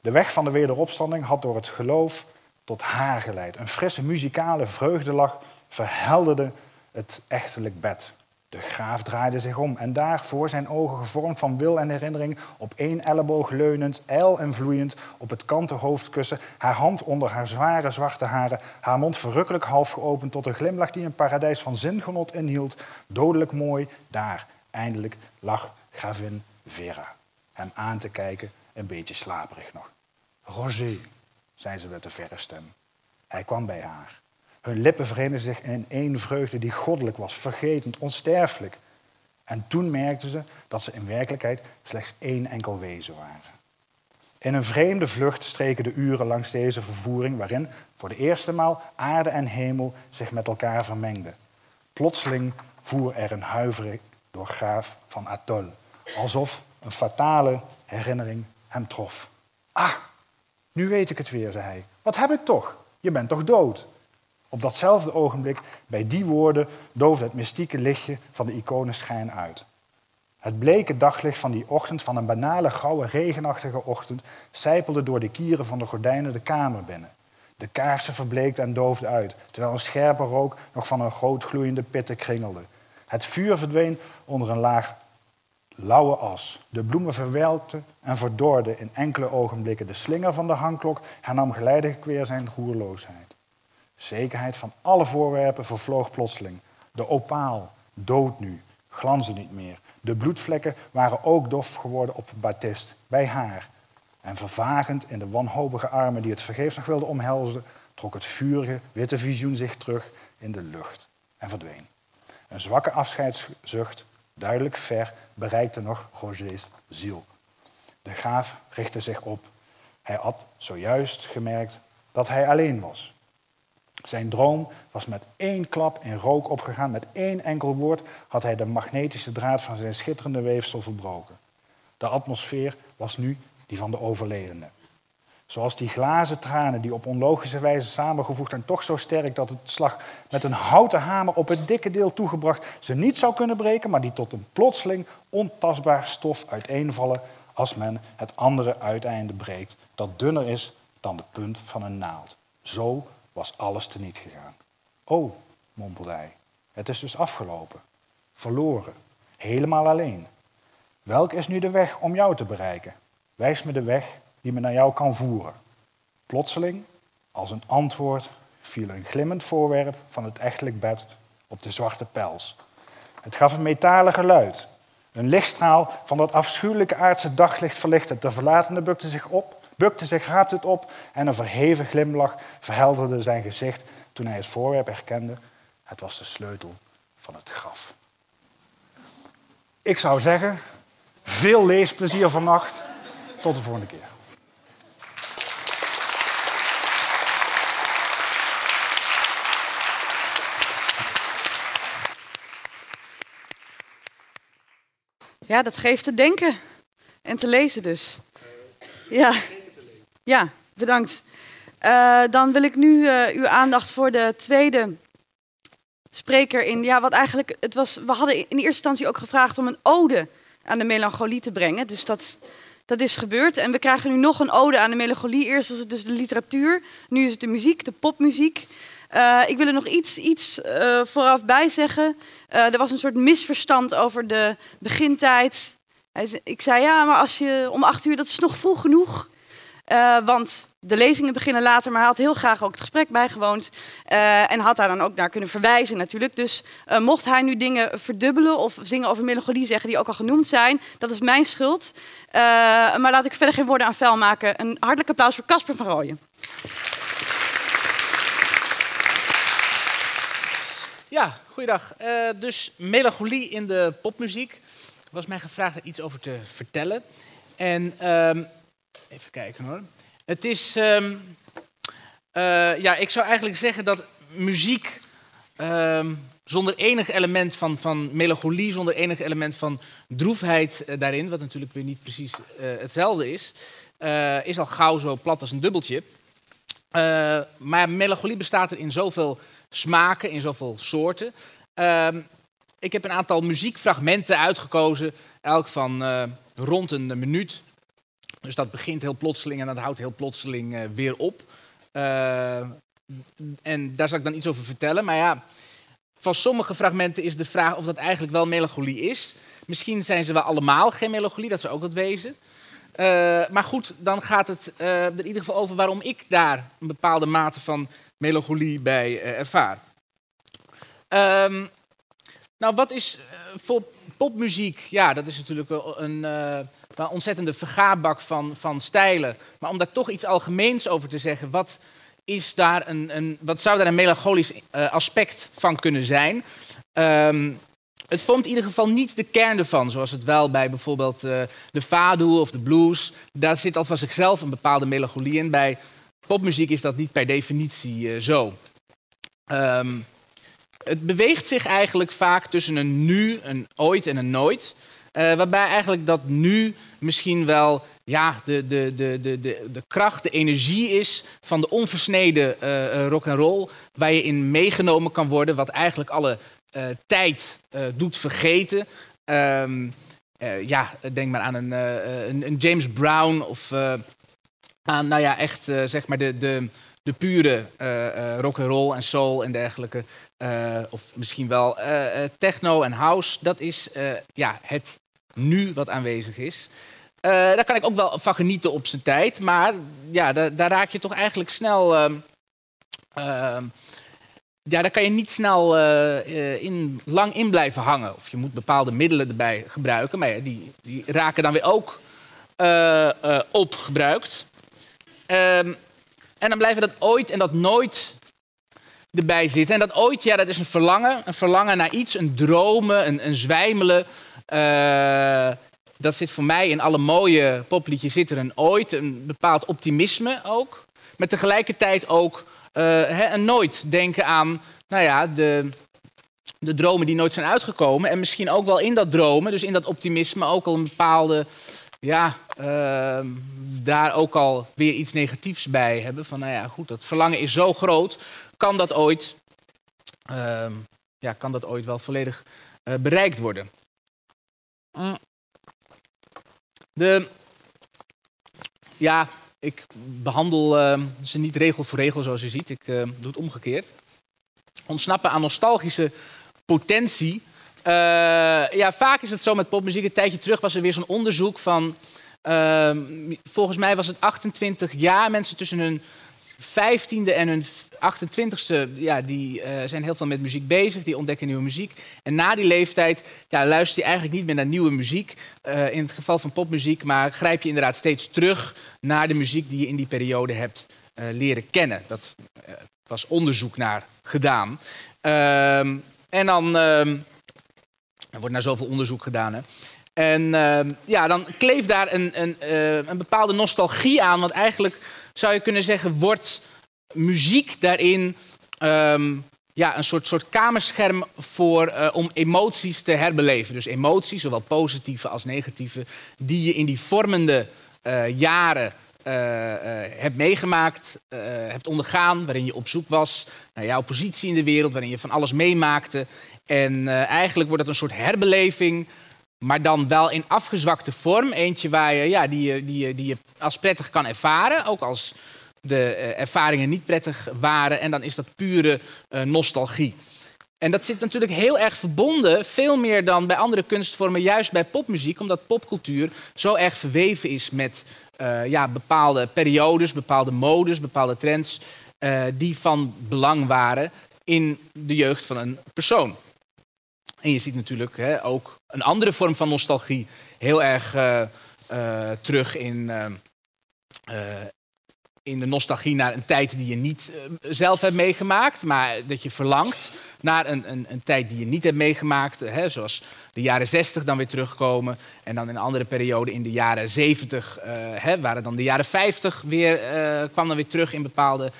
De weg van de wederopstanding had door het geloof tot haar geleid. Een frisse muzikale vreugdelach verhelderde het echtelijk bed. De graaf draaide zich om en daar voor zijn ogen gevormd van wil en herinnering, op één elleboog leunend, ijl en vloeiend, op het kanten hoofdkussen, haar hand onder haar zware zwarte haren, haar mond verrukkelijk half geopend tot een glimlach die een paradijs van zingenot inhield, dodelijk mooi, daar, eindelijk, lag gravin Vera. Hem aan te kijken, een beetje slaperig nog. Roger, zei ze met een verre stem. Hij kwam bij haar. Hun lippen verenigden zich in één vreugde die goddelijk was, vergetend, onsterfelijk. En toen merkten ze dat ze in werkelijkheid slechts één enkel wezen waren. In een vreemde vlucht streken de uren langs deze vervoering, waarin voor de eerste maal aarde en hemel zich met elkaar vermengden. Plotseling voer er een huivering door graaf van Atol, alsof een fatale herinnering hem trof. Ah, nu weet ik het weer, zei hij. Wat heb ik toch? Je bent toch dood? Op datzelfde ogenblik, bij die woorden, doofde het mystieke lichtje van de iconenschijn uit. Het bleke daglicht van die ochtend, van een banale, gouden, regenachtige ochtend, sijpelde door de kieren van de gordijnen de kamer binnen. De kaarsen verbleekten en doofden uit, terwijl een scherpe rook nog van een groot gloeiende pitten kringelde. Het vuur verdween onder een laag lauwe as. De bloemen verwelkten en verdorden in enkele ogenblikken. De slinger van de hangklok hernam geleidelijk weer zijn roerloosheid. Zekerheid van alle voorwerpen vervloog plotseling. De opaal, dood nu, glansde niet meer. De bloedvlekken waren ook dof geworden op Baptist, bij haar. En vervagend in de wanhopige armen die het vergeefs nog wilden omhelzen, trok het vurige, witte visioen zich terug in de lucht en verdween. Een zwakke afscheidszucht, duidelijk ver, bereikte nog Roger's ziel. De graaf richtte zich op. Hij had zojuist gemerkt dat hij alleen was. Zijn droom was met één klap in rook opgegaan. Met één enkel woord had hij de magnetische draad van zijn schitterende weefsel verbroken. De atmosfeer was nu die van de overledene. Zoals die glazen tranen die op onlogische wijze samengevoegd en toch zo sterk dat het slag met een houten hamer op het dikke deel toegebracht ze niet zou kunnen breken, maar die tot een plotseling ontastbaar stof uiteenvallen als men het andere uiteinde breekt, dat dunner is dan de punt van een naald. Zo was alles teniet gegaan. Oh, mompelde hij, het is dus afgelopen. Verloren. Helemaal alleen. Welk is nu de weg om jou te bereiken? Wijs me de weg die me naar jou kan voeren. Plotseling, als een antwoord, viel een glimmend voorwerp van het echtelijk bed op de zwarte pels. Het gaf een metalen geluid. Een lichtstraal van dat afschuwelijke aardse daglicht verlichtte. De verlatende bukte zich op, bukte zich, het op en een verheven glimlach verhelderde zijn gezicht toen hij het voorwerp herkende. Het was de sleutel van het graf. Ik zou zeggen, veel leesplezier vannacht. Tot de volgende keer. Ja, dat geeft te denken. En te lezen dus. Ja, ja bedankt. Uh, dan wil ik nu uh, uw aandacht voor de tweede spreker in. Ja, wat eigenlijk. Het was, we hadden in eerste instantie ook gevraagd om een ode aan de melancholie te brengen. Dus dat, dat is gebeurd. En we krijgen nu nog een ode aan de melancholie. Eerst was het dus de literatuur. Nu is het de muziek, de popmuziek. Uh, ik wil er nog iets, iets vooraf bij zeggen. Er was een soort misverstand over de begintijd. Ik zei ja, maar als je om acht uur, dat is nog vroeg genoeg. Want de lezingen beginnen later, maar hij had heel graag ook het gesprek bijgewoond. en had daar dan ook naar kunnen verwijzen natuurlijk. Dus mocht hij nu dingen verdubbelen of zingen over melancholie zeggen die ook al genoemd zijn, dat is mijn schuld. maar laat ik verder geen woorden aan vuil maken. Een hartelijk applaus voor Casper van Rooyen. Ja, goeiedag. Uh, dus melancholie in de popmuziek. was mij gevraagd er iets over te vertellen. En um, even kijken hoor. Het is, um, uh, ja, ik zou eigenlijk zeggen dat muziek um, zonder enig element van, van melancholie, zonder enig element van droefheid uh, daarin, wat natuurlijk weer niet precies hetzelfde is, is al gauw zo plat als een dubbeltje. maar melancholie bestaat er in zoveel smaken, in zoveel soorten. Uh, ik heb een aantal muziekfragmenten uitgekozen, elk van rond een minuut. Dus dat begint heel plotseling en dat houdt heel plotseling uh, weer op. Uh, en daar zal ik dan iets over vertellen. Maar ja, van sommige fragmenten is de vraag of dat eigenlijk wel melancholie is. Misschien zijn ze wel allemaal geen melancholie, dat zou ook wat wezen. Uh, maar goed, dan gaat het er in ieder geval over waarom ik daar een bepaalde mate van melancholie bij ervaar. Um, nou, wat is voor popmuziek? Ja, dat is natuurlijk een, een ontzettende vergaarbak van, van stijlen. Maar om daar toch iets algemeens over te zeggen, wat, is daar een, een, wat zou daar een melancholisch aspect van kunnen zijn? Um, het vormt in ieder geval niet de kern ervan, zoals het wel bij bijvoorbeeld uh, de fado of de blues. Daar zit al van zichzelf een bepaalde melancholie in. Bij popmuziek is dat niet per definitie zo. Um, het beweegt zich eigenlijk vaak tussen een nu, een ooit en een nooit. Uh, waarbij eigenlijk dat nu misschien wel ja, de, de, de, de, de, de kracht, de energie is van de onversneden uh, rock and roll, waar je in meegenomen kan worden, wat eigenlijk alle tijd doet vergeten. Uh, ja, denk maar aan een, een, een James Brown of aan, nou ja, echt zeg maar de, de, de pure eh, eh, rock and roll en soul en dergelijke. Eh, of misschien wel eh, eh, techno en house. Dat is ja, het nu wat aanwezig is. Daar kan ik ook wel van genieten op zijn tijd. Maar ja, daar, daar raak je toch eigenlijk snel. ehm, ehm, ja, daar kan je niet snel in, lang in blijven hangen. Of je moet bepaalde middelen erbij gebruiken. Maar ja, die, die raken dan weer ook opgebruikt. Ehm, en dan blijven dat ooit en dat nooit erbij zitten. En dat ooit, ja, dat is een verlangen. Een verlangen naar iets, een dromen, een, een zwijmelen. Eh, dat zit voor mij in alle mooie popliedjes zit er een ooit, een bepaald optimisme ook. Maar tegelijkertijd ook eh, een nooit denken aan nou ja, de, de dromen die nooit zijn uitgekomen. En misschien ook wel in dat dromen, dus in dat optimisme, ook al een bepaalde, ja, ehm, daar ook al weer iets negatiefs bij hebben. Van nou ja, goed, dat verlangen is zo groot, kan dat ooit, ehm, ja, kan dat ooit wel volledig eh, bereikt worden. Mm. De, ja, ik behandel eh, ze niet regel voor regel zoals je ziet. Ik doe het omgekeerd. Ontsnappen aan nostalgische potentie. Eh, ja, vaak is het zo met popmuziek. Een tijdje terug was er weer zo'n onderzoek van... eh, volgens mij was het 28 jaar. Mensen tussen hun 15e en hun 28e, ja, die eh, zijn heel veel met muziek bezig. Die ontdekken nieuwe muziek. En na die leeftijd ja, luister je eigenlijk niet meer naar nieuwe muziek. eh, in het geval van popmuziek. Maar grijp je inderdaad steeds terug naar de muziek die je in die periode hebt leren kennen. Dat was onderzoek naar gedaan. Ehm, en dan... er wordt naar zoveel onderzoek gedaan. Hè? En ehm, ja, dan kleeft daar een, een, eh, een bepaalde nostalgie aan. Want eigenlijk zou je kunnen zeggen, wordt muziek daarin ehm, ja, een soort, soort kamerscherm voor, eh, om emoties te herbeleven. Dus emoties, zowel positieve als negatieve, die je in die vormende eh, jaren hebt meegemaakt, hebt ondergaan, waarin je op zoek was naar jouw positie in de wereld, waarin je van alles meemaakte. En eh, eigenlijk wordt het een soort herbeleving, maar dan wel in afgezwakte vorm. Eentje waar je, ja, die, je, die, die je als prettig kan ervaren, ook als de eh, ervaringen niet prettig waren. En dan is dat pure eh, nostalgie. En dat zit natuurlijk heel erg verbonden, veel meer dan bij andere kunstvormen, juist bij popmuziek, omdat popcultuur zo erg verweven is met ja, bepaalde periodes, bepaalde modes, bepaalde trends, die van belang waren in de jeugd van een persoon. En je ziet natuurlijk hè, ook een andere vorm van nostalgie heel erg eh, eh, terug in, eh, in de nostalgie naar een tijd die je niet zelf hebt meegemaakt, maar dat je verlangt naar een, een, een tijd die je niet hebt meegemaakt. Hè, zoals de jaren 60 dan weer terugkomen. En dan in een andere periode in de jaren 70 eh, hè, waren dan de jaren 50 weer, kwam dan weer terug in bepaalde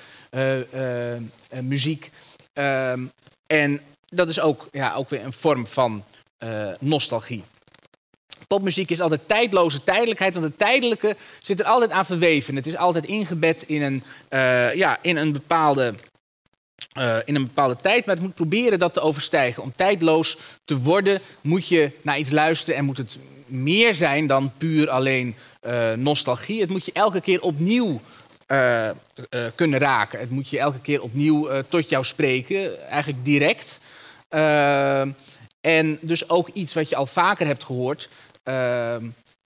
muziek. Ehm, en dat is ook, ja, ook weer een vorm van eh, nostalgie. Popmuziek is altijd tijdloze tijdelijkheid, want het tijdelijke zit er altijd aan verweven. Het is altijd ingebed in een, eh, ja, in een, bepaalde, eh, in een bepaalde tijd, maar het moet proberen dat te overstijgen. Om tijdloos te worden moet je naar iets luisteren en moet het meer zijn dan puur alleen nostalgie. Het moet je elke keer opnieuw kunnen raken. Het moet je elke keer opnieuw tot jou spreken, eigenlijk direct. Eh, en dus ook iets wat je al vaker hebt gehoord, eh,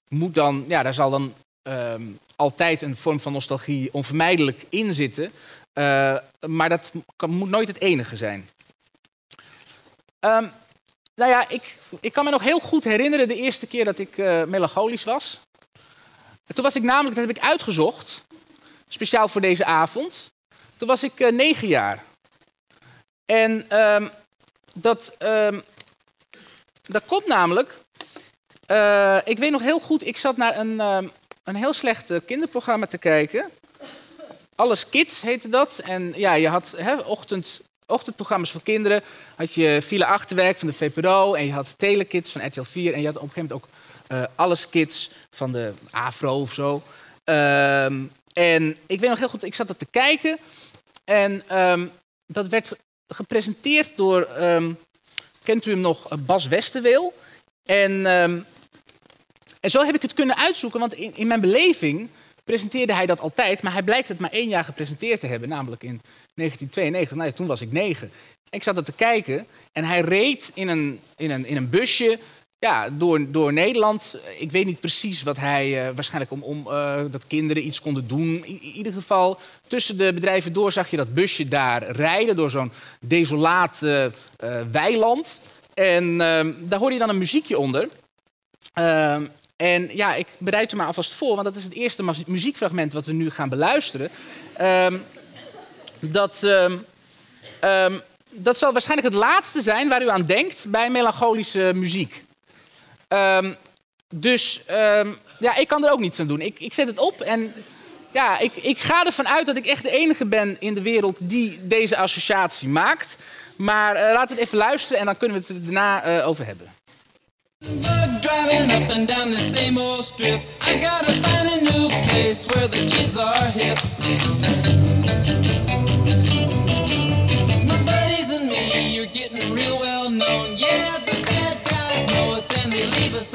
moet dan, ja, daar zal dan ehm, altijd een vorm van nostalgie onvermijdelijk in zitten. Maar dat moet nooit het enige zijn. Ehm, nou ja, ik, ik kan me nog heel goed herinneren de eerste keer dat ik eh, melancholisch was. Toen was ik namelijk, dat heb ik uitgezocht, speciaal voor deze avond. Toen was ik eh, negen jaar. En ehm, dat, ehm, dat komt namelijk. eh, ik weet nog heel goed, ik zat naar een, ehm, een heel slecht eh, kinderprogramma te kijken. Alles Kids heette dat. En ja, je had hè, ochtend, ochtendprogramma's voor kinderen. Had je File Achterwerk van de VPRO. En je had Telekids van RTL 4. En je had op een gegeven moment ook eh, Alles Kids van de Afro of zo. Ehm, en ik weet nog heel goed, ik zat dat te kijken. En dat werd gepresenteerd door, ehm, kent u hem nog, eh, Bas Westerweel. En, ehm, en zo heb ik het kunnen uitzoeken, want in, in mijn beleving presenteerde hij dat altijd. Maar hij blijkt het maar één jaar gepresenteerd te hebben, namelijk in 1992. Nou ja, toen was ik negen. Ik zat er te kijken en hij reed in een, in een, in een busje ja, door, door Nederland. Ik weet niet precies wat hij, eh, waarschijnlijk om, om eh, dat kinderen iets konden doen. In, ieder geval, tussen de bedrijven door zag je dat busje daar rijden door zo'n desolaat eh, eh, weiland. En ehm, daar hoorde je dan een muziekje onder. Ehm, en ja, ik bereid er maar alvast voor, want dat is het eerste muziekfragment wat we nu gaan beluisteren. Ehm, dat, dat zal waarschijnlijk het laatste zijn waar u aan denkt bij melancholische muziek. Ehm, dus ehm, ja, ik kan er ook niets aan doen. Ik, ik zet het op en ja, ik, ik ga ervan uit dat ik echt de enige ben in de wereld die deze associatie maakt. Maar eh, laten we het even luisteren en dan kunnen we het er daarna eh, over hebben. I gotta find a new place where the kids are.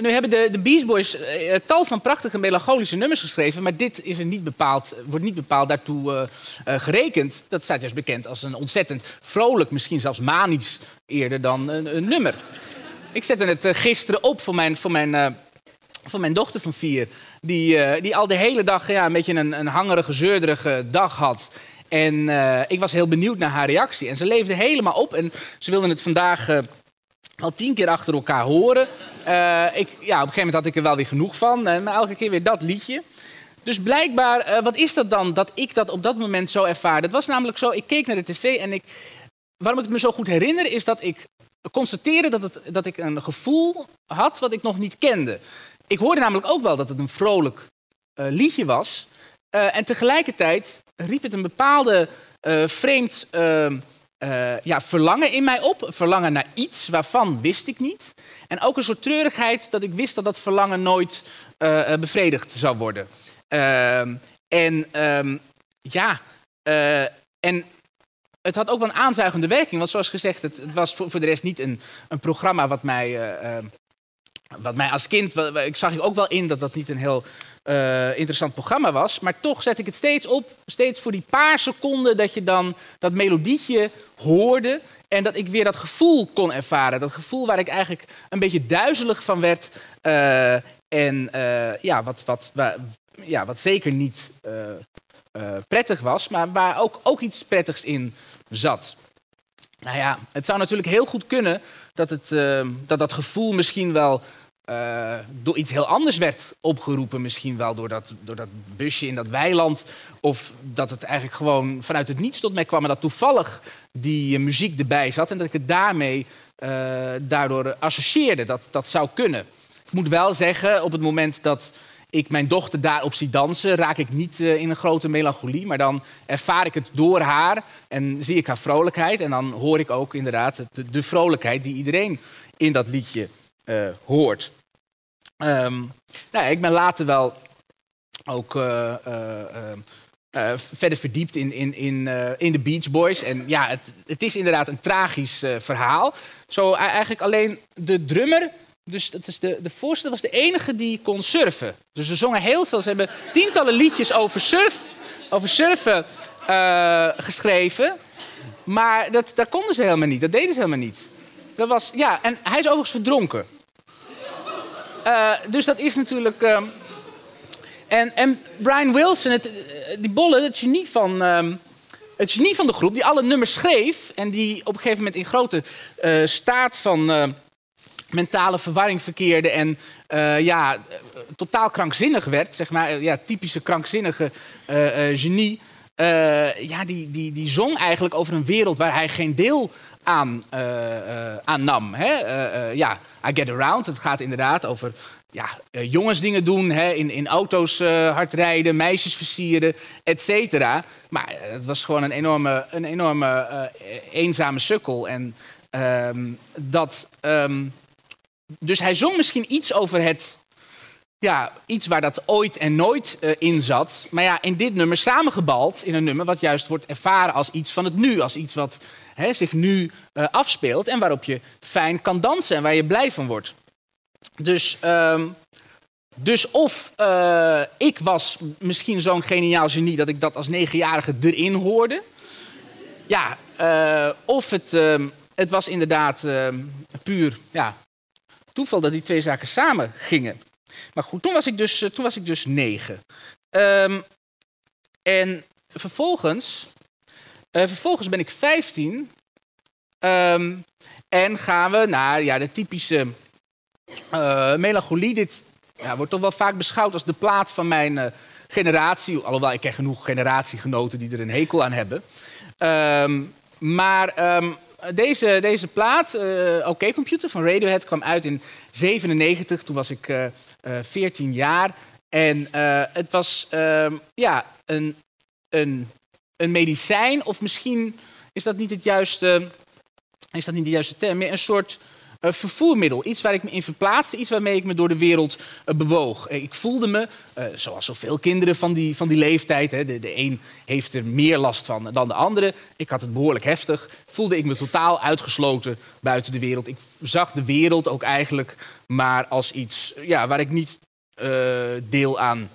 nu hebben de, de Beast Boys eh, tal van prachtige melancholische nummers geschreven, maar dit is er niet bepaald, wordt niet bepaald daartoe eh, eh, gerekend. Dat staat juist bekend als een ontzettend vrolijk, misschien zelfs manisch eerder dan een, nummer. Ik zette het eh, gisteren op voor mijn, voor mijn, eh, voor mijn dochter van vier, die, eh, die al de hele dag ja, een beetje een, een hangerige, zeurderige dag had. En eh, ik was heel benieuwd naar haar reactie. En ze leefde helemaal op en ze wilde het vandaag eh, al tien keer achter elkaar horen. Eh, ik, ja, op een gegeven moment had ik er wel weer genoeg van. eh, maar elke keer weer dat liedje. Dus blijkbaar, eh, wat is dat dan dat ik dat op dat moment zo ervaarde? Het was namelijk zo, ik keek naar de tv en ik, waarom ik het me zo goed herinner... is dat ik constateerde dat, het, dat ik een gevoel had wat ik nog niet kende. Ik hoorde namelijk ook wel dat het een vrolijk liedje was. En tegelijkertijd riep het een bepaalde vreemd ehm, eh, ja, verlangen in mij op. Verlangen naar iets waarvan wist ik niet. En ook een soort treurigheid dat ik wist dat dat verlangen nooit eh, eh, bevredigd zou worden. Ehm, en ehm, ja, en het had ook wel een aanzuigende werking. Want zoals gezegd, het, was voor, de rest niet een, een programma wat mij, eh, eh, wat mij als kind... Ik zag ook wel in dat dat niet een heel eh, interessant programma was. Maar toch zet ik het steeds op, steeds voor die paar seconden... dat je dan dat melodietje hoorde... en dat ik weer dat gevoel kon ervaren. Dat gevoel waar ik eigenlijk een beetje duizelig van werd... eh, en eh, ja, wat, wat, wa- ja, wat zeker niet prettig was, maar waar ook, ook iets prettigs in zat. Nou ja, het zou natuurlijk heel goed kunnen dat het, dat, dat gevoel misschien wel eh, door iets heel anders werd opgeroepen. Misschien wel door dat, door dat busje in dat weiland. Of dat het eigenlijk gewoon vanuit het niets tot mij kwam. En dat toevallig die eh, muziek erbij zat. En dat ik het daarmee eh, daardoor associeerde. Dat, dat zou kunnen. Ik moet wel zeggen, op het moment dat ik mijn dochter daarop zie dansen, raak ik niet in een grote melancholie. Maar dan ervaar ik het door haar en zie ik haar vrolijkheid. En dan hoor ik ook inderdaad de, vrolijkheid die iedereen in dat liedje hoort. Ehm, nou, ik ben later wel ook eh, eh, eh, verder verdiept in, in, in, in de Beach Boys. En ja, het, het is inderdaad een tragisch verhaal. Zo e- eigenlijk alleen de drummer, dus dat is de, de voorste, was de enige die kon surfen. Dus ze zongen heel veel. Ze hebben tientallen liedjes over, surf, over surfen geschreven. Maar dat, dat konden ze helemaal niet. Dat deden ze helemaal niet. Dat was, ja, en hij is overigens verdronken. Eh, dus dat is natuurlijk. ehm, en, en Brian Wilson, het, eh, die bolle, het genie, van, ehm, het genie van de groep, die alle nummers schreef. en die op een gegeven moment in grote eh, staat van mentale verwarring verkeerde. en ja, totaal krankzinnig werd, zeg maar. ja, typische krankzinnige genie. Ja, die, die, die zong eigenlijk over een wereld waar hij geen deel aan, eh, eh, aan nam. Hè? Eh, ja, I Get Around, het gaat inderdaad over ja, eh, jongensdingen doen, hè? In, in auto's hard rijden, meisjes versieren, et cetera. Maar het was gewoon een enorme, een enorme eenzame sukkel. En ehm, dat, ehm, dus hij zong misschien iets over het, ja, iets waar dat ooit en nooit in zat. Maar ja, in dit nummer samengebald, in een nummer wat juist wordt ervaren als iets van het nu. Als iets wat hè, zich nu eh, afspeelt en waarop je fijn kan dansen en waar je blij van wordt. Dus, ehm, dus of eh, ik was misschien zo'n geniaal genie dat ik dat als negenjarige erin hoorde. Ja, eh, of het, ehm, het was inderdaad ehm, puur ja, toeval dat die twee zaken samen gingen. Maar goed, toen was ik dus, toen was ik dus negen. En vervolgens, eh, vervolgens ben ik 15. ehm, en gaan we naar ja, de typische eh, melancholie. Dit ja, wordt toch wel vaak beschouwd als de plaat van mijn eh, generatie. Alhoewel, ik ken genoeg generatiegenoten die er een hekel aan hebben. Ehm, maar ehm, deze, deze plaat, OK Computer van Radiohead, kwam uit in 97. Toen was ik eh, eh, 14 jaar. En het was ja, een, een, een medicijn, of misschien is dat niet het juiste, is dat niet de juiste term, meer een soort eh, vervoermiddel. Iets waar ik me in verplaatste, iets waarmee ik me door de wereld eh, bewoog. Eh, ik voelde me, zoals zoveel kinderen van die, van die leeftijd, hè, de, de een heeft er meer last van dan de andere. Ik had het behoorlijk heftig. Voelde ik me totaal uitgesloten buiten de wereld. Ik zag de wereld ook eigenlijk maar als iets ja, waar ik niet deel aan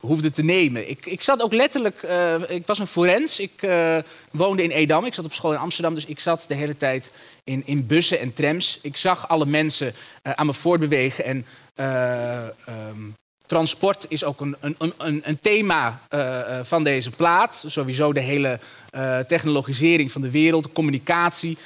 hoefde te nemen. Ik, ik zat ook letterlijk, eh, ik was een forens, ik eh, woonde in Edam, ik zat op school in Amsterdam, dus ik zat de hele tijd in, in bussen en trams. Ik zag alle mensen eh, aan me voortbewegen en eh, ehm, transport is ook een, een, een, een thema eh, eh, van deze plaat. Sowieso de hele eh, technologisering van de wereld, communicatie,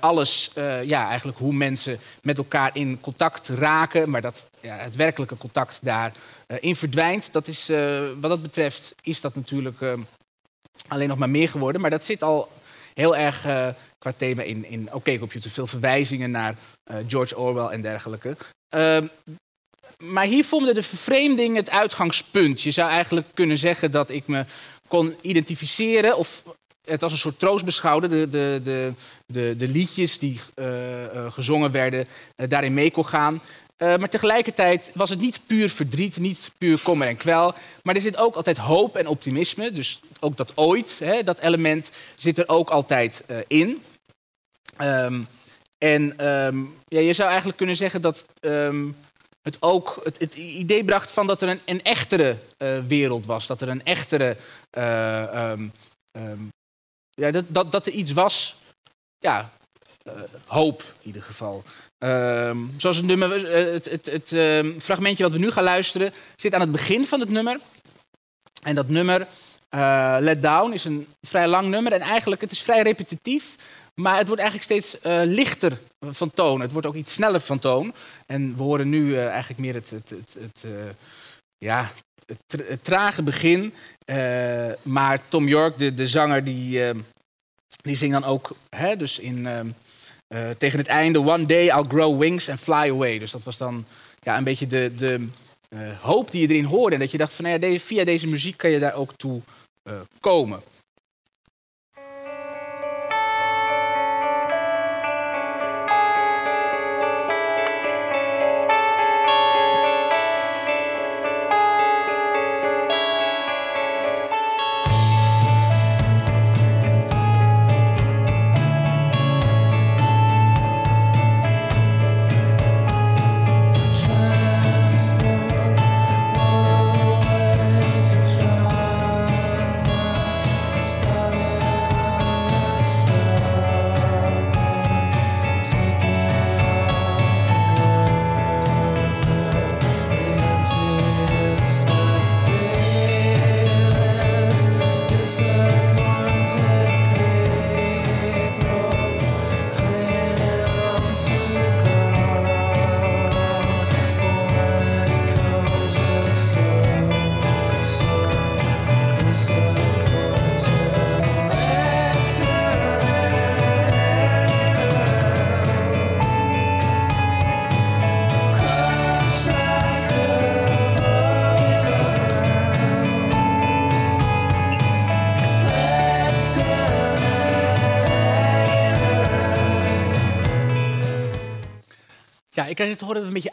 alles, ja, eigenlijk hoe mensen met elkaar in contact raken, maar dat ja, het werkelijke contact daarin in verdwijnt. Dat is, wat dat betreft is dat natuurlijk alleen nog maar meer geworden, maar dat zit al heel erg qua thema in, in OK Computer. Veel verwijzingen naar George Orwell en dergelijke. Ehm, maar hier vormde de vervreemding het uitgangspunt. Je zou eigenlijk kunnen zeggen dat ik me kon identificeren of het als een soort troost beschouwde. De, de, de, de, de liedjes die eh, eh, gezongen werden, eh, daarin mee kon gaan. Maar tegelijkertijd was het niet puur verdriet, niet puur kommer en kwel. Maar er zit ook altijd hoop en optimisme. Dus ook dat ooit, hè, dat element, zit er ook altijd in. Ehm, en ehm, ja, je zou eigenlijk kunnen zeggen dat ehm, het ook het, idee bracht van dat er een, een echtere eh, wereld was. Dat er een echtere. eh, ehm, ehm, ja, dat, dat, dat er iets was. Ja, eh, hoop in ieder geval. Ehm, zoals het nummer, het, het, het fragmentje wat we nu gaan luisteren, zit aan het begin van het nummer. En dat nummer, Let Down, is een vrij lang nummer. En eigenlijk, het is vrij repetitief. Maar het wordt eigenlijk steeds eh, lichter van toon. Het wordt ook iets sneller van toon. En we horen nu eh, eigenlijk meer het, het, het, het, eh, ja, het, tra- het trage begin. Maar Tom York, de, de zanger, die, eh, die zingt dan ook hè, dus in, ehm, eh, tegen het einde... One day I'll grow wings and fly away. Dus dat was dan ja, een beetje de, de hoop die je erin hoorde. En dat je dacht van nou ja, via deze muziek kan je daar ook toe komen.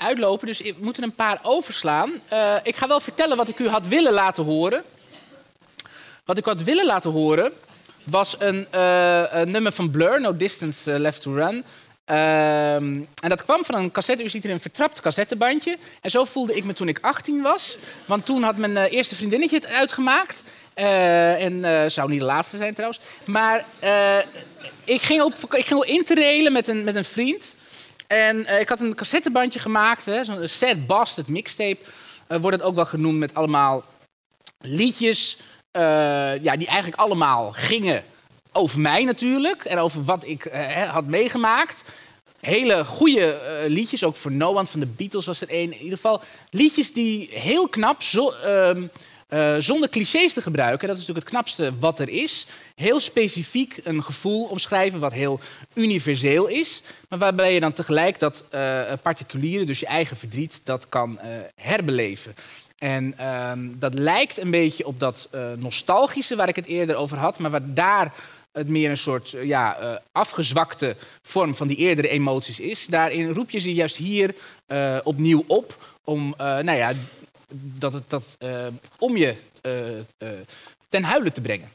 Uitlopen, dus we moeten een paar overslaan. Eh, ik ga wel vertellen wat ik u had willen laten horen. Wat ik had willen laten horen was een, eh, een nummer van Blur, No Distance eh, Left to Run. Ehm, en dat kwam van een cassette. U ziet hier een vertrapt cassettebandje. En zo voelde ik me toen ik 18 was. Want toen had mijn eerste vriendinnetje het uitgemaakt. En eh, zou niet de laatste zijn trouwens. Maar ik, ging op, ik ging op interrailen met een, met een vriend. En eh, ik had een cassettebandje gemaakt. Zo'n Sad Bastard mixtape. eh, wordt het ook wel genoemd met allemaal liedjes. eh, ja, die eigenlijk allemaal gingen over mij natuurlijk. En over wat ik had meegemaakt. Hele goede liedjes, ook voor No One van de Beatles was er één. In ieder geval liedjes die heel knap, zo, ehm, eh, zonder clichés te gebruiken. Dat is natuurlijk het knapste wat er is. Heel specifiek een gevoel omschrijven wat heel universeel is. Maar waarbij je dan tegelijk dat eh particuliere, dus je eigen verdriet, dat kan eh, herbeleven. En ehm, dat lijkt een beetje op dat nostalgische waar ik het eerder over had. Maar waar daar het meer een soort ja, afgezwakte vorm van die eerdere emoties is. Daarin roep je ze juist hier opnieuw op om, nou ja, dat het, dat, eh, om je eh, eh, ten huilen te brengen.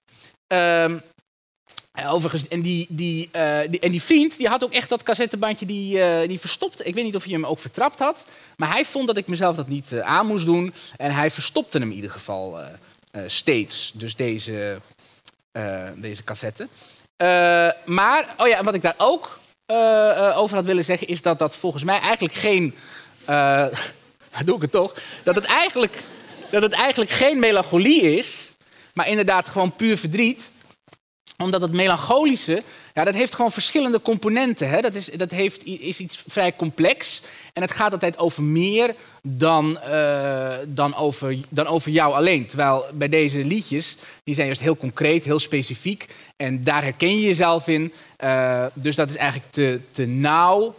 Ehm, en overigens, en die, die, en die vriend die had ook echt dat cassettebandje die, eh, die verstopte. Ik weet niet of hij hem ook vertrapt had. Maar hij vond dat ik mezelf dat niet aan moest doen. En hij verstopte hem in ieder geval steeds. Dus deze, deze cassette. Maar, oh ja, wat ik daar ook over had willen zeggen... is dat dat volgens mij eigenlijk geen... nou doe ik het toch. Dat het eigenlijk, dat het eigenlijk geen melancholie is... maar inderdaad gewoon puur verdriet omdat het melancholische, ja, dat heeft gewoon verschillende componenten. Hè? Dat, is, dat heeft, is iets vrij complex. En het gaat altijd over meer dan, eh, dan, over, dan over jou alleen. Terwijl bij deze liedjes, die zijn juist heel concreet, heel specifiek. En daar herken je jezelf in. Eh, dus dat is eigenlijk te, te nauw,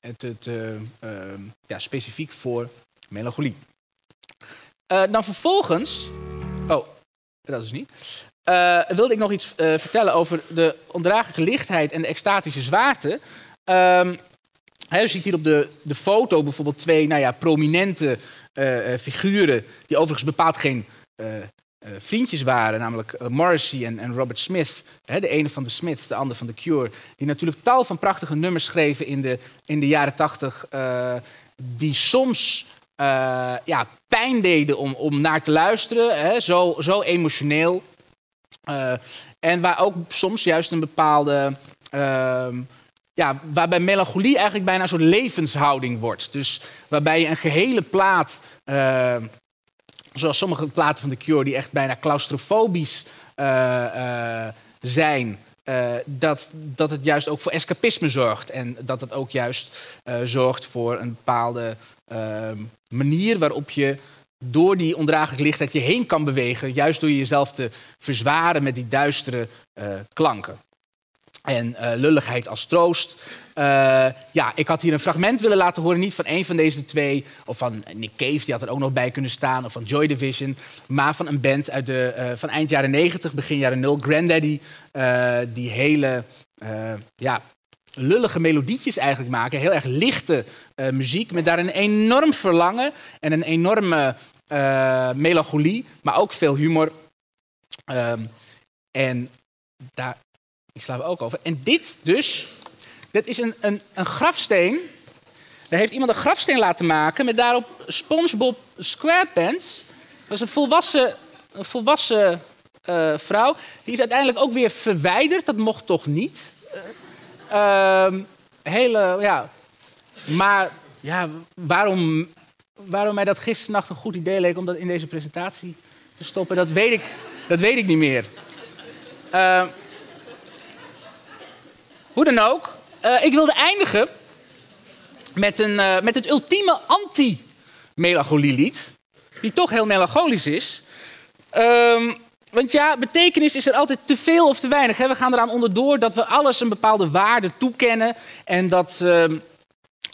en te, te ehm, ja, specifiek voor melancholie. Eh, dan vervolgens... Oh, dat is niet. Eh, wilde ik nog iets eh, vertellen over de ondraaglijke lichtheid en de extatische zwaarte. Hè, je ziet hier op de, de foto bijvoorbeeld twee nou ja, prominente eh, figuren... die overigens bepaald geen vriendjes waren, namelijk Morrissey en, en Robert Smith. De ene van de Smiths, de ander van The Cure. Die natuurlijk tal van prachtige nummers schreven in de, in de jaren tachtig... die soms ja, pijn deden om, om naar te luisteren. Zo, zo emotioneel. Eh, en waar ook soms juist een bepaalde. ehm, ja, waarbij melancholie eigenlijk bijna een soort levenshouding wordt. Dus waarbij je een gehele plaat. eh, zoals sommige platen van The Cure, die echt bijna claustrofobisch eh, zijn. dat, dat het juist ook voor escapisme zorgt. En dat het ook juist zorgt voor een bepaalde ehm, manier waarop je door die ondraaglijke lichtheid je heen kan bewegen. Juist door jezelf te verzwaren met die duistere eh, klanken. En eh, lulligheid als troost. Eh, ja, ik had hier een fragment willen laten horen. Niet van een van deze twee. Of van Nick Cave, die had er ook nog bij kunnen staan. Of van Joy Division. Maar van een band uit de, van eind jaren 90, begin jaren 0. Granddaddy. eh, die hele ja, lullige melodietjes eigenlijk maken. Heel erg lichte eh, muziek. Met daar een enorm verlangen. En een enorme eh, melancholie. Maar ook veel humor. Ehm, en daar slaan we ook over. En dit dus, dit is een, een, een grafsteen. Daar heeft iemand een grafsteen laten maken met daarop SpongeBob SquarePants. Dat is een volwassen, een volwassen eh, vrouw. Die is uiteindelijk ook weer verwijderd. Dat mocht toch niet? Ehm, hele, ja. Maar ja, waarom, waarom mij dat gisternacht een goed idee leek om dat in deze presentatie te stoppen, dat weet ik, dat weet ik niet meer. Ehm, hoe dan ook, eh, ik wilde eindigen met, een, eh, met het ultieme anti-melancolielied. Die toch heel melancholisch is. Ehm, want ja, betekenis is er altijd te veel of te weinig. Hè? We gaan eraan onderdoor dat we alles een bepaalde waarde toekennen. En dat, ehm,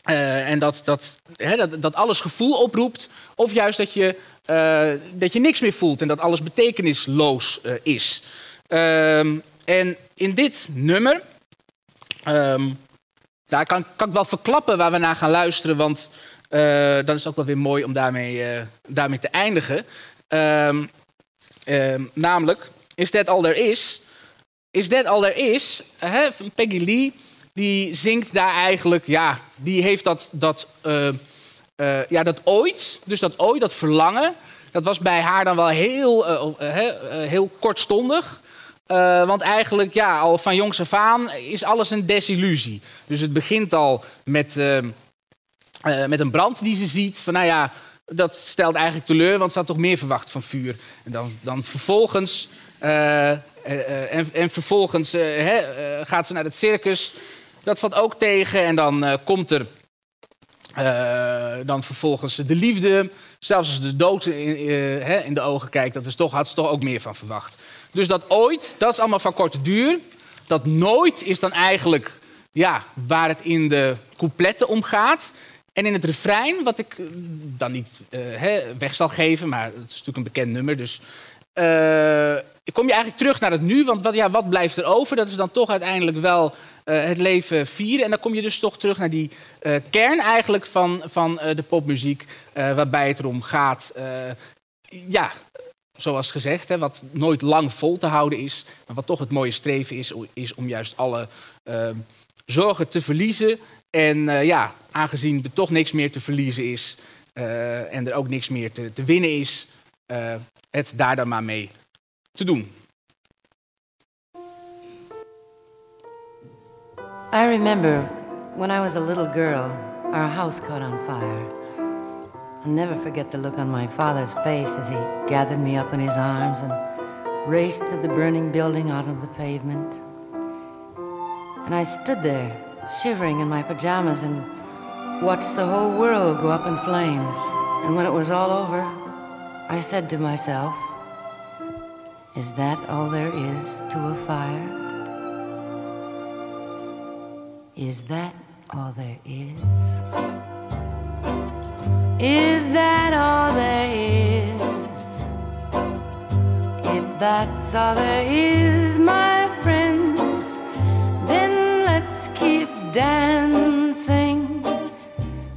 eh, en dat, dat, hè, dat, dat alles gevoel oproept. Of juist dat je, eh, dat je niks meer voelt en dat alles betekenisloos eh, is. Ehm, en in dit nummer Ehm, daar kan, kan ik wel verklappen waar we naar gaan luisteren, want dan is het ook wel weer mooi om daarmee, daarmee te eindigen. Ehm, ehm, namelijk, Is That All There Is? Is That All There Is? Hè, Peggy Lee, die zingt daar eigenlijk, ja, die heeft dat, dat, eh, eh, ja, dat ooit, dus dat ooit, dat verlangen, dat was bij haar dan wel heel, eh, heel kortstondig. Want eigenlijk, ja, al van jongs af aan is alles een desillusie. Dus het begint al met, eh, eh, met een brand die ze ziet. Van nou ja, dat stelt eigenlijk teleur, want ze had toch meer verwacht van vuur. En dan, dan vervolgens, eh, eh, eh, en, en vervolgens gaat ze naar het circus. Dat valt ook tegen. En dan komt er dan vervolgens de liefde. Zelfs als ze de dood in, in de ogen kijkt, dat is toch, had ze toch ook meer van verwacht. Dus dat ooit, dat is allemaal van korte duur. Dat nooit is dan eigenlijk ja, waar het in de coupletten om gaat. En in het refrein, wat ik eh, dan niet eh, weg zal geven, maar het is natuurlijk een bekend nummer. Dus eh, kom je eigenlijk terug naar het nu. Want wat, ja, wat blijft er over? Dat is dan toch uiteindelijk wel het leven vieren. En dan kom je dus toch terug naar die kern eigenlijk van, van de popmuziek. waarbij het erom gaat, ja, zoals gezegd, hè, wat nooit lang vol te houden is. Maar wat toch het mooie streven is, is om juist alle zorgen te verliezen. En eh, ja, aangezien er toch niks meer te verliezen is eh, en er ook niks meer te, te winnen is, eh, het daar dan maar mee te doen. I remember when I was a little girl, our house caught on fire. I'll never forget the look on my father's face as he gathered me up in his arms and raced to the burning building out on the pavement. And I stood there, shivering in my pajamas, and watched the whole world go up in flames. And when it was all over, I said to myself, Is that all there is to a fire? Is that all there is? Is that all there is? If that's all there is, my dancing.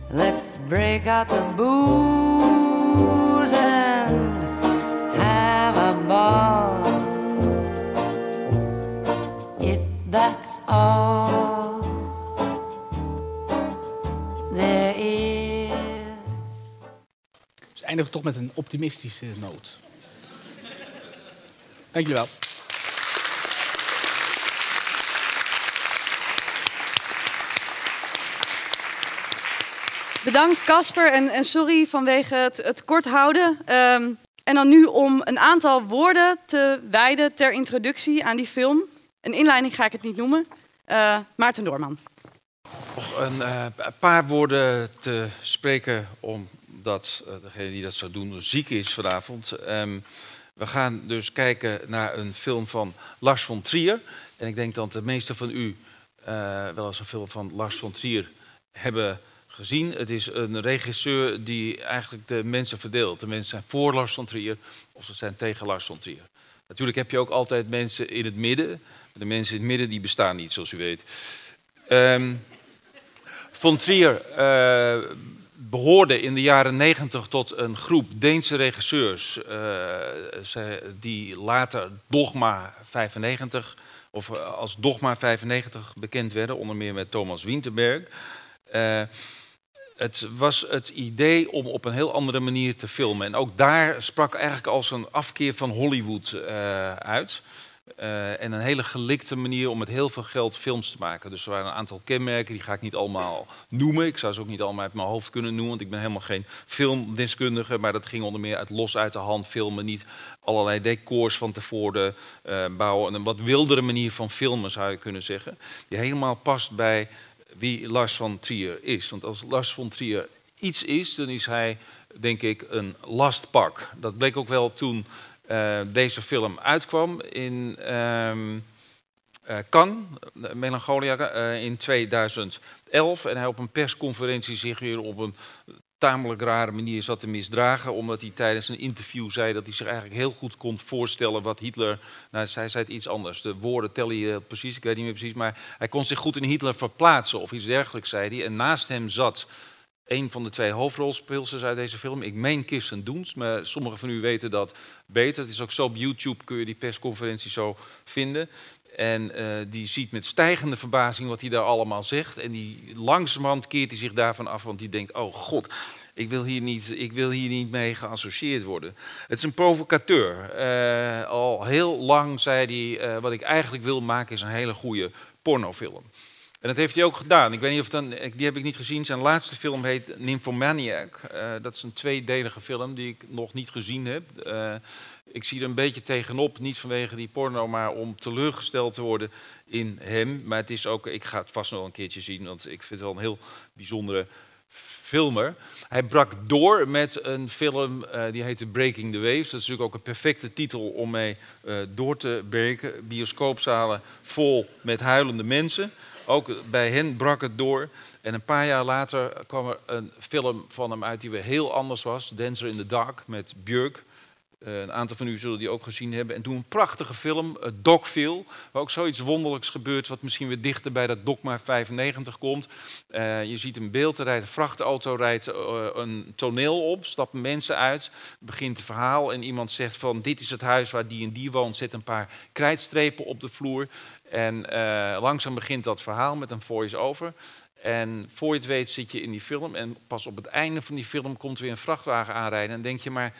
Let's break out the booze and have a ball. If that's all there is. Dus eindigen toch met een optimistische noot. Dank Bedankt Casper en, en sorry vanwege het, het kort houden. Ehm, en dan nu om een aantal woorden te wijden ter introductie aan die film. Een inleiding ga ik het niet noemen. Eh, Maarten Doorman. Nog een eh, paar woorden te spreken, omdat eh, degene die dat zou doen ziek is vanavond. Ehm, we gaan dus kijken naar een film van Lars von Trier. En ik denk dat de meesten van u wel eens een film van Lars von Trier hebben gezien. Het is een regisseur die eigenlijk de mensen verdeelt. De mensen zijn voor Lars Trier of ze zijn tegen Lars Trier. Natuurlijk heb je ook altijd mensen in het midden. De mensen in het midden die bestaan niet, zoals u weet. Ehm, Von Trier eh, behoorde in de jaren 90 tot een groep Deense regisseurs eh, die later Dogma 95 of eh, als Dogma 95 bekend werden, onder meer met Thomas Winterberg. Het was het idee om op een heel andere manier te filmen. En ook daar sprak eigenlijk als een afkeer van Hollywood eh, uit. Eh, en een hele gelikte manier om met heel veel geld films te maken. Dus er waren een aantal kenmerken, die ga ik niet allemaal noemen. Ik zou ze ook niet allemaal uit mijn hoofd kunnen noemen, want ik ben helemaal geen filmdeskundige. Maar dat ging onder meer uit los uit de hand filmen. Niet allerlei decors van tevoren eh, bouwen. En een wat wildere manier van filmen, zou je kunnen zeggen. Die helemaal past bij wie Lars van Trier is. Want als Lars van Trier iets is, dan is hij, denk ik, een lastpak. Dat bleek ook wel toen eh, deze film uitkwam in eh, Cannes, Melancholia, eh, in 2011. En hij op een persconferentie zich weer op een tamelijk rare manier zat te misdragen. Omdat hij tijdens een interview zei dat hij zich eigenlijk heel goed kon voorstellen wat Hitler. Nou, hij zei het iets anders. De woorden tellen je precies, ik weet niet meer precies. Maar hij kon zich goed in Hitler verplaatsen of iets dergelijks, zei hij. En naast hem zat een van de twee hoofdrolspeelsters uit deze film. Ik meen Kirsten Dunst, maar sommigen van u weten dat beter. Het is ook zo op YouTube, kun je die persconferentie zo vinden. En eh, die ziet met stijgende verbazing wat hij daar allemaal zegt. En die langzamerhand keert hij zich daarvan af, want die denkt, oh god, ik wil hier niet, ik wil hier niet mee geassocieerd worden. Het is een provocateur. Eh, al heel lang zei hij, eh, wat ik eigenlijk wil maken is een hele goede pornofilm. En dat heeft hij ook gedaan. Ik weet niet of dan, die heb ik niet gezien. Zijn laatste film heet Nymphomaniac. Dat is een tweedelige film die ik nog niet gezien heb. Ik zie er een beetje tegenop, niet vanwege die porno, maar om teleurgesteld te worden in hem. Maar het is ook, ik ga het vast nog een keertje zien, want ik vind het wel een heel bijzondere filmer. Hij brak door met een film eh, die heette Breaking the Waves. Dat is natuurlijk ook een perfecte titel om mee eh, door te breken. Bioscoopzalen vol met huilende mensen. Ook bij hen brak het door. En een paar jaar later kwam er een film van hem uit die weer heel anders was. Dancer in the Dark met Björk. Eh, een aantal van u zullen die ook gezien hebben. En toen een prachtige film, uh, waar ook zoiets wonderlijks gebeurt, wat misschien weer dichter bij dat Dogma 95 komt. Eh, je ziet een beeld, rijdt een vrachtauto, rijdt een toneel op, stappen mensen uit, begint het verhaal en iemand zegt van dit is het huis waar die en die woont, zet een paar krijtstrepen op de vloer. En langzaam begint dat verhaal met een voice-over. En voor je het weet zit je in die film en pas op het einde van die film komt weer een vrachtwagen aanrijden en denk je maar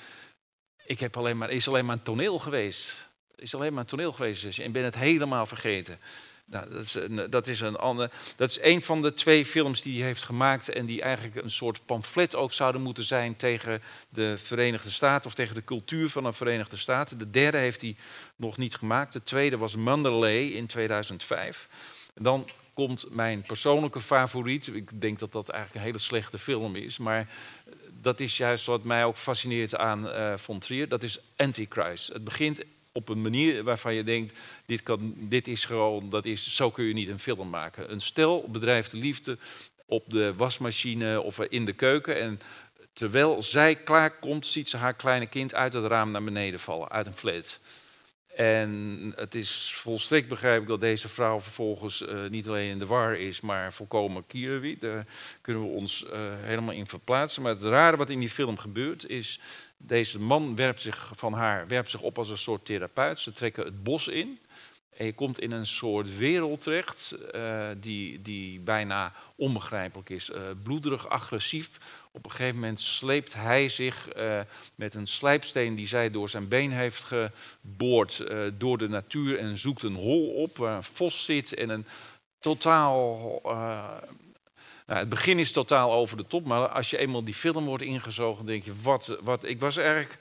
ik heb alleen maar, is alleen maar een toneel geweest. Is alleen maar een toneel geweest. En ben het helemaal vergeten. Nou, dat, is een, dat, is een ander, dat is een van de twee films die hij heeft gemaakt. En die eigenlijk een soort pamflet ook zouden moeten zijn tegen de Verenigde Staten. Of tegen de cultuur van de Verenigde Staten. De derde heeft hij nog niet gemaakt. De tweede was Mandalay in 2005. En dan komt mijn persoonlijke favoriet. Ik denk dat dat eigenlijk een hele slechte film is. Maar dat is juist wat mij ook fascineert aan eh von Trier. Dat is Antichrist. Het begint op een manier waarvan je denkt, dit, kan, dit is gewoon, dat is, zo kun je niet een film maken. Een stel bedrijft de liefde op de wasmachine of in de keuken. En terwijl zij klaar komt, ziet ze haar kleine kind uit het raam naar beneden vallen, uit een flat. En het is volstrekt begrijpelijk dat deze vrouw vervolgens eh, niet alleen in de war is, maar volkomen kierwiet. Daar kunnen we ons eh, helemaal in verplaatsen. Maar het rare wat in die film gebeurt is, deze man werpt zich van haar werpt zich op als een soort therapeut. Ze trekken het bos in. En je komt in een soort wereld terecht eh, die, die bijna onbegrijpelijk is. Eh, bloederig, agressief. Op een gegeven moment sleept hij zich eh, met een slijpsteen die zij door zijn been heeft geboord door de natuur en zoekt een hol op waar een vos zit en een totaal. nou, het begin is totaal over de top, maar als je eenmaal die film wordt ingezogen, denk je: wat, wat. Ik was eigenlijk.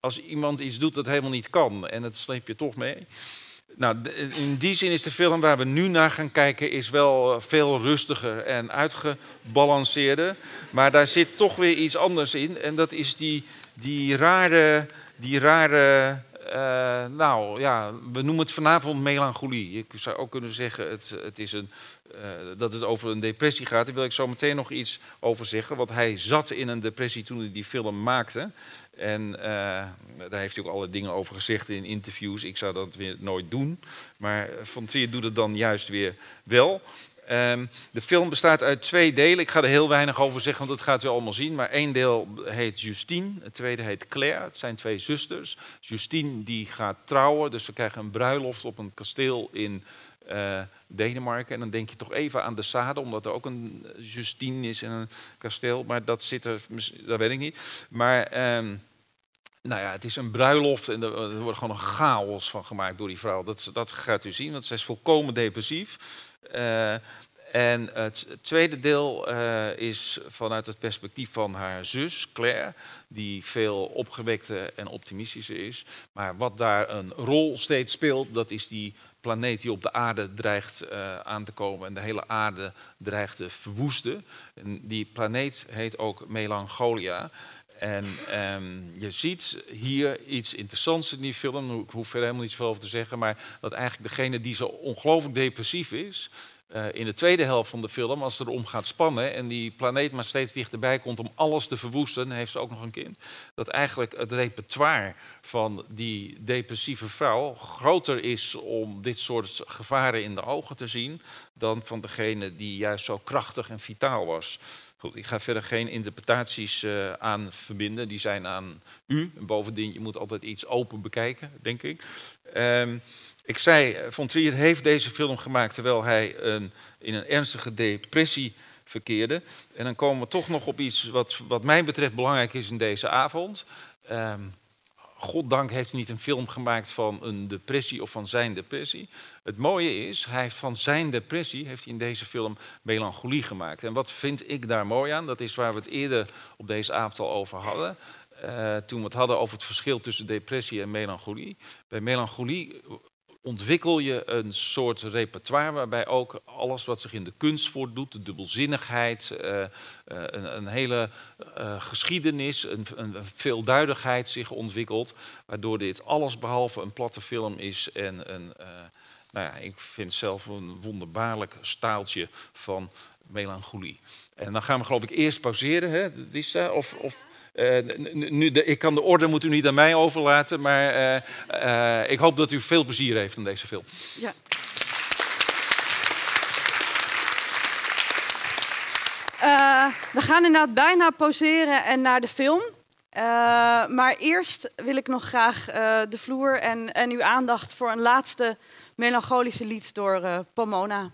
Als iemand iets doet dat helemaal niet kan en dat sleep je toch mee. Nou, in die zin is de film waar we nu naar gaan kijken is wel eh, veel rustiger en uitgebalanceerder. Maar daar zit toch weer iets anders in. En dat is die, die rare, die rare eh, nou ja, we noemen het vanavond melancholie. Je zou ook kunnen zeggen het, het is een, eh, dat het over een depressie gaat. Daar wil ik zo meteen nog iets over zeggen. Want hij zat in een depressie toen hij die film maakte. En eh, daar heeft hij ook alle dingen over gezegd in interviews. Ik zou dat weer nooit doen. Maar Van Trier doet het dan juist weer wel. Ehm, de film bestaat uit twee delen. Ik ga er heel weinig over zeggen, want dat gaat u allemaal zien. Maar één deel heet Justine, het tweede heet Claire. Het zijn twee zusters. Justine die gaat trouwen, dus ze krijgen een bruiloft op een kasteel in eh, Denemarken. En dan denk je toch even aan de Sade, omdat er ook een Justine is in een kasteel. Maar dat zit er, dat weet ik niet. Maar... ehm, nou ja, het is een bruiloft en er, er wordt gewoon een chaos van gemaakt door die vrouw. Dat, dat gaat u zien, want zij is volkomen depressief. Eh, en het tweede deel eh, is vanuit het perspectief van haar zus, Claire, die veel opgewekter en optimistischer is. Maar wat daar een rol steeds speelt, dat is die planeet die op de aarde dreigt eh, aan te komen en de hele aarde dreigt te verwoesten. En die planeet heet ook Melancholia. En ehm, je ziet hier iets interessants in die film. Ik hoef er helemaal niet zoveel over te zeggen. Maar dat eigenlijk degene die zo ongelooflijk depressief is. Eh, in de tweede helft van de film, als het erom gaat spannen en die planeet maar steeds dichterbij komt om alles te verwoesten, dan heeft ze ook nog een kind, dat eigenlijk het repertoire van die depressieve vrouw groter is om dit soort gevaren in de ogen te zien dan van degene die juist zo krachtig en vitaal was. Goed, ik ga verder geen interpretaties eh, aan verbinden, die zijn aan u. En bovendien, je moet altijd iets open bekijken, denk ik. Ehm, ik zei, eh, Von Trier heeft deze film gemaakt terwijl hij een, in een ernstige depressie verkeerde. En dan komen we toch nog op iets wat, wat mij betreft belangrijk is in deze avond. Ehm Goddank heeft hij niet een film gemaakt van een depressie of van zijn depressie. Het mooie is, hij heeft van zijn depressie heeft hij in deze film melancholie gemaakt. En wat vind ik daar mooi aan? Dat is waar we het eerder op deze avond al over hadden. Eh, toen we het hadden over het verschil tussen depressie en melancholie. Bij melancholie ontwikkel je een soort repertoire waarbij ook alles wat zich in de kunst voordoet, de dubbelzinnigheid, eh, eh, een, een hele eh, geschiedenis, een, een veelduidigheid zich ontwikkelt, waardoor dit alles behalve een platte film is en een, nou ja, ik vind zelf een wonderbaarlijk staaltje van melancholie. En dan gaan we geloof ik eerst pauzeren, hè, of... of nu, de, ik kan de orde moet u niet aan mij overlaten, maar eh, eh, ik hoop dat u veel plezier heeft aan deze film. Ja. Eh, we gaan inderdaad bijna pauzeren en naar de film. Eh, maar eerst wil ik nog graag eh, de vloer en, en uw aandacht voor een laatste melancholische lied door eh, Pomona.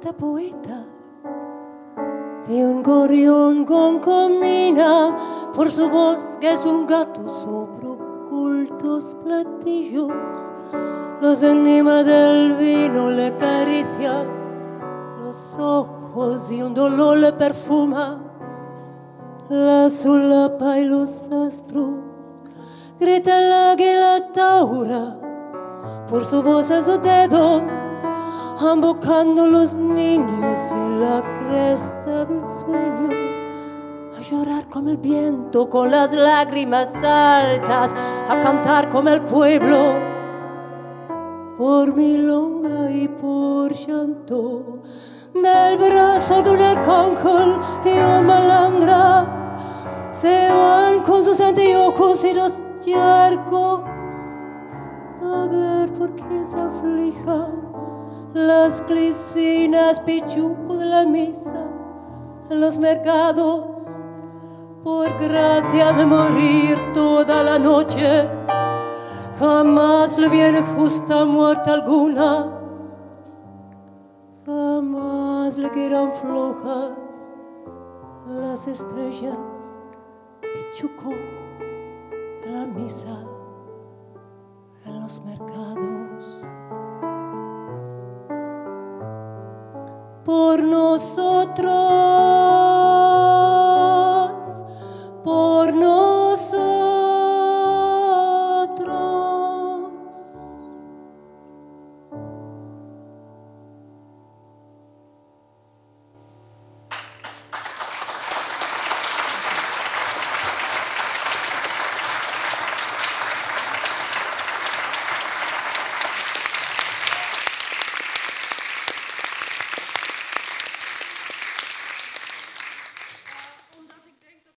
Pinta poeta de un gorrión con comina, por su voz que es un gato sobre ocultos platillos. Los enigmas del vino le acarician los ojos y un dolor le perfuma la solapa y los astros. Grita el águila taura por su voz y sus dedos ambocando los niños en la cresta del sueño, a llorar como el viento, con las lágrimas altas, a cantar como el pueblo, por milonga y por llanto, del brazo de un arcángel y un malandra, se van con sus anteojos y los charcos, a ver por qué se aflijan las glicinas pichuco de la misa en los mercados por gracia de morir toda la noche. Jamás le viene justa muerte algunas jamás le quedan flojas las estrellas pichuco de la misa en los mercados por nosotros.